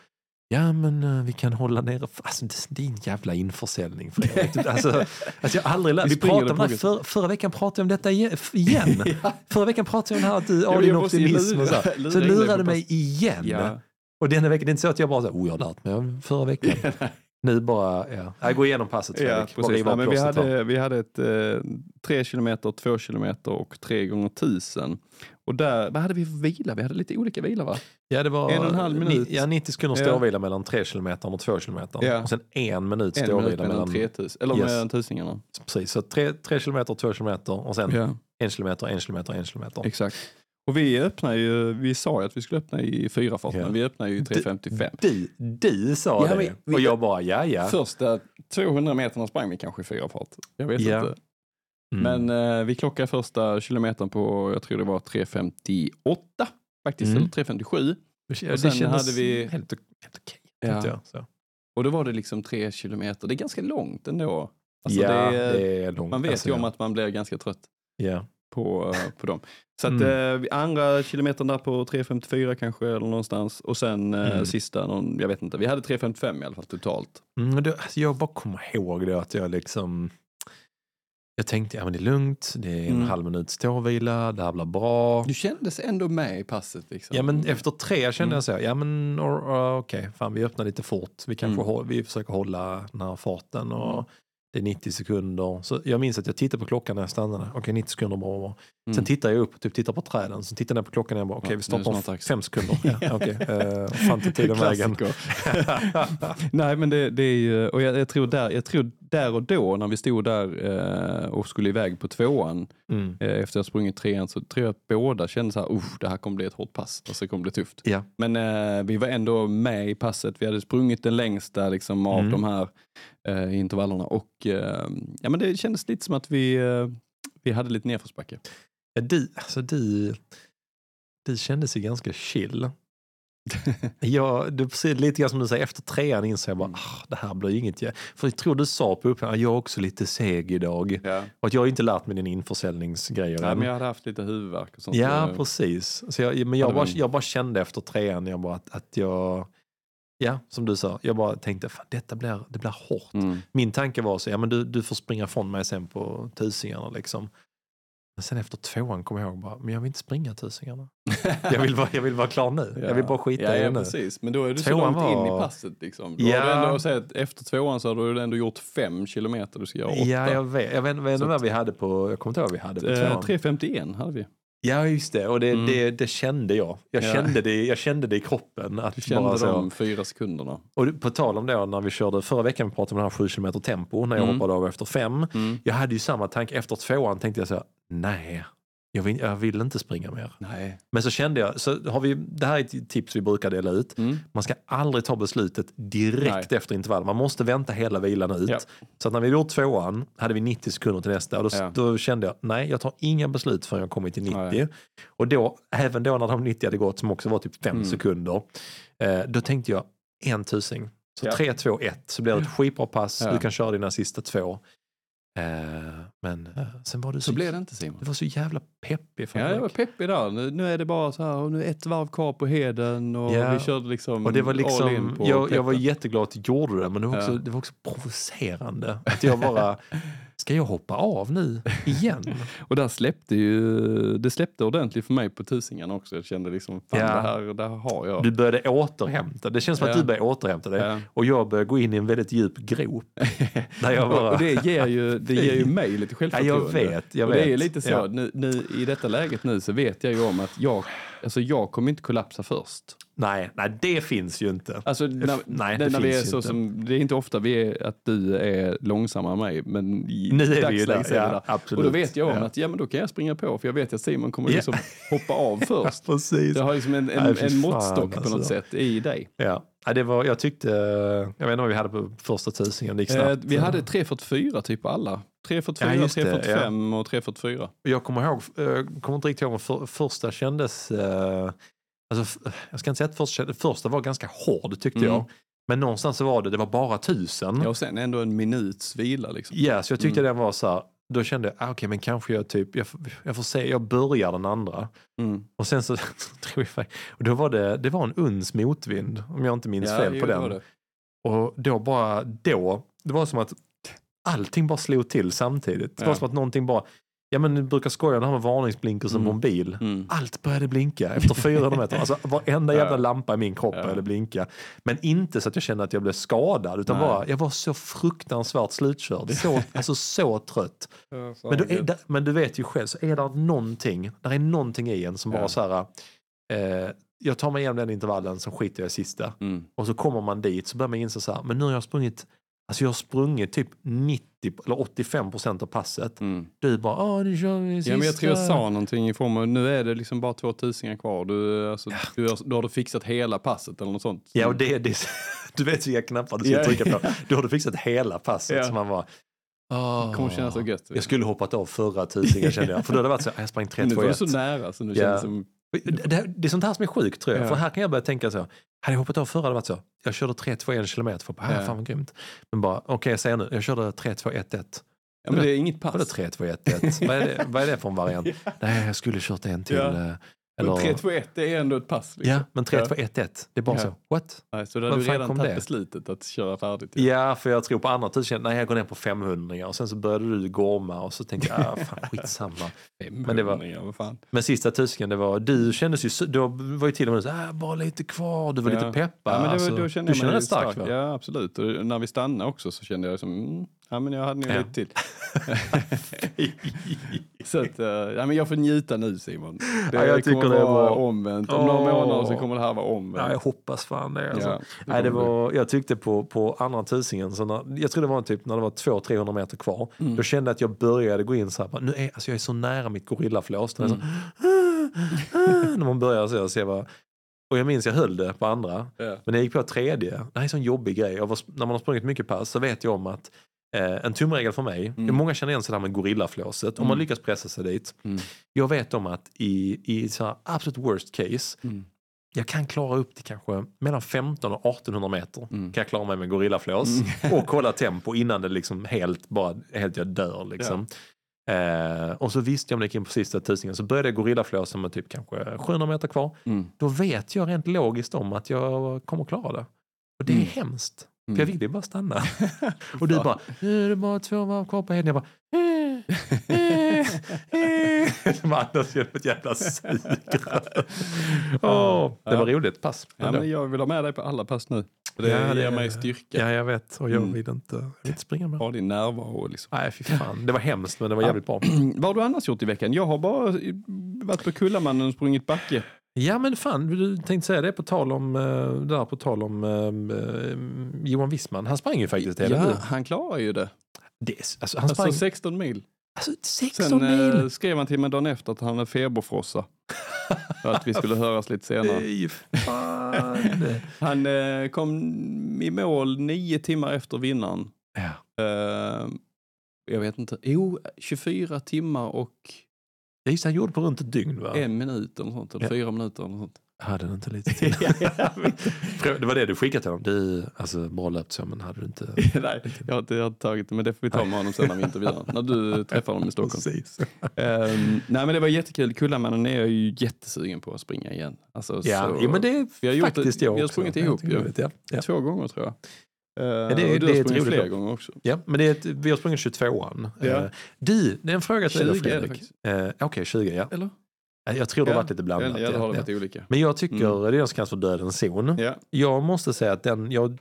ja men eh, vi kan hålla nere, alltså, det, det är en jävla införsäljning Fredrik. alltså, [LAUGHS] alltså, jag har aldrig lärt, Vi vi pratade om det här, för, förra veckan pratade jag om detta igen. [LAUGHS] igen. Förra veckan pratade jag om det här att du har din optimism och så. lura- här. lura Så lurade mig igen. Ja. Och denna veckan, det är inte så att jag bara så, oh jag har lärt mig förra veckan. [LAUGHS] Nu bara, ja. Jag går igenom passet Ja, Fredrik. Bara precis. Nej, men vi, hade, vi hade ett eh, tre kilometer, två kilometer och tre gånger tusen. Och där, vad hade vi för vila? Vi hade lite olika vila va? Ja, det var en och en halv minut. Ni, ja, 90 sekunder Ja. ståvila mellan 3 kilometer och 2 kilometer. Ja. Och sen en minut En ståvila minut mellan mellan... eller Yes. mellan tusingarna. Precis, så 3, 3 kilometer, 2 kilometer och sen Ja, 1 kilometer, 1 kilometer, 1 kilometer. exakt. Och vi öppnar ju, vi sa ju att vi skulle öppna i fyra fart, Ja. men vi öppnar ju i 3.55. Du, du sa Ja, det men vi- och jag bara ja ja. Första 200 meterna sprang vi kanske i fyra fart. Jag vet Ja. inte. Mm. Men eh, vi klockade första kilometern på, jag tror det var 3.58 faktiskt, Mm. eller 3.57. det, och sen kändes hade vi- helt, helt okej. Ja. Jag, så. Och då var det liksom tre kilometer. Det är ganska långt ändå. Alltså ja, det är, det är långt. man vet alltså, ju om ja. att man blir ganska trött Ja. På, eh, på dem. Så att Mm. eh, andra kilometern där på 3.54 kanske eller någonstans. Och sen eh, Mm. sista, någon, jag vet inte. Vi hade 3.55 i alla fall totalt. Mm, det, alltså jag bara kommer ihåg det att jag liksom jag tänkte, ja men det är lugnt, det är en Mm. halv minut ståvila, det här blir bra. Du kändes ändå med i passet liksom. Ja men efter tre kände Mm. jag så, ja men or, okej, fan vi öppnar lite fort. Vi kanske Mm. vi försöker hålla den här farten och Mm. Det är 90 sekunder. Så jag minns att jag tittade på klockan när jag stannade. Okej 90 sekunder bra. bra. Mm. Sen tittar jag upp typ tittar på träden. Sen tittar jag på klockan och jag bara, okej vi det stoppar om fem sekunder. [LAUGHS] Ja, okej, uh, fan till tiden vägen. [LAUGHS] Nej men det, det är ju, och jag, jag, tror där, jag tror där och då när vi stod där eh, och skulle iväg på tvåan mm. eh, efter att ha sprungit trean så tror jag att båda kände så här, "Usch, det här kommer bli ett hårt pass och så kommer det bli tufft. Ja. Men eh, vi var ändå med i passet, vi hade sprungit den längsta liksom, av Mm. de här eh, intervallerna och eh, ja, men det kändes lite som att vi, eh, vi hade lite nedförsbacke. Ja, du, alltså kändes ju ganska chill. [LAUGHS] jag, det är lite grann som du säger, efter trean inser jag bara, Mm. ah, det här blir inget. jag-" För jag tror du sa på upphandlingen, jag är också lite seg idag. Ja. Och att jag har inte lärt mig din införsäljningsgrejer Nej, men jag hade haft lite huvudvärk och sånt. Ja, så- precis. Så jag, men jag bara, jag bara kände efter trean jag bara att, att jag, ja, som du sa, jag bara tänkte, fan, detta blir, det blir hårt. Mm. Min tanke var så, ja men du, du får springa från mig sen på tusingarna liksom. Men sen efter tvåan kom jag ihåg bara, men jag vill inte springa tusingarna. [LAUGHS] Jag vill vara, jag vill vara klar nu. Jag vill bara skita ja, i ja, det nu. precis. Men då är du så Tvåan långt in i var- passet. Liksom. Då Ja. har du ändå, att säga att efter tvåan så har du ändå gjort fem kilometer. Du ska göra åtta. Ja, jag vet. Jag vet, vet Så vad att- vi hade på, jag kommer inte ihåg vad vi hade på Eh, tvåan. 3.51 hade vi. Ja, just det. Och det, Mm. det, det kände jag. Jag, Ja. kände det, jag kände det i kroppen. Att Du kände bara så, de fyra sekunderna. Och på tal om det, när vi körde förra veckan, vi pratade om den här 7 km tempo, när jag Mm. hoppade av efter fem. Mm. Jag hade ju samma tanke, efter tvåan tänkte jag så här, nej, jag vill, jag vill inte springa mer. Nej. Men så kände jag, så har vi, det här är ett tips vi brukar dela ut, Mm. man ska aldrig ta beslutet direkt efter intervall. Man måste vänta hela vilan ut. Ja. Så när vi gjorde tvåan hade vi 90 sekunder till nästa och då, Ja. då kände jag, nej jag tar inga beslut förrän jag kommit till 90. Nej. Och då, även då när de 90 hade gått, som också var typ 5 Mm. sekunder, eh, då tänkte jag en tusing. Så Ja. 3, 2, 1 så blir det ett skitbra pass, du kan köra dina sista två. Eh, men eh, sen var du Så blev det inte Simon. du var så jävla peppig. Ja, jag var peppig där. Nu, är det bara så här, och nu är ett varv kvar på heden och Ja. vi körde liksom Och det var all in liksom, på jag, jag var jätteglad att du gjorde det, men det var, också, Ja. det var också provocerande. Att jag bara, [LAUGHS] ska jag hoppa av nu igen? [LAUGHS] Och där släppte ju, det släppte ordentligt för mig på tusingarna också. Jag kände liksom, fan Ja. det här, det här har jag. Du började återhämta, det känns som att Ja. du började återhämta dig. Ja. Och jag började gå in i en väldigt djup grop. [LAUGHS] Där jag bara, Och det ger ju, det ger ju mig lite [LAUGHS] ja, självförtroende. jag vet, jag och vet. det är lite så, Ja. nu, nu, i detta läget nu så vet jag ju om att jag, alltså jag kommer inte kollapsa först. Nej, nej, det finns ju inte. Alltså när, nej, det, det när vi är så inte. som, det är inte ofta vi är, att du är långsammare än mig, men i Nu är vi ju vi ja, absolut. Och då vet jag om Ja. att ja, men då kan jag springa på, för jag vet att Simon kommer Ja. liksom [LAUGHS] hoppa av [LAUGHS] först. Precis. Det har liksom en, en, Nej, en fan, måttstock på alltså. något sätt i dig. Ja. Ja, det var, jag tyckte, jag vet inte vad vi hade på första tusingen, det gick Eh, snabbt. vi hade 3.44 typ på alla. 3.44, Ja, just det, 3.45 och 3.44. Jag kommer ihåg, eh, kommer inte riktigt ihåg, för, första kändes, eh, alltså, jag ska inte säga att första, första var ganska hård tyckte Mm. jag. Men någonstans så var det, det var bara tusen. Ja, och sen ändå en minuts vila liksom. Ja, så jag tyckte Mm. den var så här, då kände jag, ah, okej men kanske jag typ, jag, jag får se, jag börjar den andra. Mm. Och sen så [LAUGHS] tror jag, och då var det, det var en uns motvind, om jag inte minns fel jo, på den. Och då bara, då, det var som att allting bara slog till samtidigt. Det var Ja. som att någonting bara, ja men du brukar skoja det här med varningsblinkersen Mm. på en bil. Mm. Allt började blinka efter 400 [LAUGHS] meter. Alltså varenda jävla lampa i min kropp Ja. började blinka. Men inte så att jag kände att jag blev skadad utan Nej. bara, jag var så fruktansvärt slutkörd. Så, [LAUGHS] alltså så trött. Ja, Men du, är, men du vet ju själv, så är det någonting, där är någonting i en som bara Ja. så här, eh, jag tar mig igenom den intervallen, så skiter jag i sista. Mm. Och så kommer man dit så börjar man inse så här, men nu har jag sprungit, alltså jag har sprungit typ 90 eller 85 procent av passet. Mm. Du bara, ja nu kör vi sista. Ja, men jag tror jag sa någonting i form av, nu är det liksom bara två tusingar kvar. Du, alltså, du, har, då har du fixat hela passet eller något sånt. Ja, och det, det, [LAUGHS] du vet vilka knappar du ska Ja, trycka på. [LAUGHS] ja. Då har du fixat hela passet. Ja. Så man bara, Det kommer kännas så gött. Jag skulle hoppat av förra tusingen kände jag. För då hade det varit så, jag sprang 3, nu 2, var du 1. så nära så nu Ja. känns det som... Det, det, är sånt här som är sjukt tror jag. Ja. För här kan jag börja tänka så. Hade jag hoppat av förra hade det varit så. Jag körde 3, 2, 1 kilometer. För bara, Ja. ja. fan vad grymt. Men bara, okej jag säger nu. Jag körde 3, 2, 1, 1. Ja, men det är inget Vadå pass. 3, 2, 1, 1? vad, är det, vad är det för en variant? [LAUGHS] Nej, jag skulle kört en till. Ja. Men Eller, 3-2-1 det är ändå ett pass. Liksom. ja, men 3, Ja. 2, 1, 1. Det är bara Ja. så. What? Nej, så då Var du redan tagit det? beslutet att köra färdigt. Ja, för jag tror på andra tusen, nej jag går ner på 500 och sen så började du gorma och så tänkte jag, ah, fan [LAUGHS] skitsamma. Men det var- Ja, fan. Men sista tusingen, det var, du kändes ju, då var ju till och med så ah, bara lite kvar, du var Ja. lite peppad. Ja, men det, alltså, då kände du kände dig stark va? Ja, absolut. Och när vi stannade också så kände jag som, mm, ja men jag hade nog Ja. lite till. [LAUGHS] så att, eh, ja, men jag får njuta nu Simon. Det Ja, jag tycker det var- omvänt. Om några månader så kommer det här vara omvänt. Ja, jag hoppas fan det. Alltså. Ja, Nej, det kommer bli. var, jag tyckte på, på andra tusingen, så när, jag tror det var typ när det var 200-300 meter kvar, Mm. då kände jag att jag började gå in så här, bara, nu är, alltså jag är så nära mitt gorillaflås. Är Mm. så, när man börjar så, se vad, och jag minns jag höll det på andra, Ja. men när jag gick på tredje, det här är en sån jobbig grej, jag var, när man har sprungit mycket pass så vet jag om att eh, en tumregel för mig, Mm. många känner igen sig där med gorillaflåset, om man Mm. lyckas pressa sig dit. Mm. Jag vet om att i, i så absolut worst case, Mm. jag kan klara upp till kanske mellan 15 och 1800 meter. Mm. Kan jag klara mig med gorillaflås [LAUGHS] och kolla tempo innan det liksom helt, bara, helt jag dör. Liksom. Eh, och så visste jag om det gick in på sista tusingen så började jag gorillaflåsen med typ kanske 700 meter kvar. Mm. Då vet jag rent logiskt om att jag kommer klara det. Och det är Mm. hemskt. Mm. För jag vill ju bara stanna. [LAUGHS] och du bara, nu är det bara två varv kvar på heden. Jag bara, eh, eh, eh. [LAUGHS] Som andas genom ett jävla sugrör. Åh, det var roligt pass. Ja, men jag vill ha med dig på alla pass nu. Det Ja, det- ger mig styrka. Ja, jag vet. Och jag Mm. vill inte, jag vill inte springa med. Ha din närvaro liksom. Nej, fy fan. Det var hemskt, men det var jävligt bra. [CLEARS THROAT] Vad har du annars gjort i veckan? Jag har bara varit på Kullamannen och sprungit backe. Ja, men fan, du tänkte säga det på tal om, eh, där på tal om eh, Johan Wissman. Han sprang ju faktiskt hela Ja, han klarar ju det. Det, alltså, han sprang Alltså 16 mil. alltså, 16 Sen mil. eh, skrev han till mig dagen efter att han hade feberfrossa. För att vi skulle höras lite senare. [LAUGHS] Fan. [LAUGHS] Han eh, kom i mål nio timmar efter vinnaren. ja. Eh, jag vet inte. Jo, 24 timmar och Jag gissar han gjorde på runt ett dygn va? en minut eller sånt. Eller Ja. fyra minuter eller sånt. Hade du inte lite till? [LAUGHS] det var det du skickade till honom? Du, alltså bra löpt så, men hade du inte... [LAUGHS] Nej, jag har inte, jag har inte tagit det, men det får vi ta med honom sen när vi intervjuar När du [LAUGHS] träffar honom i Stockholm. Precis. Ehm, nej men det var jättekul. Kullamannen är jag ju jättesugen på att springa igen. Alltså, Ja, så, jo, men det är Vi har gjort faktiskt det- jag vi har sprungit ihop ju. Ja, ja. Två gånger tror jag. Uh, det är- du det har sprungit fler gånger också. ja, men det är ett, vi har sprungit 22an. Ja. Eh, Du, det är en fråga till dig då, 20 är det Fredrik. Eh, Okej, 20 ja. Eller? Eh, Jag tror det har Ja. varit lite blandat. Eller, eller har ja, det ja. varit olika? Men jag tycker Mm. det är som kallas för dödens zon. Ja. Jag måste säga att den, jag,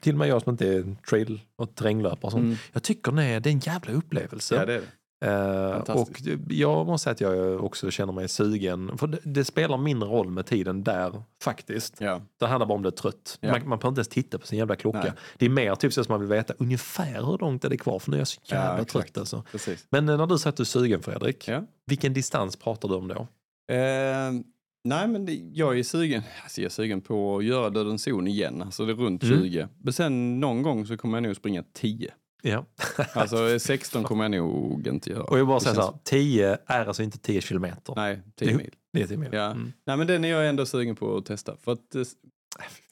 till och med jag som inte är trail och terränglöpare, och sånt, Mm. jag tycker den är, det är en jävla upplevelse. ja, det är det. Eh, och jag måste säga att jag också känner mig sugen. För det, det spelar mindre roll med tiden där faktiskt. Ja. Det handlar bara om det är trött. Ja. Man, man behöver inte ens titta på sin jävla klocka. Nej. Det är mer typ så att man vill veta ungefär hur långt är det kvar för nu är jag så Ja, jävla exakt. trött alltså. Precis. Men eh, när du säger att du är sugen Fredrik, Ja. vilken distans pratar du om då? Ehm, nej, men det, jag är sugen. Alltså jag är sugen på att göra Dödens zon igen. Alltså det är runt Mm. 20. Men sen någon gång så kommer jag nog springa 10. Ja. [LAUGHS] Alltså 16 kommer jag nog inte göra. Och jag bara säger så här, 10 är alltså inte 10 kilometer. Nej, 10 Jo. mil. Det är 10 mil. Ja. Mm. Nej men den är jag ändå sugen på att testa. För att eh,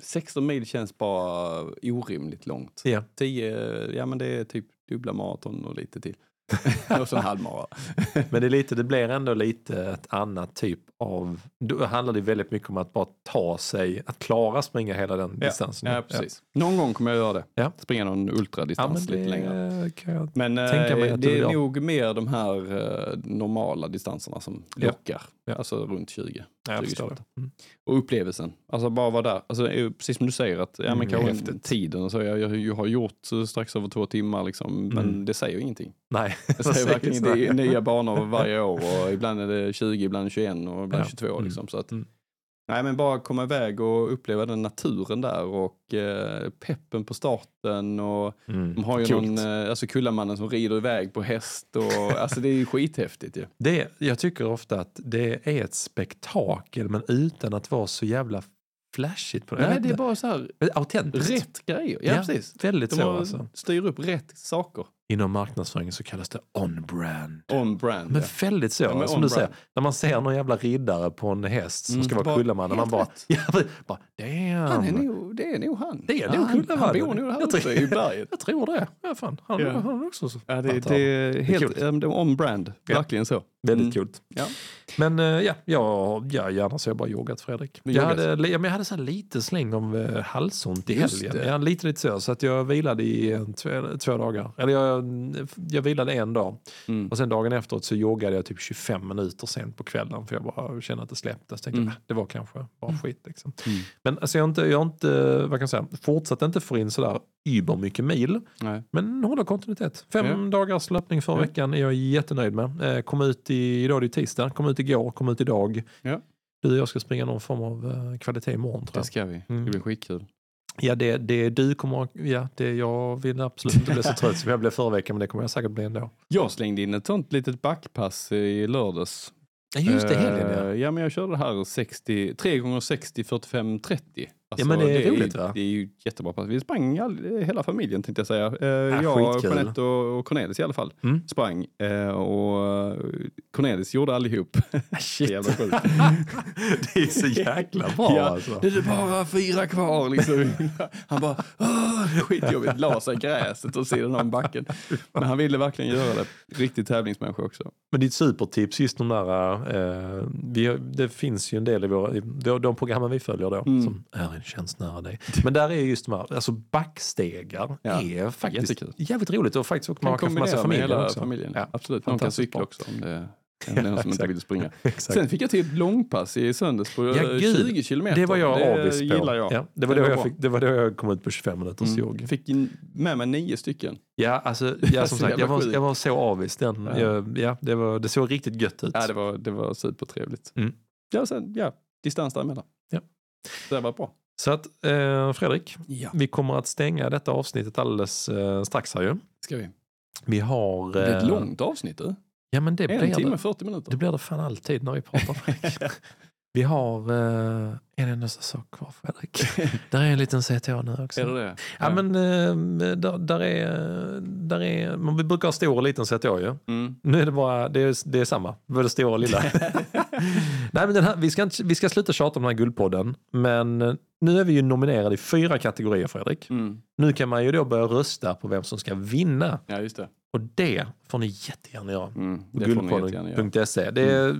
16 mil känns bara orimligt långt. Ja. 10, ja men det är typ dubbla maraton och lite till. [LAUGHS] [LAUGHS] och så en halvmara. Men det, är lite, det blir ändå lite ett annat typ av... Då handlar det väldigt mycket om att bara ta sig, att klara springa hela den distansen. Ja, precis. Någon gång kommer jag göra det. Ja. Springa någon Ja, ultradistans men lite längre. Men eh, det är nog mer de här eh, normala distanserna som Ja. lockar. Ja. Alltså runt 20. Ja, jag 20, förstår det. 28. Mm. Och upplevelsen. Alltså bara vara där. Alltså, precis som du säger, att ja, men Mm, kanske tiden och så. Jag, jag, har gjort så strax över två timmar liksom, men Mm. det säger ju ingenting. Nej, [LAUGHS] Det säger [LAUGHS] verkligen det är nya banor [LAUGHS] varje år och ibland är det 20, ibland 21 och ibland Ja. 22. Mm. Liksom, så att, Mm. Nej men bara komma iväg och uppleva den naturen där och eh, peppen på starten och Mm. de har ju Coolt. någon, eh, alltså Kullamannen som rider iväg på häst och alltså det är ju skithäftigt ju. Det, jag tycker ofta att det är ett spektakel men utan att vara så jävla flashigt. På det. Nej det är bara så här Autentiskt. rätt grejer. Ja, Ja, precis. Väldigt De så alltså. styr upp rätt saker. Inom marknadsföringen så kallas det on-brand. On brand. Men ja. väldigt så, Ja, som du säger. När man ser någon jävla riddare på en häst som Mm, ska vara bara kullamannen, man bara, [LAUGHS] ja, bara damn. Han är nog, det är nog han. Det är nog han, han bor nog här Jag tror- uppe i berget. [LAUGHS] Jag tror det. Ja, fan. Han, Ja. han också så. Ja, det, det jag. är helt det är on brand. Ja. Verkligen så. Väldigt Mm. coolt. Ja. Men eh, ja, ja, ja, gärna så jag bara joggat Fredrik. Jag hade, li- ja, men jag hade så lite släng om eh, halsont i helgen. det. Ja, lite, lite så. Så att jag vilade i två, två dagar. Eller jag, jag vilade en dag. Mm. Och sen dagen efteråt så joggade jag typ 25 minuter sent på kvällen. För jag bara kände att det släppte. Så tänkte Mm. jag, "Ah, det var kanske bara skit. Liksom. Mm. Men alltså, jag har inte, jag har inte, vad kan jag säga, fortsatt inte få in sådär über mycket mil. Nej. Men håller kontinuitet. Fem Ja. dagars löpning förra Ja. veckan är jag jättenöjd med. Eh, kom ut i, idag är det tisdag, kom ut igår, kom ut idag. Ja. Du och jag ska springa någon form av eh, kvalitet imorgon tror Det jag. ska vi. Mm. Det blir skitkul. Ja, det, det du kommer ja, det jag vill absolut inte bli så trött som jag blev förra veckan, men det kommer jag säkert bli ändå. Jag slängde in ett sånt litet backpass i lördags. Ja, just det, helgen ja. Eh, Ja, men jag körde det här 60, 3 gånger 60, 45, 30. Alltså, men det är ju- roligt, va? Det är ju jättebra. Vi sprang all, hela familjen tänkte jag säga. Eh, Ja, jag, skitkul. Jeanette och och Cornelis i alla fall Mm. sprang. Eh, och eh, Cornelis gjorde allihop. [LAUGHS] Shit. Jävla sjukt. [LAUGHS] det är så jäkla bra Ja, alltså. Det är bara fyra kvar liksom. [LAUGHS] Han bara, "Åh, skitjobbigt, la sig i gräset och sidan om backen. Men han ville verkligen göra det. Riktig tävlingsmänniska också. Men ditt supertips, just de där, eh, vi, det finns ju en del i våra, i de, de programmen vi följer då, Mm. som är tjänst nära dig. [LAUGHS] Men där är just de här, alltså backstegar Ja, är faktiskt jättekul. jävligt roligt och faktiskt också man Kan få med familjen hela också. familjen. Ja. Absolut, någon kan Fantastiskt cykla också om det om [LAUGHS] det är någon som inte vill springa. Sen fick jag till ett långpass i söndags på Ja, eh, gud. 20 kilometer. det var jag det avis på. jag. Ja, det, var Det var jag fick, det var då jag kom ut på 25 minuters Mm. jogg. Fick med mig nio stycken. Ja, alltså, ja, [LAUGHS] som sagt, jag var, jag var så avis. Den, Ja. jag, ja, det, var, det såg riktigt gött ut. Ja, det var, det var supertrevligt. Mm. Ja, sen, ja, distans däremellan. Ja. Så det var bra. Så att, eh, Fredrik, Ja. vi kommer att stänga detta avsnittet alldeles eh, strax här ju. Ska vi? Vi har... Det är ett eh, långt avsnitt du. Ja, men det En blir timme, det. 40 minuter. Det blir det fan alltid när vi pratar [LAUGHS] Fredrik. Vi har eh, en enda sak kvar Fredrik. [LAUGHS] Där är en liten CTA nu också. Är det det? Ja, men eh, där, där är, där är, men vi brukar ha stor och liten CTA ju. Mm. Nu är det bara, det är, det är samma, både stora och lilla. [LAUGHS] [LAUGHS] Nej, men den här, vi, ska inte, vi ska sluta tjata om den här guldpodden, men eh, nu är vi ju nominerade i fyra kategorier Fredrik. Mm. Nu kan man ju då börja rösta på vem som ska vinna. Ja, just det. Och det får ni jättegärna göra. Mm. Guldpodden.se. Det är,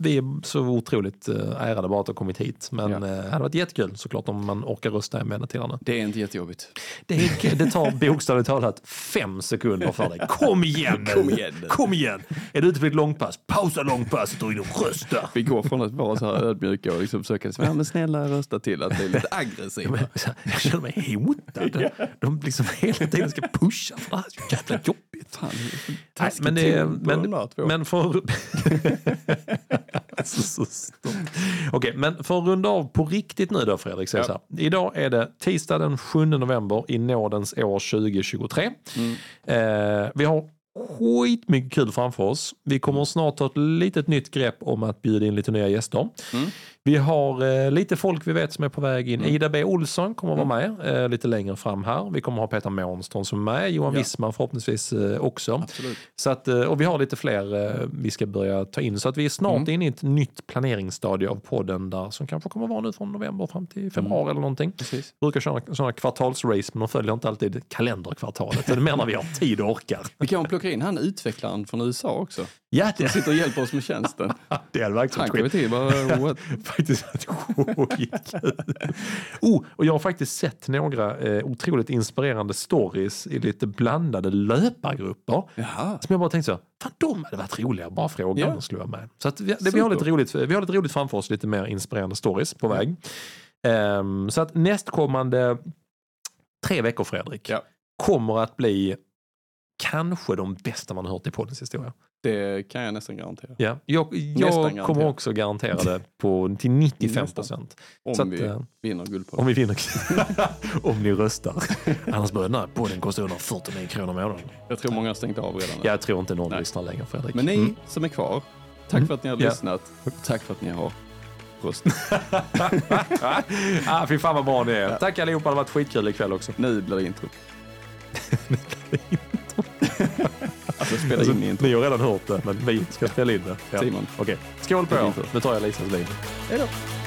Vi är så otroligt eh, ärade bara att ha kommit hit. Men Ja. eh, det hade varit jättekul såklart om man orkar rösta till henne. Det är inte jättejobbigt. Det, är, det tar [LAUGHS] bokstavligt talat fem sekunder för dig. Kom igen! [LAUGHS] Kom igen. Kom igen! Är du ute på ett långpass? Pausa långpasset och in och rösta! Vi går från att vara så här ödmjuka och liksom försöka säga, men snälla rösta till att det är lite [LAUGHS] här, Jag känner mig hotad. De liksom hela tiden ska pusha jävla jobbigt. Fan, Nej, men, det, de men, där två. men för... [LAUGHS] Så- så stopp. Okej, men för att runda av på riktigt nu då Fredrik. Så Ja. Idag är det tisdag den 7 november i nådens år 2023. Mm. Eh, vi har skitmycket kul framför oss. Vi kommer snart ta ett litet nytt grepp om att bjuda in lite nya gäster. Mm. Vi har eh, lite folk vi vet som är på väg in. Ida B Olsson kommer att vara med eh, lite längre fram här. Vi kommer att ha Peter Månsson som är med. Johan Ja. Wissman förhoppningsvis eh, också. Absolut. Så att, och vi har lite fler vi ska börja ta in. Så att vi är snart Mm. inne i ett nytt planeringsstadie av podden där som kanske kommer vara nu från november fram till februari Mm. eller någonting. Precis. brukar köra sådana kvartalsrace men de följer inte alltid kalenderkvartalet. Det när vi har tid och orkar. Vi kan plocka in han utvecklaren från USA också. Ja, Som det, sitter och hjälper oss med tjänsten. [LAUGHS] det hade verkligen Han varit kommer skit. till bara, what? [LAUGHS] Faktiskt varit skitkul. Oh, och jag har faktiskt sett några eh, otroligt inspirerande stories i lite blandade löpargrupper. Jaha. Som jag bara tänkte så, fan de hade varit roliga, bara fråga om de skulle vara med. Så att vi, det, vi, har lite roligt, vi har lite roligt framför oss, lite mer inspirerande stories på väg. Ehm, så att nästkommande tre veckor Fredrik Ja. kommer att bli kanske de bästa man har hört i poddens historia. Det kan jag nästan garantera. Ja. Jag, jag kommer också garantera det på, till 95 procent. Om Så att, vi eh, vinner guld på Om det. vi vinner. [LAUGHS] om ni röstar. [LAUGHS] Annars börjar den här podden kosta 149 kronor i månaden. Jag tror många har stängt av redan. Jag tror inte någon Nej. lyssnar längre Fredrik. Men ni Mm. som är kvar, tack Mm. för att ni har Ja. lyssnat. Tack för att ni har röstat. [LAUGHS] ah, fy fan vad bra ni är. Tack allihopa, det har varit skitkul ikväll också. Nu blir det intro. Alltså spela Alltså, in ni har redan hört det, men vi ska spela in det. Ja. Simon. Okej, skål på er. Nu tar jag Lisas liv. Hej då.